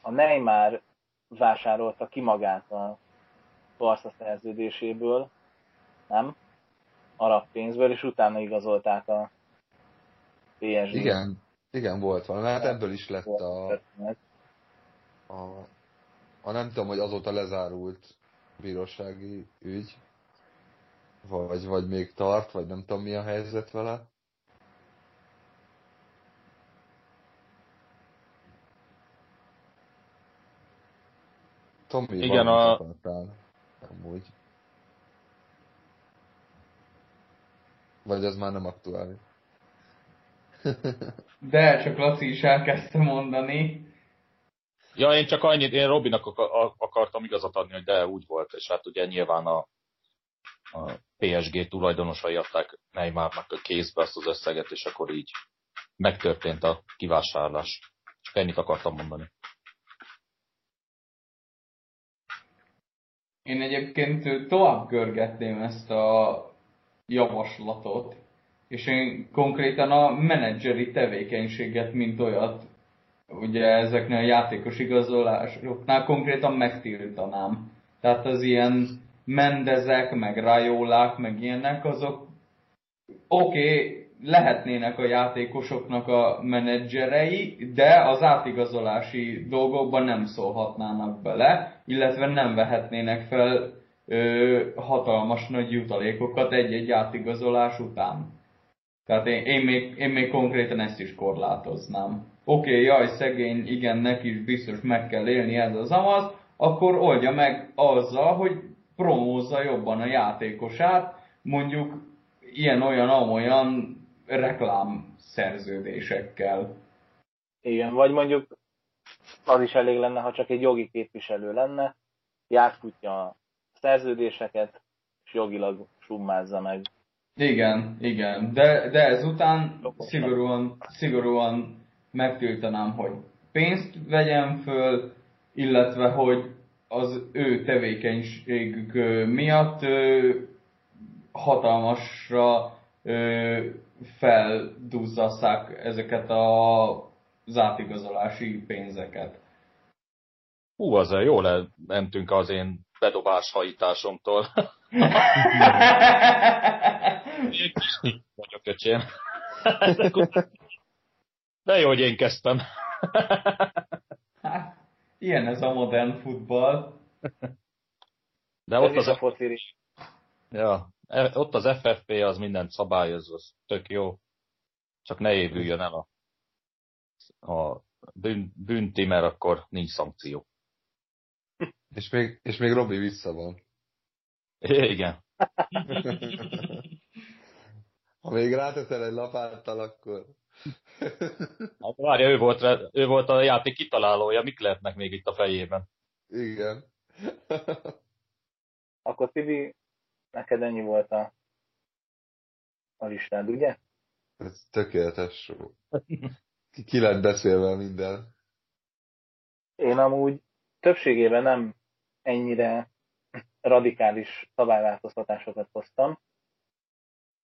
a Neymar vásárolta ki magát a Barca szerződéséből, nem? Arab pénzből, és utána igazolták a PSG. Igen, igen, volt valami. Hát ebből is lett a, a, a nem tudom, hogy azóta lezárult bírósági ügy, vagy, vagy még tart, vagy nem tudom mi a helyzet vele. Tomi, Igen, a... akartál, amúgy. Vagy ez már nem aktuális? De, csak Laci is elkezdte mondani. Ja, én csak annyit, én Robinak akartam igazat adni, hogy de úgy volt, és hát ugye nyilván a, a PSG tulajdonosai adták Neymarnak a kézbe azt az összeget, és akkor így megtörtént a kivásárlás. Csak ennyit akartam mondani. Én egyébként tovább görgetném ezt a javaslatot, és én konkrétan a menedzseri tevékenységet, mint olyat, ugye ezeknél a játékos igazolásoknál konkrétan megtiltanám. Tehát az ilyen mendezek, meg rajólák, meg ilyenek, azok oké, okay, lehetnének a játékosoknak a menedzserei, de az átigazolási dolgokban nem szólhatnának bele, illetve nem vehetnének fel ö, hatalmas nagy jutalékokat egy-egy átigazolás után. Tehát én, én, még, én még konkrétan ezt is korlátoznám. Oké, okay, jaj, szegény, igen, neki is biztos meg kell élni ez az amaz, akkor oldja meg azzal, hogy promózza jobban a játékosát, mondjuk ilyen-olyan-amolyan reklám szerződésekkel. Igen, vagy mondjuk az is elég lenne, ha csak egy jogi képviselő lenne, játszkutja a szerződéseket, és jogilag summázza meg. Igen, igen, de, de ezután szigorúan, szigorúan megtiltanám, hogy pénzt vegyen föl, illetve hogy az ő tevékenységük miatt hatalmasra felduzzasszák ezeket a átigazolási pénzeket. Hú, azért jól mentünk az én bedobás hajításomtól. Vagyok öcsém. De jó, hogy én kezdtem. Hát, ilyen ez a modern futball. De ott az, a foci is. Ja, ott az FFP az mindent szabályoz, az tök jó. Csak ne évüljön el a, a bűn, bűnti, mert akkor nincs szankció. És még, és még Robi vissza van. Igen. Ha még ráteszel egy lapáttal, akkor... Hát várja, ő volt, ő volt a játék kitalálója, mik lehetnek még itt a fejében? Igen. Akkor Tibi, neked ennyi volt a, a listád, ugye? Ez tökéletes. Ki, ki lett beszélve minden. Én amúgy többségében nem ennyire radikális szabályváltoztatásokat hoztam,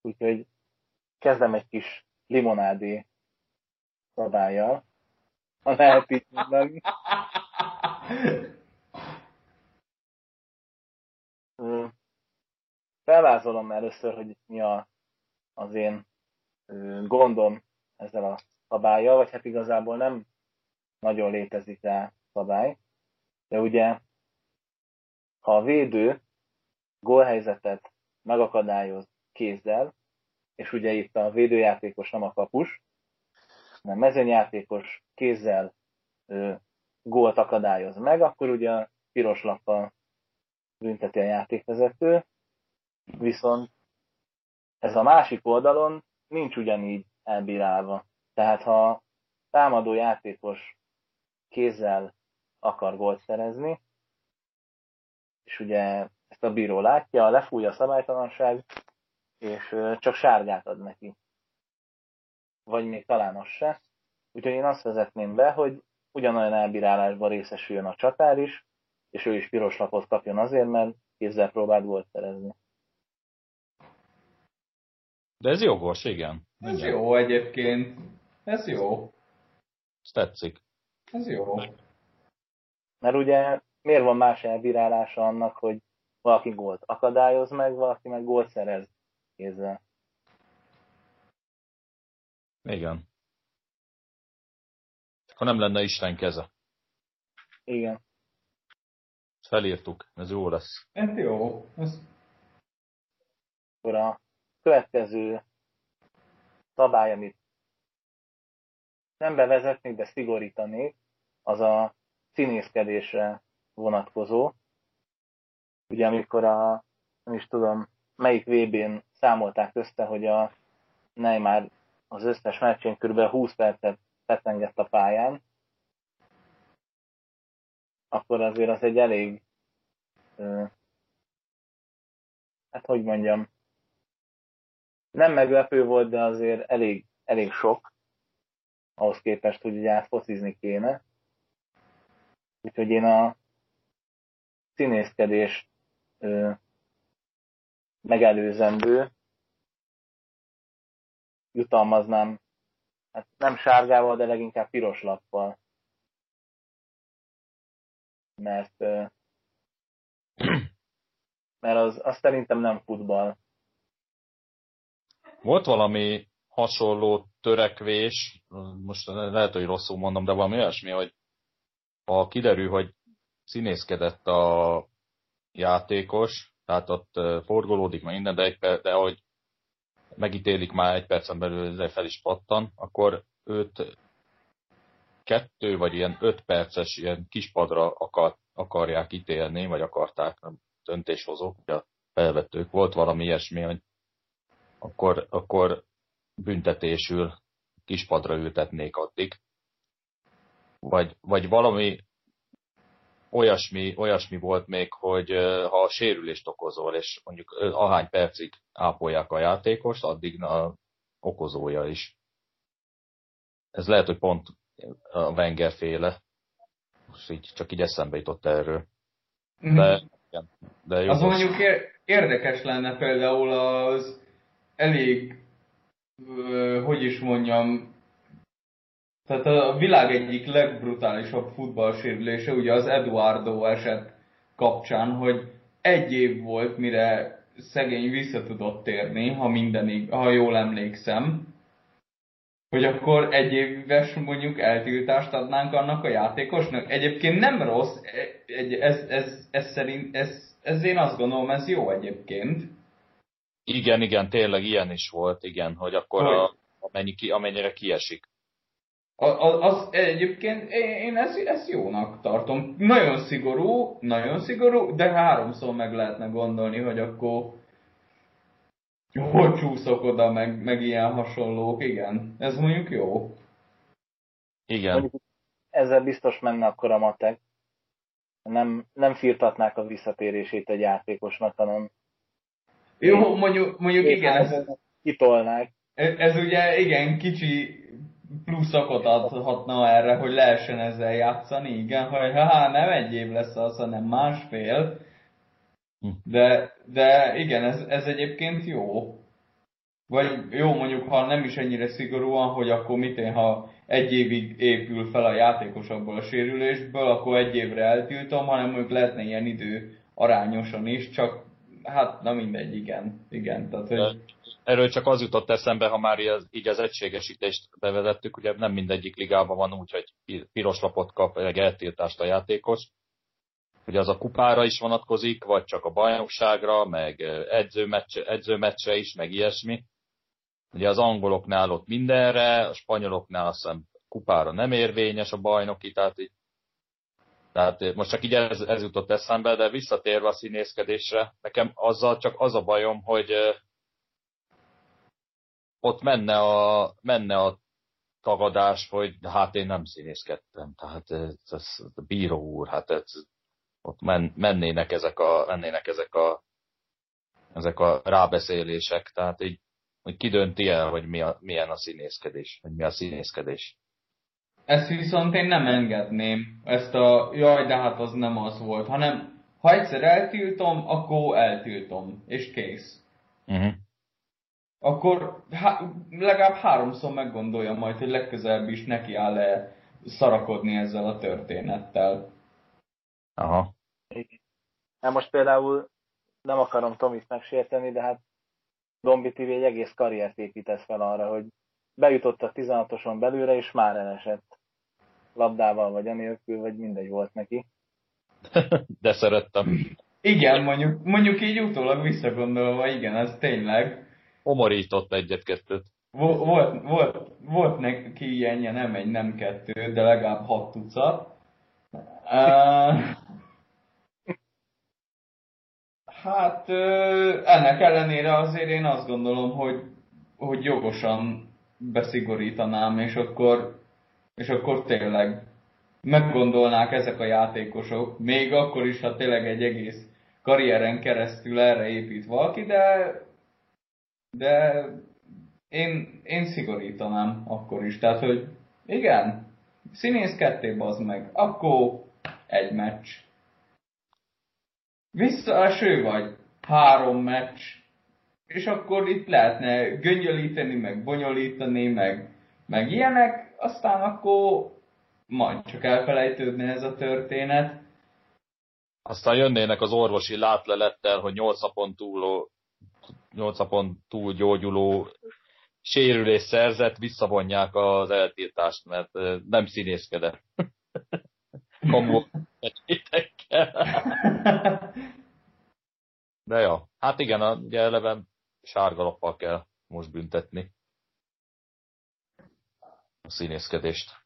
úgyhogy kezdem egy kis limonádé szabályjal, ha lehet így mondani. Felvázolom először, hogy mi a, az én gondom ezzel a szabályjal, vagy hát igazából nem nagyon létezik rá szabály, de ugye ha a védő gólhelyzetet megakadályoz kézzel, és ugye itt a védőjátékos nem a kapus, hanem mezőnyjátékos kézzel ö, gólt akadályoz meg, akkor ugye piros lappal bünteti a játékvezető, viszont ez a másik oldalon nincs ugyanígy elbírálva. Tehát ha támadó játékos kézzel akar gólt szerezni, és ugye ezt a bíró látja, lefújja a szabálytalanság, és csak sárgát ad neki. Vagy még talán az se. Úgyhogy én azt vezetném be, hogy ugyanolyan elbírálásban részesüljön a csatár is, és ő is piros lapot kapjon azért, mert kézzel próbált volt szerezni. De ez jogos, igen. Ez jó egyébként. Ez jó. Ez tetszik. Ez jó. Mert ugye miért van más elbírálása annak, hogy valaki gólt akadályoz meg, valaki meg gólt szerez kézzel. Igen. Ha nem lenne Isten keze. Igen. Felírtuk, ez jó lesz. Ez jó. Ez... Akkor a következő szabály, amit nem bevezetnék, de szigorítanék, az a színészkedésre vonatkozó. Ugye amikor a, nem is tudom, melyik VB-n számolták össze, hogy a Neymar az összes meccsén kb. 20 percet petengett a pályán, akkor azért az egy elég, hát hogy mondjam, nem meglepő volt, de azért elég, elég sok, ahhoz képest, hogy ugye átfocizni kéne. Úgyhogy én a színészkedés ö, megelőzendő jutalmaznám, hát nem sárgával, de leginkább piros lappal. Mert, ö, mert az, az szerintem nem futball. Volt valami hasonló törekvés, most lehet, hogy rosszul mondom, de valami olyasmi, hogy ha kiderül, hogy színészkedett a játékos, tehát ott forgolódik meg minden, de, egy, de ahogy megítélik már egy percen belül, ez fel is pattan, akkor őt kettő vagy ilyen öt perces ilyen kispadra akar, akarják ítélni, vagy akarták a döntéshozók, a felvetők. Volt valami ilyesmi, hogy akkor, akkor büntetésül kispadra ültetnék addig. Vagy, vagy valami olyasmi, olyasmi volt még, hogy ha sérülést okozol, és mondjuk ahány percig ápolják a játékost, addig a okozója is. Ez lehet, hogy pont a Wenger féle. Most így, csak így eszembe jutott erről. De, mm. igen, de jó az mondjuk érdekes lenne például az elég, hogy is mondjam, tehát a világ egyik legbrutálisabb futballsérülése ugye az Eduardo eset kapcsán, hogy egy év volt, mire szegény vissza tudott térni, ha minden, ha jól emlékszem, hogy akkor egy éves mondjuk eltiltást adnánk annak a játékosnak. Egyébként nem rossz, e, ez, ez, ez szerint, ez, ez én azt gondolom, ez jó egyébként. Igen, igen, tényleg ilyen is volt, igen, hogy akkor hogy? A, amennyi ki, amennyire kiesik. Az, az egyébként én ezt, ezt jónak tartom. Nagyon szigorú, nagyon szigorú, de háromszor meg lehetne gondolni, hogy akkor hol csúszok oda, meg, meg ilyen hasonlók, igen. Ez mondjuk jó. Igen. Mondjuk ezzel biztos menne akkor a matek. Nem, nem firtatnák a visszatérését egy játékosnak, hanem jó, mondjuk, mondjuk igen, ez, kitolnák. Ez, ez ugye igen, kicsi pluszakot adhatna erre, hogy lehessen ezzel játszani, igen, hogy ha nem egy év lesz az, hanem másfél, hm. de, de igen, ez, ez egyébként jó. Vagy jó, mondjuk, ha nem is ennyire szigorúan, hogy akkor mit én, ha egy évig épül fel a játékos abból a sérülésből, akkor egy évre eltiltom, hanem mondjuk lehetne ilyen idő arányosan is, csak hát na mindegy, igen. igen tehát, hogy... Erről csak az jutott eszembe, ha már így az egységesítést bevezettük, ugye nem mindegyik ligában van úgy, hogy piros lapot kap, egy eltiltást a játékos. Ugye az a kupára is vonatkozik, vagy csak a bajnokságra, meg edzőmeccse, edzőmeccse is, meg ilyesmi. Ugye az angoloknál ott mindenre, a spanyoloknál azt hiszem kupára nem érvényes a bajnoki, tehát így tehát most csak így ez, ez jutott eszembe, de visszatérve a színészkedésre, nekem azzal csak az a bajom, hogy ott menne a, menne a tagadás, hogy hát én nem színészkedtem. Tehát ez, ez, a bíró úr, hát ez, ott men, mennének ezek a, mennének ezek a, ezek a rábeszélések. Tehát így, hogy ki dönti el, hogy mi a, milyen a színészkedés, hogy mi a színészkedés. Ezt viszont én nem engedném, ezt a jaj, de hát az nem az volt, hanem ha egyszer eltiltom, akkor eltiltom, és kész. Uh-huh. Akkor há- legalább háromszor meggondolja majd, hogy legközelebb is neki áll-e szarakodni ezzel a történettel. Aha. Hát most például nem akarom Tomit megsérteni, de hát Dombi TV egy egész karriert épített fel arra, hogy bejutott a 16-oson belőle, és már elesett labdával, vagy anélkül, vagy mindegy volt neki. De szerettem. Igen, mondjuk, mondjuk így utólag visszagondolva, igen, ez tényleg. Omorított egyet-kettőt. Volt, volt, volt neki ilyenje, nem egy, nem kettő, de legalább hat tucat. Uh, hát ennek ellenére azért én azt gondolom, hogy, hogy jogosan beszigorítanám, és akkor és akkor tényleg meggondolnák ezek a játékosok, még akkor is, ha tényleg egy egész karrieren keresztül erre épít valaki, de, de én, én szigorítanám akkor is. Tehát, hogy igen, színész ketté bazd meg, akkor egy meccs. Visszaeső vagy, három meccs, és akkor itt lehetne göngyölíteni, meg bonyolítani, meg, meg ilyenek, aztán akkor majd csak elfelejtődne ez a történet. Aztán jönnének az orvosi látlelettel, hogy 8 napon túl, 8 napon túl gyógyuló sérülés szerzett, visszavonják az eltiltást, mert nem színészkedett. Kamu De ja, hát igen, ugye eleve sárga lappal kell most büntetni a színészkedést.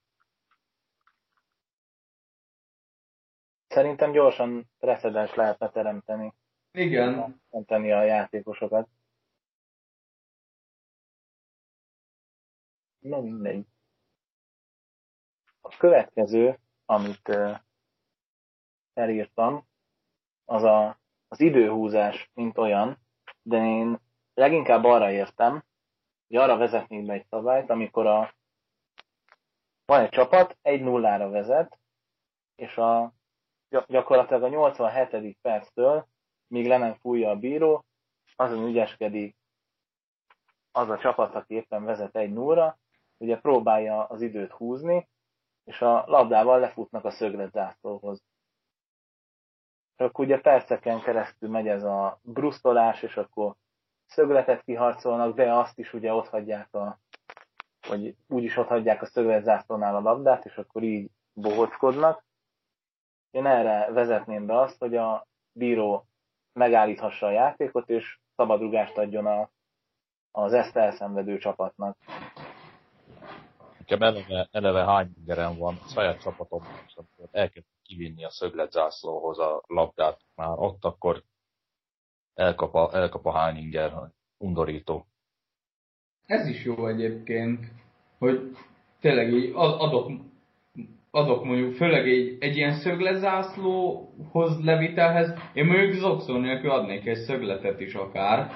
Szerintem gyorsan precedens lehetne teremteni. Igen. Teremteni a játékosokat. Na mindegy. A következő, amit uh, elírtam, az a, az időhúzás, mint olyan, de én leginkább arra értem, hogy arra vezetnék be egy szabályt, amikor a van egy csapat, egy nullára vezet, és a, gyakorlatilag a 87. perctől, míg le nem fújja a bíró, azon ügyeskedik az a csapat, aki éppen vezet egy nullra, ugye próbálja az időt húzni, és a labdával lefutnak a szögletzászlóhoz. És akkor ugye perceken keresztül megy ez a brusztolás, és akkor szögletet kiharcolnak, de azt is ugye ott hagyják a hogy úgyis ott hagyják a szögletzászlónál a labdát, és akkor így bohockodnak. Én erre vezetném be azt, hogy a bíró megállíthassa a játékot, és szabadrugást adjon a, az ezt elszenvedő csapatnak. Nekem eleve, eleve hány ingerem van, a saját csapatom, elkezdtem kivinni a szögletzászlóhoz a labdát már ott, akkor elkap a, elkap a hány inger, undorító. Ez is jó egyébként, hogy tényleg így adok, adok mondjuk, főleg egy, egy ilyen szögletzászlóhoz levitelhez, én mondjuk zokszó nélkül adnék egy szögletet is akár,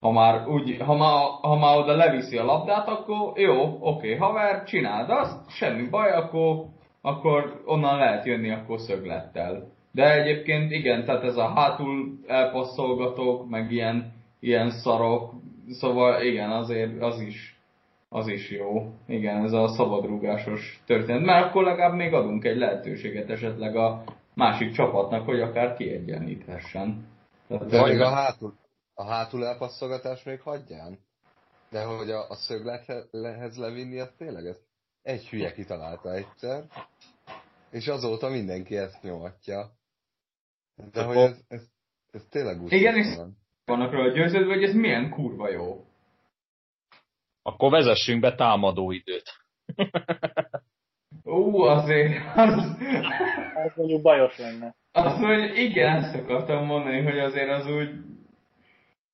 ha már, úgy, ha már, ha már oda leviszi a labdát, akkor jó, oké, haver, csináld azt, semmi baj, akkor, akkor onnan lehet jönni akkor szöglettel. De egyébként igen, tehát ez a hátul elpasszolgatók, meg ilyen, ilyen szarok, szóval igen, azért az is, az is jó. Igen, ez a szabadrúgásos történet. Mert akkor legalább még adunk egy lehetőséget esetleg a másik csapatnak, hogy akár kiegyenlíthessen. Tehát még a hátul, a hátul elpasszolgatás még hagyján? De hogy a, a szöglethez levinni, az tényleg ez egy hülye kitalálta egyszer, és azóta mindenki ezt nyomatja. De hogy ez, ez, ez tényleg úgy Igen, és vannak róla győződve, hogy ez milyen kurva jó. Akkor vezessünk be támadó időt. Ú, azért... Az... Ez mondjuk bajos lenne. Azt mondja, igen, ezt akartam mondani, hogy azért az úgy...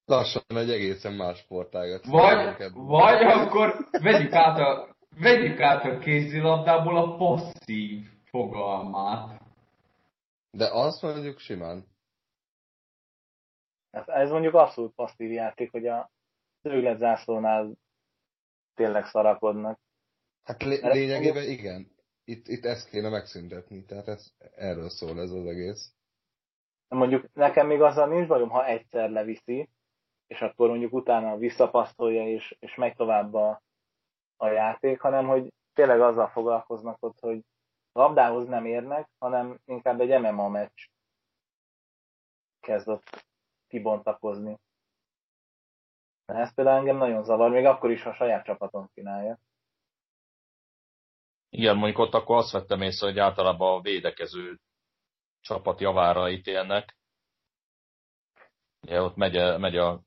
Lassan egy egészen más sportágat. Vagy, vagy akkor vegyük át a, vegyük át a kézilabdából a passzív fogalmát. De azt mondjuk simán. Ez, ez mondjuk abszolút passzív játék, hogy a szögletzászlónál tényleg szarakodnak. Hát lé- lényegében igen. Itt, itt ezt kéne megszüntetni, tehát ez, erről szól ez az egész. Mondjuk nekem még azzal nincs bajom, ha egyszer leviszi, és akkor mondjuk utána visszapasztolja, és, és megy tovább a, a játék, hanem hogy tényleg azzal foglalkoznak ott, hogy labdához nem érnek, hanem inkább egy MMA meccs kezdett kibontakozni. Ez például engem nagyon zavar, még akkor is, ha a saját csapaton csinálja. Igen, mondjuk ott akkor azt vettem észre, hogy általában a védekező csapat javára ítélnek. Ugye ott megy, megy a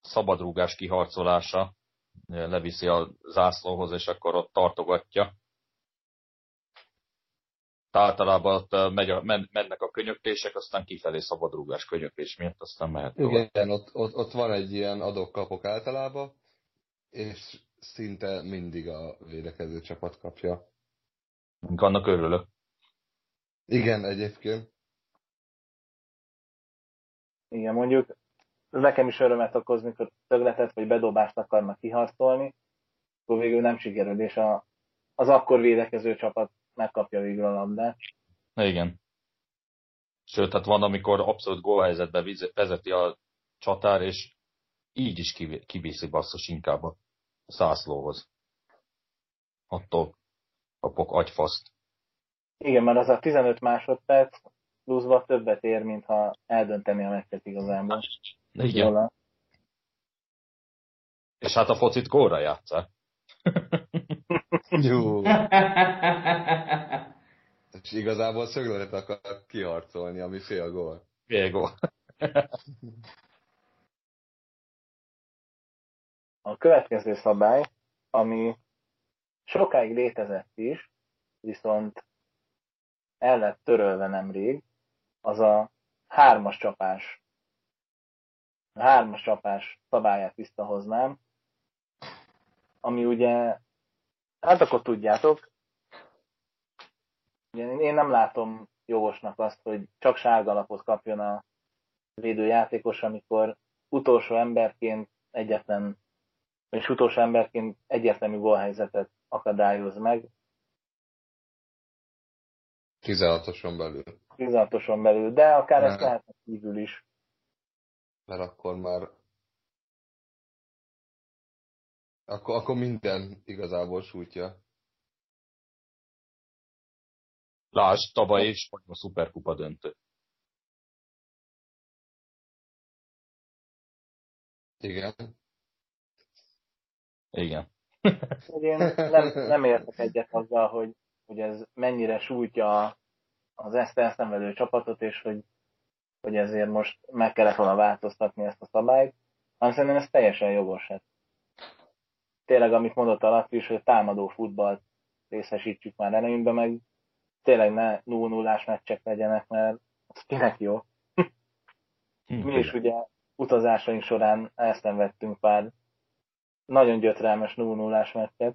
szabadrúgás kiharcolása, leviszi a zászlóhoz, és akkor ott tartogatja általában ott megy a, men, mennek a könyöklések, aztán kifelé szabadrúgás könyöklés miatt, aztán mehet Igen, ott, ott, ott, van egy ilyen adok-kapok általában, és szinte mindig a védekező csapat kapja. Annak örülök. Igen, egyébként. Igen, mondjuk nekem is örömet okoz, mikor tögletet vagy bedobást akarnak kiharcolni, akkor végül nem sikerül, és a, az akkor védekező csapat megkapja végül a labdát. Igen. Sőt, hát van, amikor abszolút gólhelyzetben vezeti a csatár, és így is kiviszi basszus inkább a szászlóhoz. Attól kapok agyfaszt. Igen, mert az a 15 másodperc pluszban többet ér, mint ha eldönteni a meccset igazából. Igen. Róla. És hát a focit gólra játszák. Jó. És igazából szögletet akar kiharcolni, ami fél gól. Fél gól. A következő szabály, ami sokáig létezett is, viszont el lett törölve nemrég, az a hármas csapás. A hármas csapás szabályát visszahoznám, ami ugye Hát akkor tudjátok. Én nem látom jogosnak azt, hogy csak sárga lapot kapjon a védőjátékos, amikor utolsó emberként egyetlen, és utolsó emberként egyetlenű gólhelyzetet akadályoz meg. 16-oson belül. 16-oson belül, de akár ezt lehet kívül is. Mert akkor már akkor, akkor minden igazából sújtja. Lásd, tavaly is a szuperkupa döntő. Igen. Igen. Én nem, nem értek egyet azzal, hogy, hogy ez mennyire sújtja az ezt elszenvedő csapatot, és hogy, hogy ezért most meg kellett volna változtatni ezt a szabályt, hanem szerintem ez teljesen jogos. Hát tényleg, amit mondott a is, hogy támadó futballt részesítsük már előnybe, meg tényleg ne 0 0 meccsek legyenek, mert az kinek jó. Mi is ugye utazásaink során ezt nem vettünk pár nagyon gyötrelmes 0 0 meccset.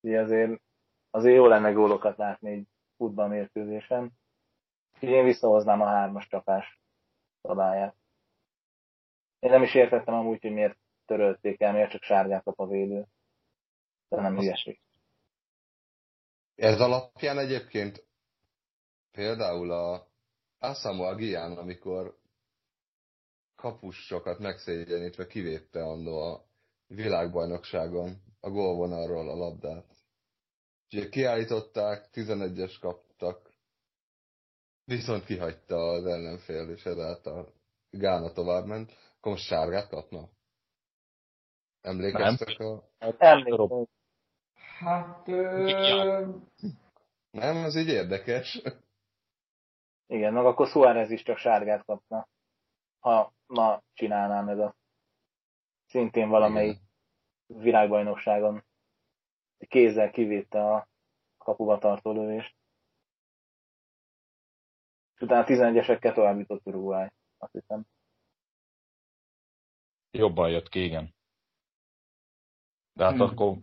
Ugye azért, azért jó lenne gólokat látni egy futballmérkőzésen. én visszahoznám a hármas csapás szabályát. Én nem is értettem amúgy, hogy miért törölték el, miért csak sárgát kap a védő. De nem hülyeség. Ez alapján egyébként például a Asamoah Gyan, amikor kapusokat megszégyenítve kivédte andó a világbajnokságon a gólvonalról a labdát. Ugye kiállították, 11-es kaptak, viszont kihagyta az ellenfél, és ezáltal Gána tovább ment, akkor most sárgát kapna? Emlékeztek nem. a... Hát. Hát... Ö... Nem, ez így érdekes. Igen, meg akkor Suárez is csak sárgát kapna, ha ma csinálná meg a szintén valamelyik Igen. világbajnokságon kézzel kivédte a kapuba tartó lövést. És utána 11-esekkel tovább jutott Uruguay, azt hiszem. Jobban jött ki, igen. De hát hmm. akkor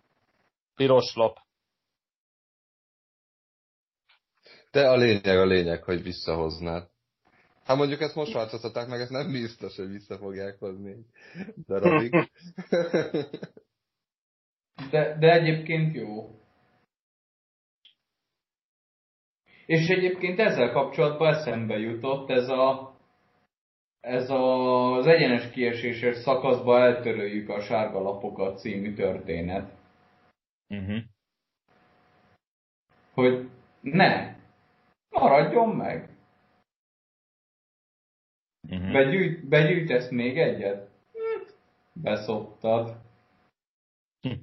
piros lap. De a lényeg a lényeg, hogy visszahoznád. Hát mondjuk ezt most változtatták meg, ezt nem biztos, hogy vissza fogják hozni egy darabig. De, de egyébként jó. És egyébként ezzel kapcsolatban eszembe jutott ez a ez a, az egyenes kieséses szakaszba eltöröljük a sárga lapokat című történet. Uh-huh. Hogy ne, maradjon meg. Uh-huh. Begyűjt, begyűjtesz még egyet? Hm, beszoptad. Hm.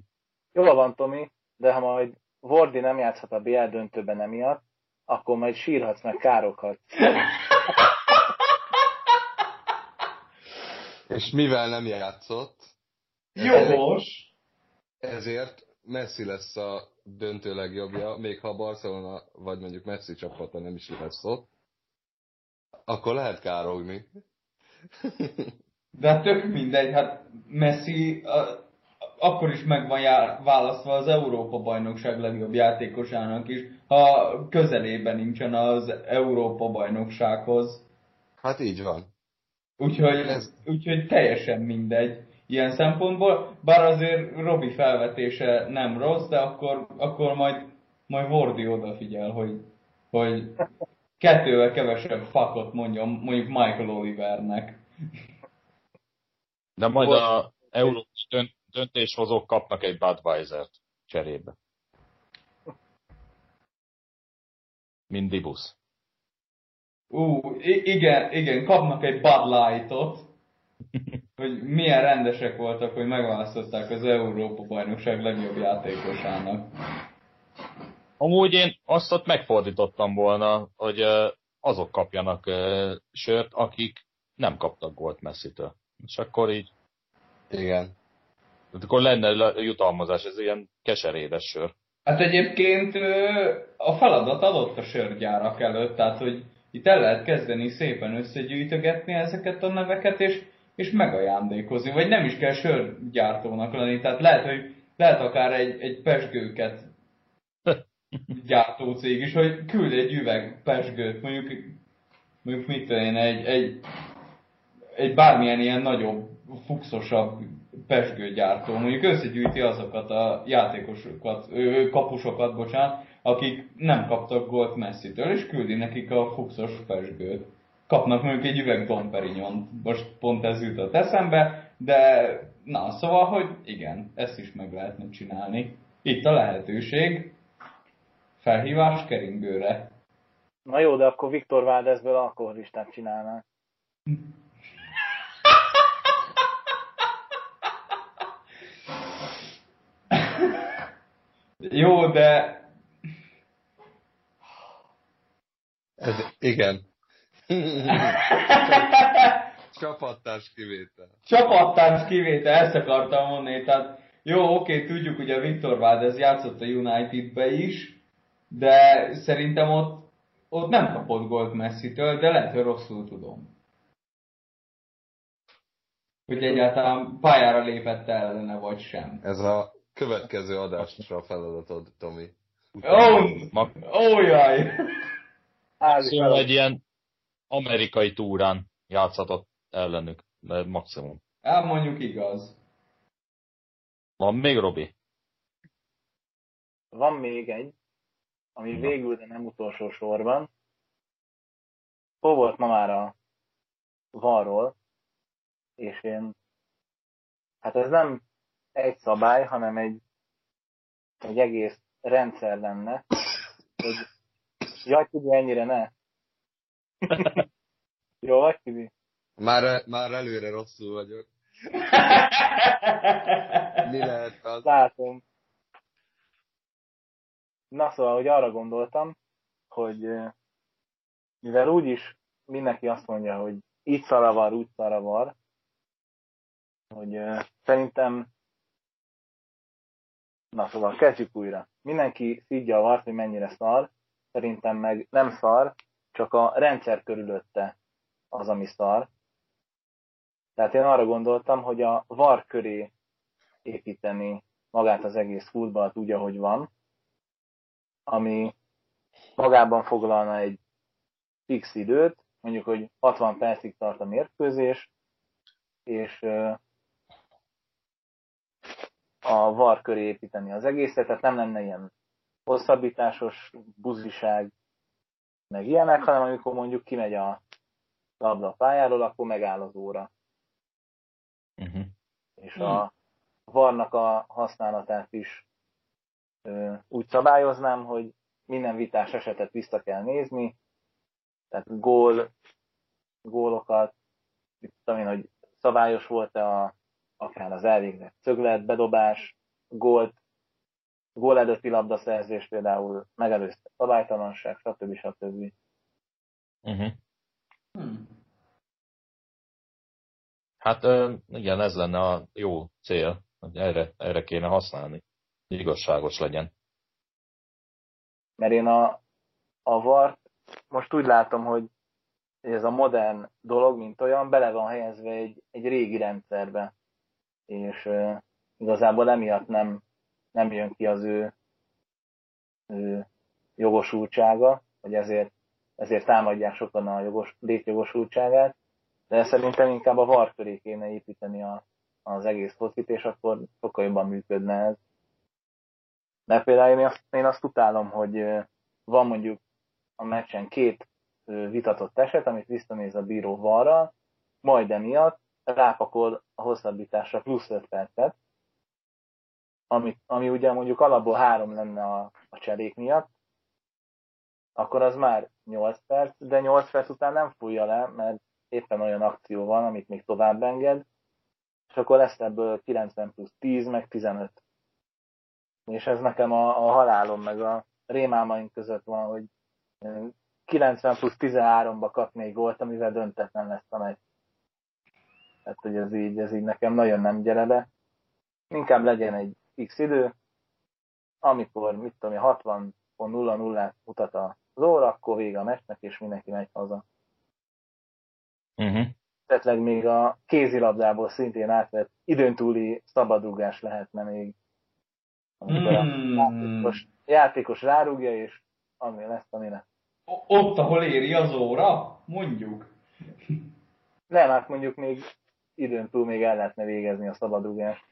Jól van, Tomi, de ha majd Vordi nem játszhat a BL döntőben emiatt, akkor majd sírhatsz meg károkat. És mivel nem játszott, Jogos! Ezért Messi lesz a döntő legjobbja, még ha Barcelona vagy mondjuk Messi csapata nem is lesz ott, akkor lehet károgni. De hát tök mindegy, hát Messi a, akkor is meg van jár, választva az Európa bajnokság legjobb játékosának is, ha közelében nincsen az Európa bajnoksághoz. Hát így van. Úgyhogy, Ez... úgyhogy teljesen mindegy ilyen szempontból, bár azért Robi felvetése nem rossz, de akkor, akkor majd, majd Vordi odafigyel, hogy, hogy kettővel kevesebb fakot mondjon mondjuk Michael Olivernek. De majd a európai döntéshozók kapnak egy Budweiser-t cserébe. Mindibusz. Ú, igen, igen, kapnak egy Bud Light-ot, hogy milyen rendesek voltak, hogy megválasztották az Európa bajnokság legjobb játékosának. Amúgy én azt ott megfordítottam volna, hogy azok kapjanak sört, akik nem kaptak gólt Messi-től. És akkor így... Igen. Tehát akkor lenne jutalmazás, ez ilyen keserédes sör. Hát egyébként a feladat adott a sörgyárak előtt, tehát hogy itt el lehet kezdeni szépen összegyűjtögetni ezeket a neveket, és, és megajándékozni. Vagy nem is kell sörgyártónak lenni, tehát lehet, hogy lehet akár egy, egy pesgőket gyártó cég is, hogy küld egy üveg pesgőt, mondjuk, mondjuk mit én, egy, egy, egy bármilyen ilyen nagyobb, fuxosabb pesgőgyártó, mondjuk összegyűjti azokat a játékosokat, kapusokat, bocsánat, akik nem kaptak gólt Messi-től, és küldi nekik a fuxos pesgőt. Kapnak mondjuk egy üveg Dom most pont ez jutott eszembe, de na, szóval, hogy igen, ezt is meg lehetne csinálni. Itt a lehetőség, felhívás keringőre. Na jó, de akkor Viktor Váldezből alkoholistát csinálnánk. Jó, de Ez, igen. Csapattárs kivétel. Csapattárs kivétel, ezt akartam mondani. Tehát Jó, oké, tudjuk, hogy a Viktor Valdez játszott a Unitedbe is, de szerintem ott, ott nem kapott gólt Messi-től, de lehet, hogy rosszul tudom. Hogy egyáltalán pályára lépett ellene, vagy sem. Ez a következő adásra a feladatod, Tomi. Ó, oh, ó jaj! Házi Szóval egy ilyen amerikai túrán játszhatott ellenük, de maximum. Hát mondjuk igaz. Van még, Robi? Van még egy, ami Na. végül, de nem utolsó sorban. Szó volt ma már a varról, és én, hát ez nem egy szabály, hanem egy, egy egész rendszer lenne, hogy jaj, Tibi, ennyire ne. Jó vagy, Tibi? Már, már előre rosszul vagyok. Mi lehet az? Látom. Na szóval, hogy arra gondoltam, hogy ö, mivel úgyis mindenki azt mondja, hogy így szaravar, úgy szaravar, hogy ö, szerintem Na szóval kezdjük újra. Mindenki szidja a vart, hogy mennyire szar, szerintem meg nem szar, csak a rendszer körülötte az, ami szar. Tehát én arra gondoltam, hogy a var köré építeni magát az egész futballt úgy, ahogy van, ami magában foglalna egy fix időt, mondjuk, hogy 60 percig tart a mérkőzés, és a VAR köré építeni az egészet, tehát nem lenne ilyen hosszabbításos buziság, meg ilyenek, hanem amikor mondjuk kimegy a labda a pályáról, akkor megáll az óra. Uh-huh. És a varnak a használatát is ö, úgy szabályoznám, hogy minden vitás esetet vissza kell nézni, tehát gól, gólokat, tudom én, hogy szabályos volt-e a, akár az elvégzett szöglet, bedobás, gólt, gól előtti labdaszerzés például megelőzte szabálytalanság, stb. stb. Uh-huh. Hmm. Hát ö, igen, ez lenne a jó cél, hogy erre, erre kéne használni. Hogy igazságos legyen. Mert én a, a VAR most úgy látom, hogy ez a modern dolog, mint olyan, bele van helyezve egy, egy régi rendszerbe. És uh, igazából emiatt nem, nem jön ki az ő, ő jogosultsága, hogy ezért, ezért támadják sokan a jogos, létjogosultságát, de szerintem inkább a VAR köré kéne építeni a, az egész focit, és akkor sokkal jobban működne ez. Mert például én azt, én azt utálom, hogy van mondjuk a meccsen két vitatott eset, amit visszanéz a bíró varra, majd emiatt rápakol a hosszabbításra plusz 5 percet, ami, ami ugye mondjuk alapból három lenne a, a cserék miatt, akkor az már 8 perc, de 8 perc után nem fújja le, mert éppen olyan akció van, amit még tovább enged, és akkor lesz ebből 90 plusz 10, meg 15. És ez nekem a, a halálom, meg a rémálmaink között van, hogy 90 plusz 13-ba kap még gólt, amivel döntetlen lesz a meccs. Tehát, hogy ez így, ez így nekem nagyon nem gyere be. Inkább legyen egy x idő, amikor, mit tudom, én, 60.00-át mutat az óra, akkor vége a meccsnek, és mindenki megy haza. Uh-huh. Esetleg még a kézilabdából szintén átvett időn túli szabadrugás lehetne még. Amikor a Hmm. játékos, játékos rárúgja, és ami lesz, ami lesz. Ott, ahol éri az óra, mondjuk. Nem, hát mondjuk még időn túl még el lehetne végezni a szabadrugást.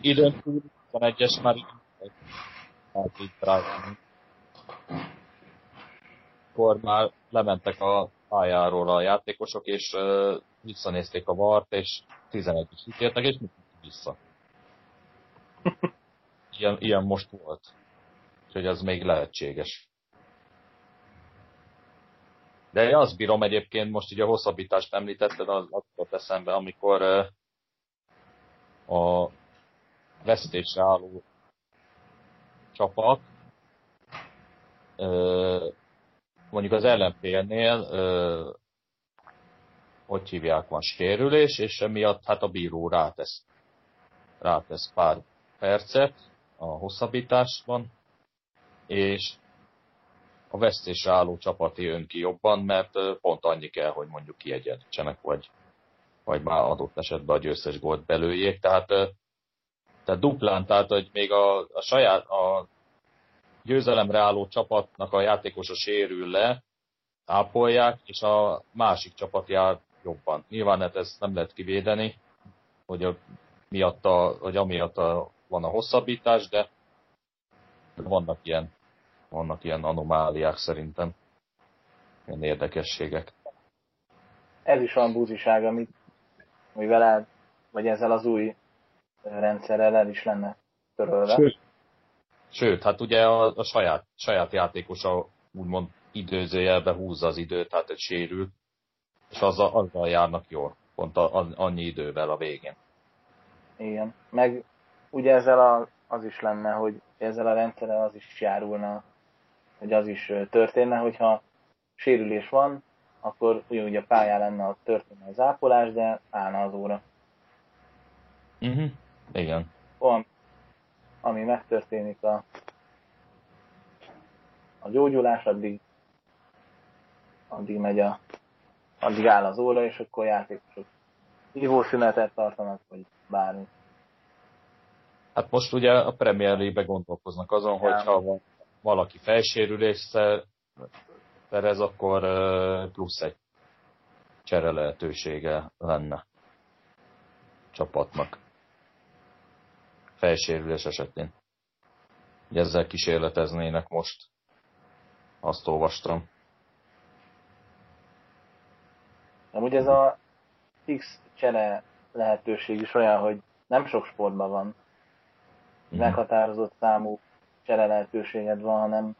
Időn túl 21-es már így hát így rájönni. Akkor már lementek a pályáról a játékosok, és uh, visszanézték a vart, és 11 is ítéltek, és mit vissza. Ilyen, ilyen most volt. Úgyhogy ez még lehetséges. De én azt bírom egyébként, most így a hosszabbítást említetted, az az jutott eszembe, amikor uh, a vesztésre álló csapat. Ö, mondjuk az ellenfélnél ö, hogy hívják, van sérülés, és emiatt hát a bíró rátesz, rátesz pár percet a hosszabbításban, és a vesztésre álló csapat jön ki jobban, mert pont annyi kell, hogy mondjuk kiegyenlítsenek, vagy, vagy már adott esetben a győztes gólt belőjék. Tehát, tehát duplán, tehát hogy még a, a saját a győzelemre álló csapatnak a játékosa sérül le, ápolják, és a másik csapat jár jobban. Nyilván hát ezt nem lehet kivédeni, hogy, a, miatta, hogy amiatt a, van a hosszabbítás, de vannak ilyen, vannak ilyen anomáliák szerintem, ilyen érdekességek. Ez is olyan búziság, amit, amivel el, vagy ezzel az új rendszerrel el is lenne törölve. Sőt, Sőt hát ugye a, a saját, saját játékosa úgymond időzőjelbe húzza az időt, tehát egy sérül, és azzal, azzal járnak jól, pont a, a, annyi idővel a végén. Igen, meg ugye ezzel a, az is lenne, hogy ezzel a rendszerrel az is járulna, hogy az is történne, hogyha sérülés van, akkor ugyanúgy a pályán lenne a történne az ápolás, de állna az óra. Uh-huh. Igen. Olyan, ami megtörténik a, a gyógyulás, addig, addig megy a, addig áll az óra, és akkor játékosok ivószünetet tartanak, vagy bármi. Hát most ugye a Premier League-be gondolkoznak azon, ja. hogyha valaki felsérüléssel perez, akkor plusz egy csere lehetősége lenne csapatnak felsérülés esetén. Ugye ezzel kísérleteznének most. Azt olvastam. Amúgy ez a X csere lehetőség is olyan, hogy nem sok sportban van. Mm. Meghatározott számú csere lehetőséged van, hanem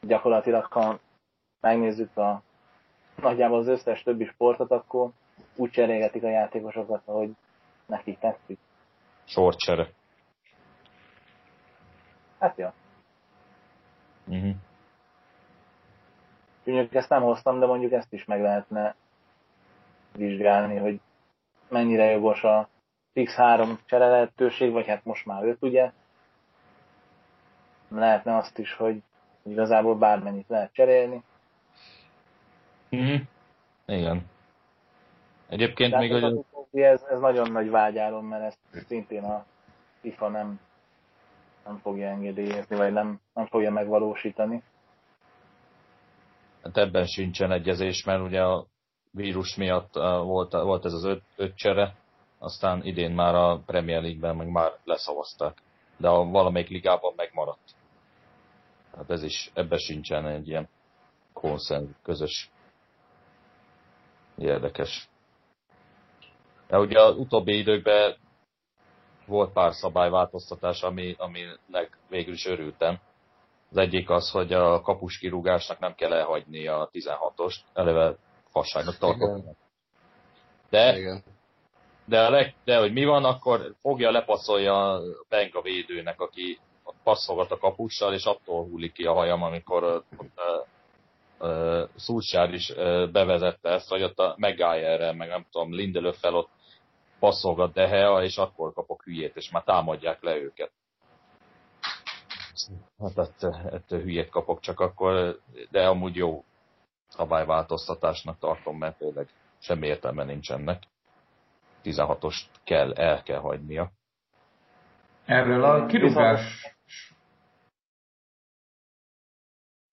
gyakorlatilag, ha megnézzük a nagyjából az összes többi sportot, akkor úgy cserégetik a játékosokat, ahogy nekik tetszik. Sorcsere. Hát ja. Uh-huh. Mondjuk ezt nem hoztam, de mondjuk ezt is meg lehetne vizsgálni, hogy mennyire jogos a X3 csere lehetőség, vagy hát most már 5 ugye. Lehetne azt is, hogy igazából bármennyit lehet cserélni. Uh-huh. Igen. Egyébként még... Hogy... Ez, ez nagyon nagy vágyálom, mert ezt szintén a FIFA nem nem fogja engedélyezni, vagy nem, nem fogja megvalósítani. Hát ebben sincsen egyezés, mert ugye a vírus miatt volt, volt ez az öt, öt csere, aztán idén már a Premier League-ben meg már leszavazták, de a valamelyik ligában megmaradt. Hát ez is, ebben sincsen egy ilyen konszenz, közös érdekes. De ugye az utóbbi időkben volt pár szabályváltoztatás, ami, aminek végül is örültem. Az egyik az, hogy a kapus kirúgásnak nem kell elhagyni a 16-ost, eleve fasságnak tartott. De, Igen. de, a leg, de hogy mi van, akkor fogja, lepasszolja a Benga védőnek, aki passzolgat a kapussal, és attól hullik ki a hajam, amikor uh, Szulsár is uh, bevezette ezt, hogy ott a Megájerrel, meg nem tudom, Lindelöffel ott passzolgat Dehea, és akkor kapok hülyét, és már támadják le őket. Hát ettől, ettől hülyét kapok csak akkor, de amúgy jó szabályváltoztatásnak tartom, mert tényleg semmi értelme nincs ennek. 16-ost kell, el kell hagynia. Erről a kirúgás...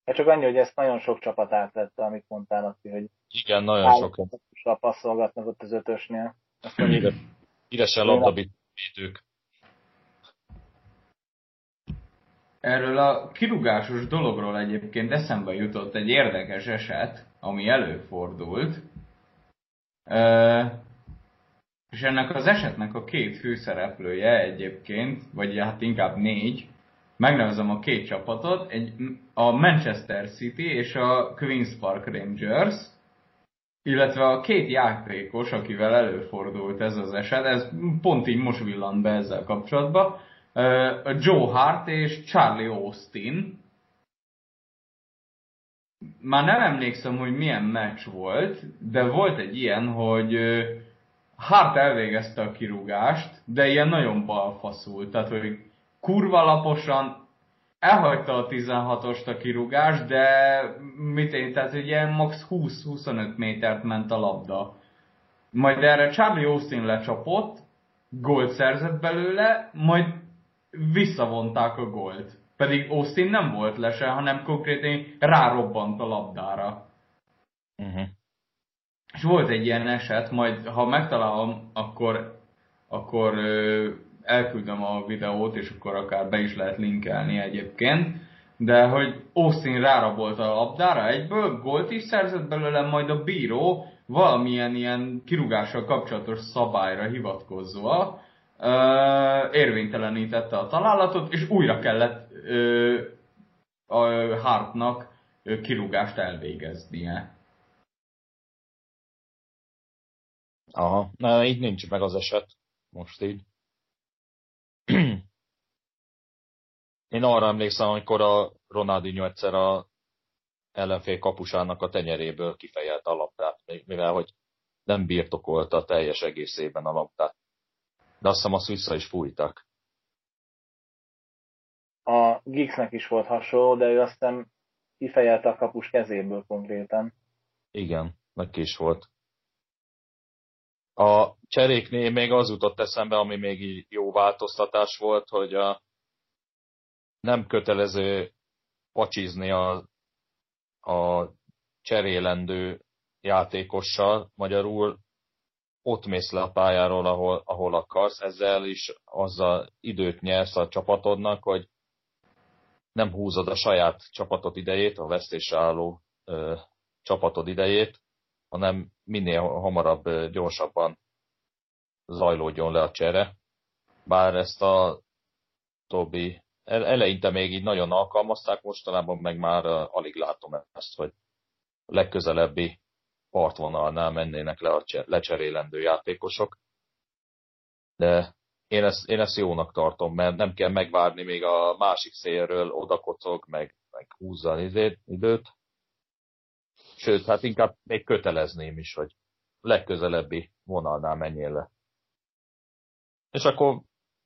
Hát csak annyi, hogy ezt nagyon sok csapat átvette, amit mondtál, Laci, hogy igen, nagyon sok. passzolgatnak ott az ötösnél. Íresen labdavédők. Erről a kirúgásos dologról egyébként eszembe jutott egy érdekes eset, ami előfordult. és ennek az esetnek a két főszereplője egyébként, vagy hát inkább négy, megnevezem a két csapatot, egy, a Manchester City és a Queen's Park Rangers, illetve a két játékos, akivel előfordult ez az eset, ez pont így most villant be ezzel kapcsolatban, Joe Hart és Charlie Austin. már nem emlékszem, hogy milyen meccs volt, de volt egy ilyen, hogy Hart elvégezte a kirúgást, de ilyen nagyon balfaszul, tehát hogy kurva laposan elhagyta a 16-ost a kirúgás, de mit én, tehát ilyen max 20-25 métert ment a labda. Majd erre Charlie Austin lecsapott, gólt szerzett belőle, majd visszavonták a gólt. Pedig Austin nem volt lese, hanem konkrétan rárobbant a labdára. Uh-huh. És volt egy ilyen eset, majd ha megtalálom, akkor, akkor elküldöm a videót, és akkor akár be is lehet linkelni egyébként. De hogy Austin rárabolt a labdára egyből, gólt is szerzett belőle, majd a bíró valamilyen ilyen kirúgással kapcsolatos szabályra hivatkozva érvénytelenítette a találatot, és újra kellett a Hartnak kirúgást elvégeznie. Aha, na, így nincs meg az eset. Most így. Én arra emlékszem, amikor a Ronaldinho egyszer a ellenfél kapusának a tenyeréből kifejelt a labdát, mivel hogy nem birtokolta teljes egészében a labdát. De azt hiszem azt vissza is fújtak. A Gixnek is volt hasonló, de ő aztán kifejelte a kapus kezéből konkrétan. Igen, neki is volt. A cseréknél még az jutott eszembe, ami még jó változtatás volt, hogy a nem kötelező pacsizni a, a cserélendő játékossal, magyarul ott mész le a pályáról, ahol, ahol akarsz, ezzel is azzal időt nyersz a csapatodnak, hogy nem húzod a saját csapatod idejét, a vesztésre álló ö, csapatod idejét, hanem minél hamarabb, gyorsabban zajlódjon le a csere. Bár ezt a Tobi eleinte még így nagyon alkalmazták, mostanában meg már alig látom ezt, hogy a legközelebbi partvonalnál mennének le a lecserélendő játékosok. De én ezt, én ezt jónak tartom, mert nem kell megvárni még a másik szélről, odakocog, meg, meg húzza időt. Sőt, hát inkább még kötelezném is, hogy legközelebbi vonalnál menjél le. És akkor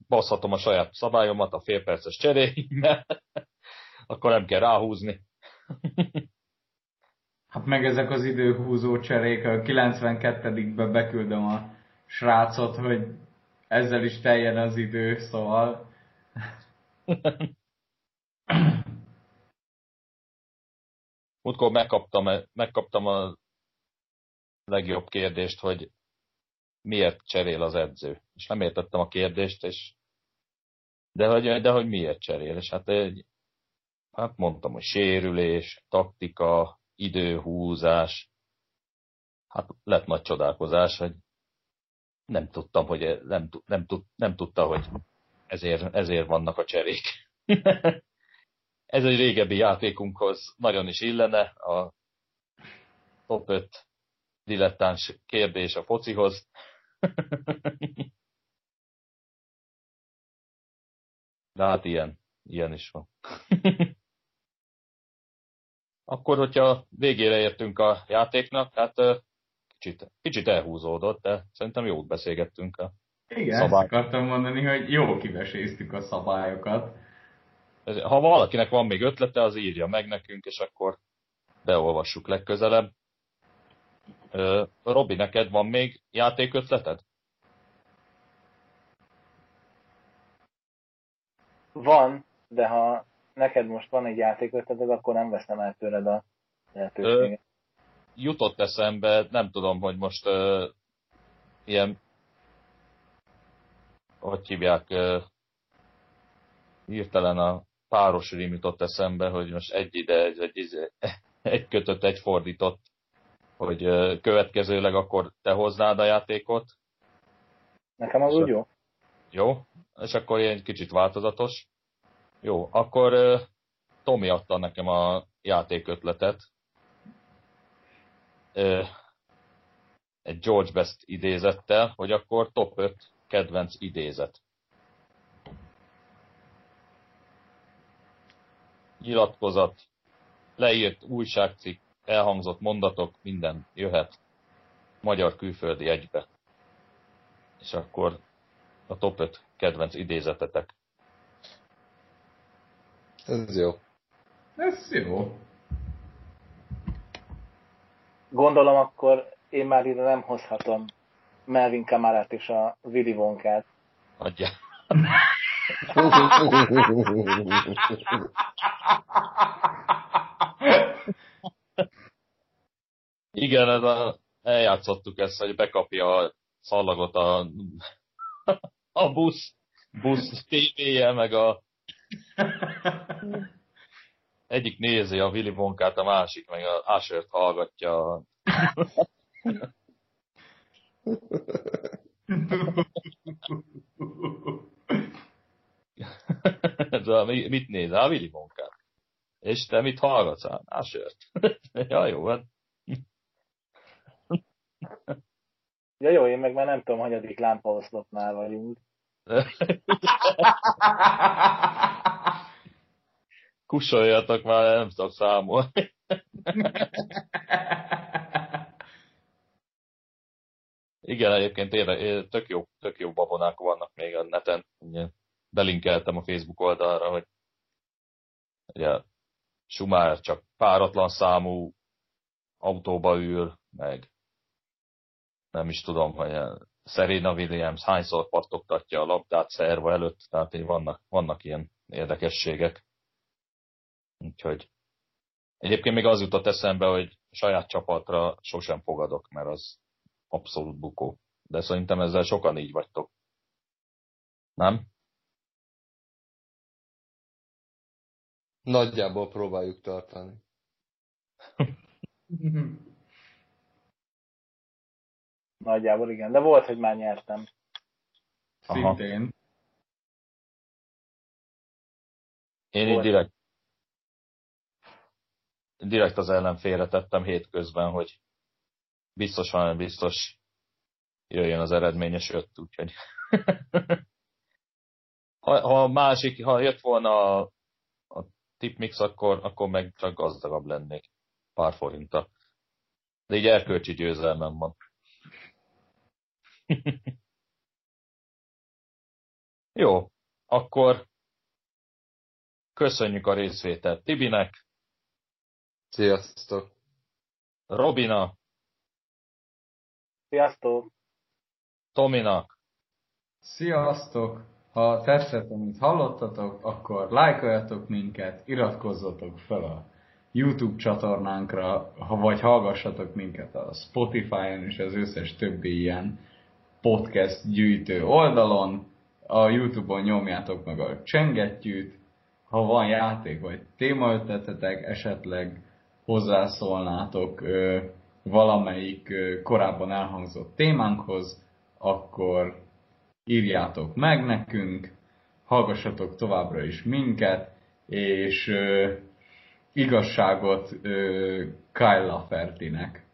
baszhatom a saját szabályomat a félperces cseréimmel, akkor nem kell ráhúzni. Hát meg ezek az időhúzó cserék, a 92-be beküldöm a srácot, hogy ezzel is teljen az idő, szóval... Múltkor megkaptam, megkaptam a legjobb kérdést, hogy miért cserél az edző. És nem értettem a kérdést, és de hogy, de hogy miért cserél. És hát, egy, hát mondtam, hogy sérülés, taktika, időhúzás. Hát lett nagy csodálkozás, hogy nem tudtam, hogy nem, nem, tud, nem tudta, hogy ezért, ezért vannak a cserék. Ez egy régebbi játékunkhoz nagyon is illene, a top 5 dilettáns kérdés a focihoz. De hát ilyen, ilyen is van. Akkor, hogyha végére értünk a játéknak, hát kicsit, kicsit elhúzódott, de szerintem jót beszélgettünk a Igen, szabály... ezt akartam mondani, hogy jó kiveséztük a szabályokat. Ha valakinek van még ötlete, az írja meg nekünk, és akkor beolvassuk legközelebb. Robi, neked van még játékötleted? Van, de ha neked most van egy játékötleted, akkor nem veszem el tőled a lehetőséget. Jutott eszembe, nem tudom, hogy most uh, ilyen, hogy hívják, uh, hirtelen a páros rím jutott eszembe, hogy most egy ide, egy, egy, egy, egy kötött, egy fordított, hogy következőleg akkor te hoznád a játékot. Nekem az úgy jó. Jó, és akkor ilyen kicsit változatos. Jó, akkor Tomi adta nekem a játékötletet. Egy George Best idézettel, hogy akkor top 5 kedvenc idézet. Nyilatkozat. leírt újságcikk, elhangzott mondatok, minden jöhet magyar külföldi egybe. És akkor a top 5 kedvenc idézetetek. Ez jó. Ez jó. Gondolom akkor én már ide nem hozhatom Melvin Kamarát és a Willy Wonkát. Adja. Igen, ez a, eljátszottuk ezt, hogy bekapja a szallagot a, a busz, busz tévéje, meg a egyik nézi a Willy Wonkát, a másik meg a Ashert hallgatja. Ez a, mit néz? A Willy Wonkát. És te mit hallgatsz? Ashert. ja, jó, hát. Ja jó, én meg már nem tudom, hanyadik lámpaoszlopnál vagyunk. Kussoljatok már, nem tudok számolni. Igen, egyébként érde, tök jó, tök jó babonák vannak még a neten. Ugye, belinkeltem a Facebook oldalra, hogy ugye, Sumár csak páratlan számú autóba ül, meg nem is tudom, hogy Serena Williams hányszor pattogtatja a labdát szerva előtt, tehát így vannak, vannak ilyen érdekességek. Úgyhogy egyébként még az jutott eszembe, hogy saját csapatra sosem fogadok, mert az abszolút bukó. De szerintem ezzel sokan így vagytok. Nem? Nagyjából próbáljuk tartani. Nagyjából igen, de volt, hogy már nyertem. Szintén. Én így direkt, direkt az ellenfélre tettem hétközben, hogy biztos van, biztos jöjjön az eredményes öt, úgyhogy ha, ha másik, ha jött volna a, a tipmix, akkor, akkor meg csak gazdagabb lennék pár forinta. De így erkölcsi győzelmem van. Jó, akkor köszönjük a részvételt Tibinek. Sziasztok! Robina. Sziasztok! Tominak. Sziasztok! Ha tetszett, amit hallottatok, akkor lájkoljatok minket, iratkozzatok fel a YouTube csatornánkra, vagy hallgassatok minket a Spotify-on és az összes többi ilyen podcast gyűjtő oldalon, a Youtube-on nyomjátok meg a csengettyűt, ha van játék vagy témaötletetek, esetleg hozzászólnátok ö, valamelyik ö, korábban elhangzott témánkhoz, akkor írjátok meg nekünk, hallgassatok továbbra is minket, és ö, igazságot ö, Kyle Lafertinek.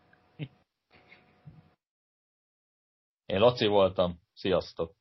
Én Laci voltam. Sziasztok!